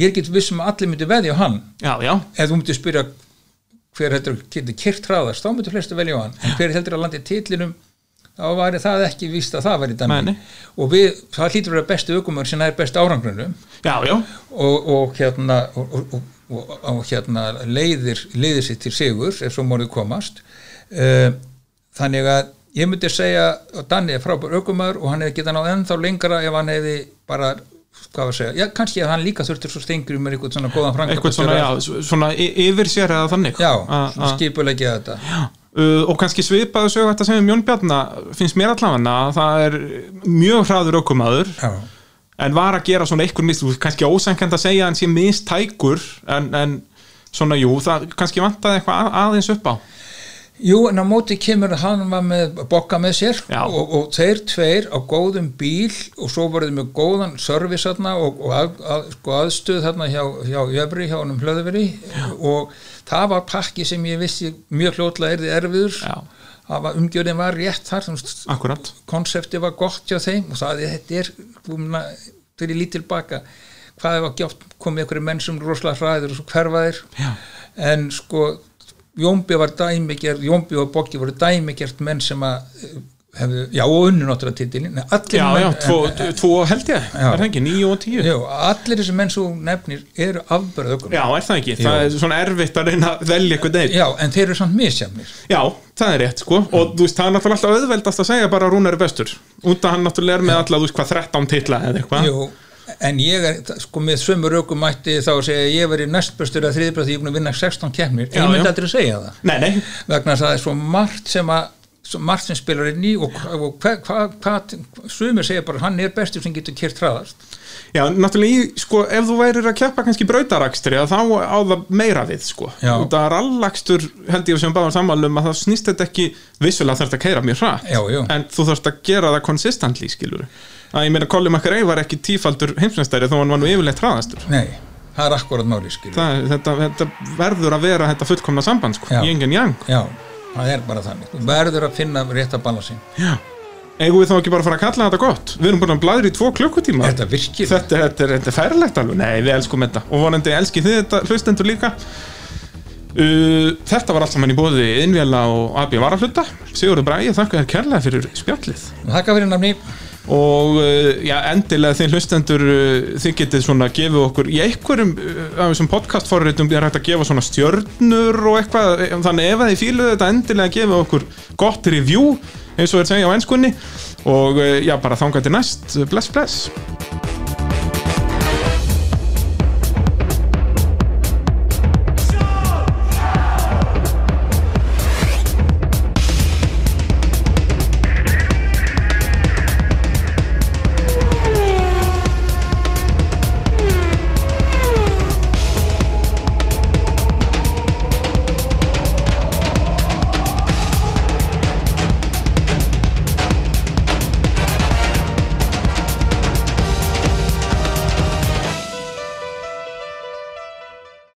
Ég er ekki vissum að allir myndi veðja á hann. Já, já, ef þú myndi spyrja hver heldur getur kyrt hraðast, þá myndi flestu velja á hann. En hver heldur að landi titlinum þá væri það ekki víst að það væri nei. og við, það hlýtur að vera bestu aukumar sem er best árangrunum já, já. Og, og hérna og, og, og, hérna leiðir, leiðir sér til sigur ef svo morið komast. Uh, þannig að ég myndi segja að Danni er frábær aukumar og hann hefði getað náð ennþá lengra ef hann hefði bara hvað var að segja, já kannski að hann líka þurftur svo stengur með eitthvað svona góðan Eitthvað svona, já, svona yfir sér eða þannig. Já, skipulegja þetta. Uh, og kannski svipaðu sögu þetta sem við Mjón Bjarna finnst mér allavega að það er mjög hraður aukumaður já, en var að gera svona einhver mist kannski ósænkend að segja að hann sé mistækur en, en svona jú það kannski vantaði eitthvað að, aðeins upp á Jú, en á móti kemur hann var með bokka með sér og, og þeir tveir á góðum bíl og svo voruð með góðan service þarna og, og að, að, sko aðstöð þarna hjá, hjá Jöfri, hjá honum hlöðveri. Og það var pakki sem ég vissi mjög hljótlega erði erfiður. Var, umgjörðin var rétt þar akkurat konsepti var gott hjá þeim og það þetta er þegar ég lít tilbaka hvað hefur gjátt komið einhverju menn sem rosalega hræður og svo hverfaðir en sko Jómbi var dæmigerð Jómbi og Boggi voru dæmigerð menn sem að eh, hefðu, já og unnu náttúrulega titilin allir já, menn, já, tvo, en, tvo held ég, Já. er það ekki, níu og tíu? Já, allir þessi menn svo nefnir eru afbörð ökum Já, er það ekki, það er svona erfitt að reyna að velja eitthvað neitt já, en þeir eru samt misjafnir. Já, það er rétt sko. Og þú veist, það er náttúrulega alltaf auðveldast að segja bara Rúnar er bestur. Að hann náttúrulega er með alla, þú veist, hvað 13 titla eða eitthvað en ég er sko með sömu rökum mætti þá að segja að ég veri næstböstur að þriðbröð því ég er búin að vinna 16 keppnir. Já, ég myndi aldrei að segja það. Nei, nei, vegna að það er svo margt sem að margt sem spilar inn í og, hvað hva, hva, sumir segja bara hann er bestur sem getur kert hraðast. Já, náttúrulega í, sko, ef þú værir að keppa kannski brautarakstri að þá á það meira við, sko. Og það er allakstur, held ég sem báðum sammálum að það snýst þetta ekki vissulega þarf að keira mjög hratt Já, já. en þú þarfst að gera það konsistently, skilur að ég meina Colin McRae var ekki tífaldur heimsmeistari þó hann var nú yfirleitt hraðastur. Nei, það er akkurat máli það, þetta, þetta verður að vera þetta fullkomna samband, sko, yin and yang. Já, það er bara þannig. Þú verður að finna rétt að balansin Já, eigum við þá ekki bara að fara að kalla þetta gott? Við erum búin að bladra í tvo klukkutíma. Þetta virkir Þetta, þetta, þetta er ferlegt alveg. Nei, við elskum þetta. Og vonandi elski þið þetta hlustendur líka. Uh, Þetta var allt saman í bóði Innvjala og AB Varaflutta. Sigurður Bræði, þakka þér kærlega fyrir spjallið. Þakka fyrir namni og uh, já, endilega þið hlustendur uh, þið getið svona að gefa okkur í einhverjum uh, af þessum podcastforritum er hægt að gefa svona stjörnur og eitthvað. Þannig ef að þið fíluðu þetta endilega gefa okkur gott review eins og er segja á ennskunni og já, bara þangað til næst. Bless bless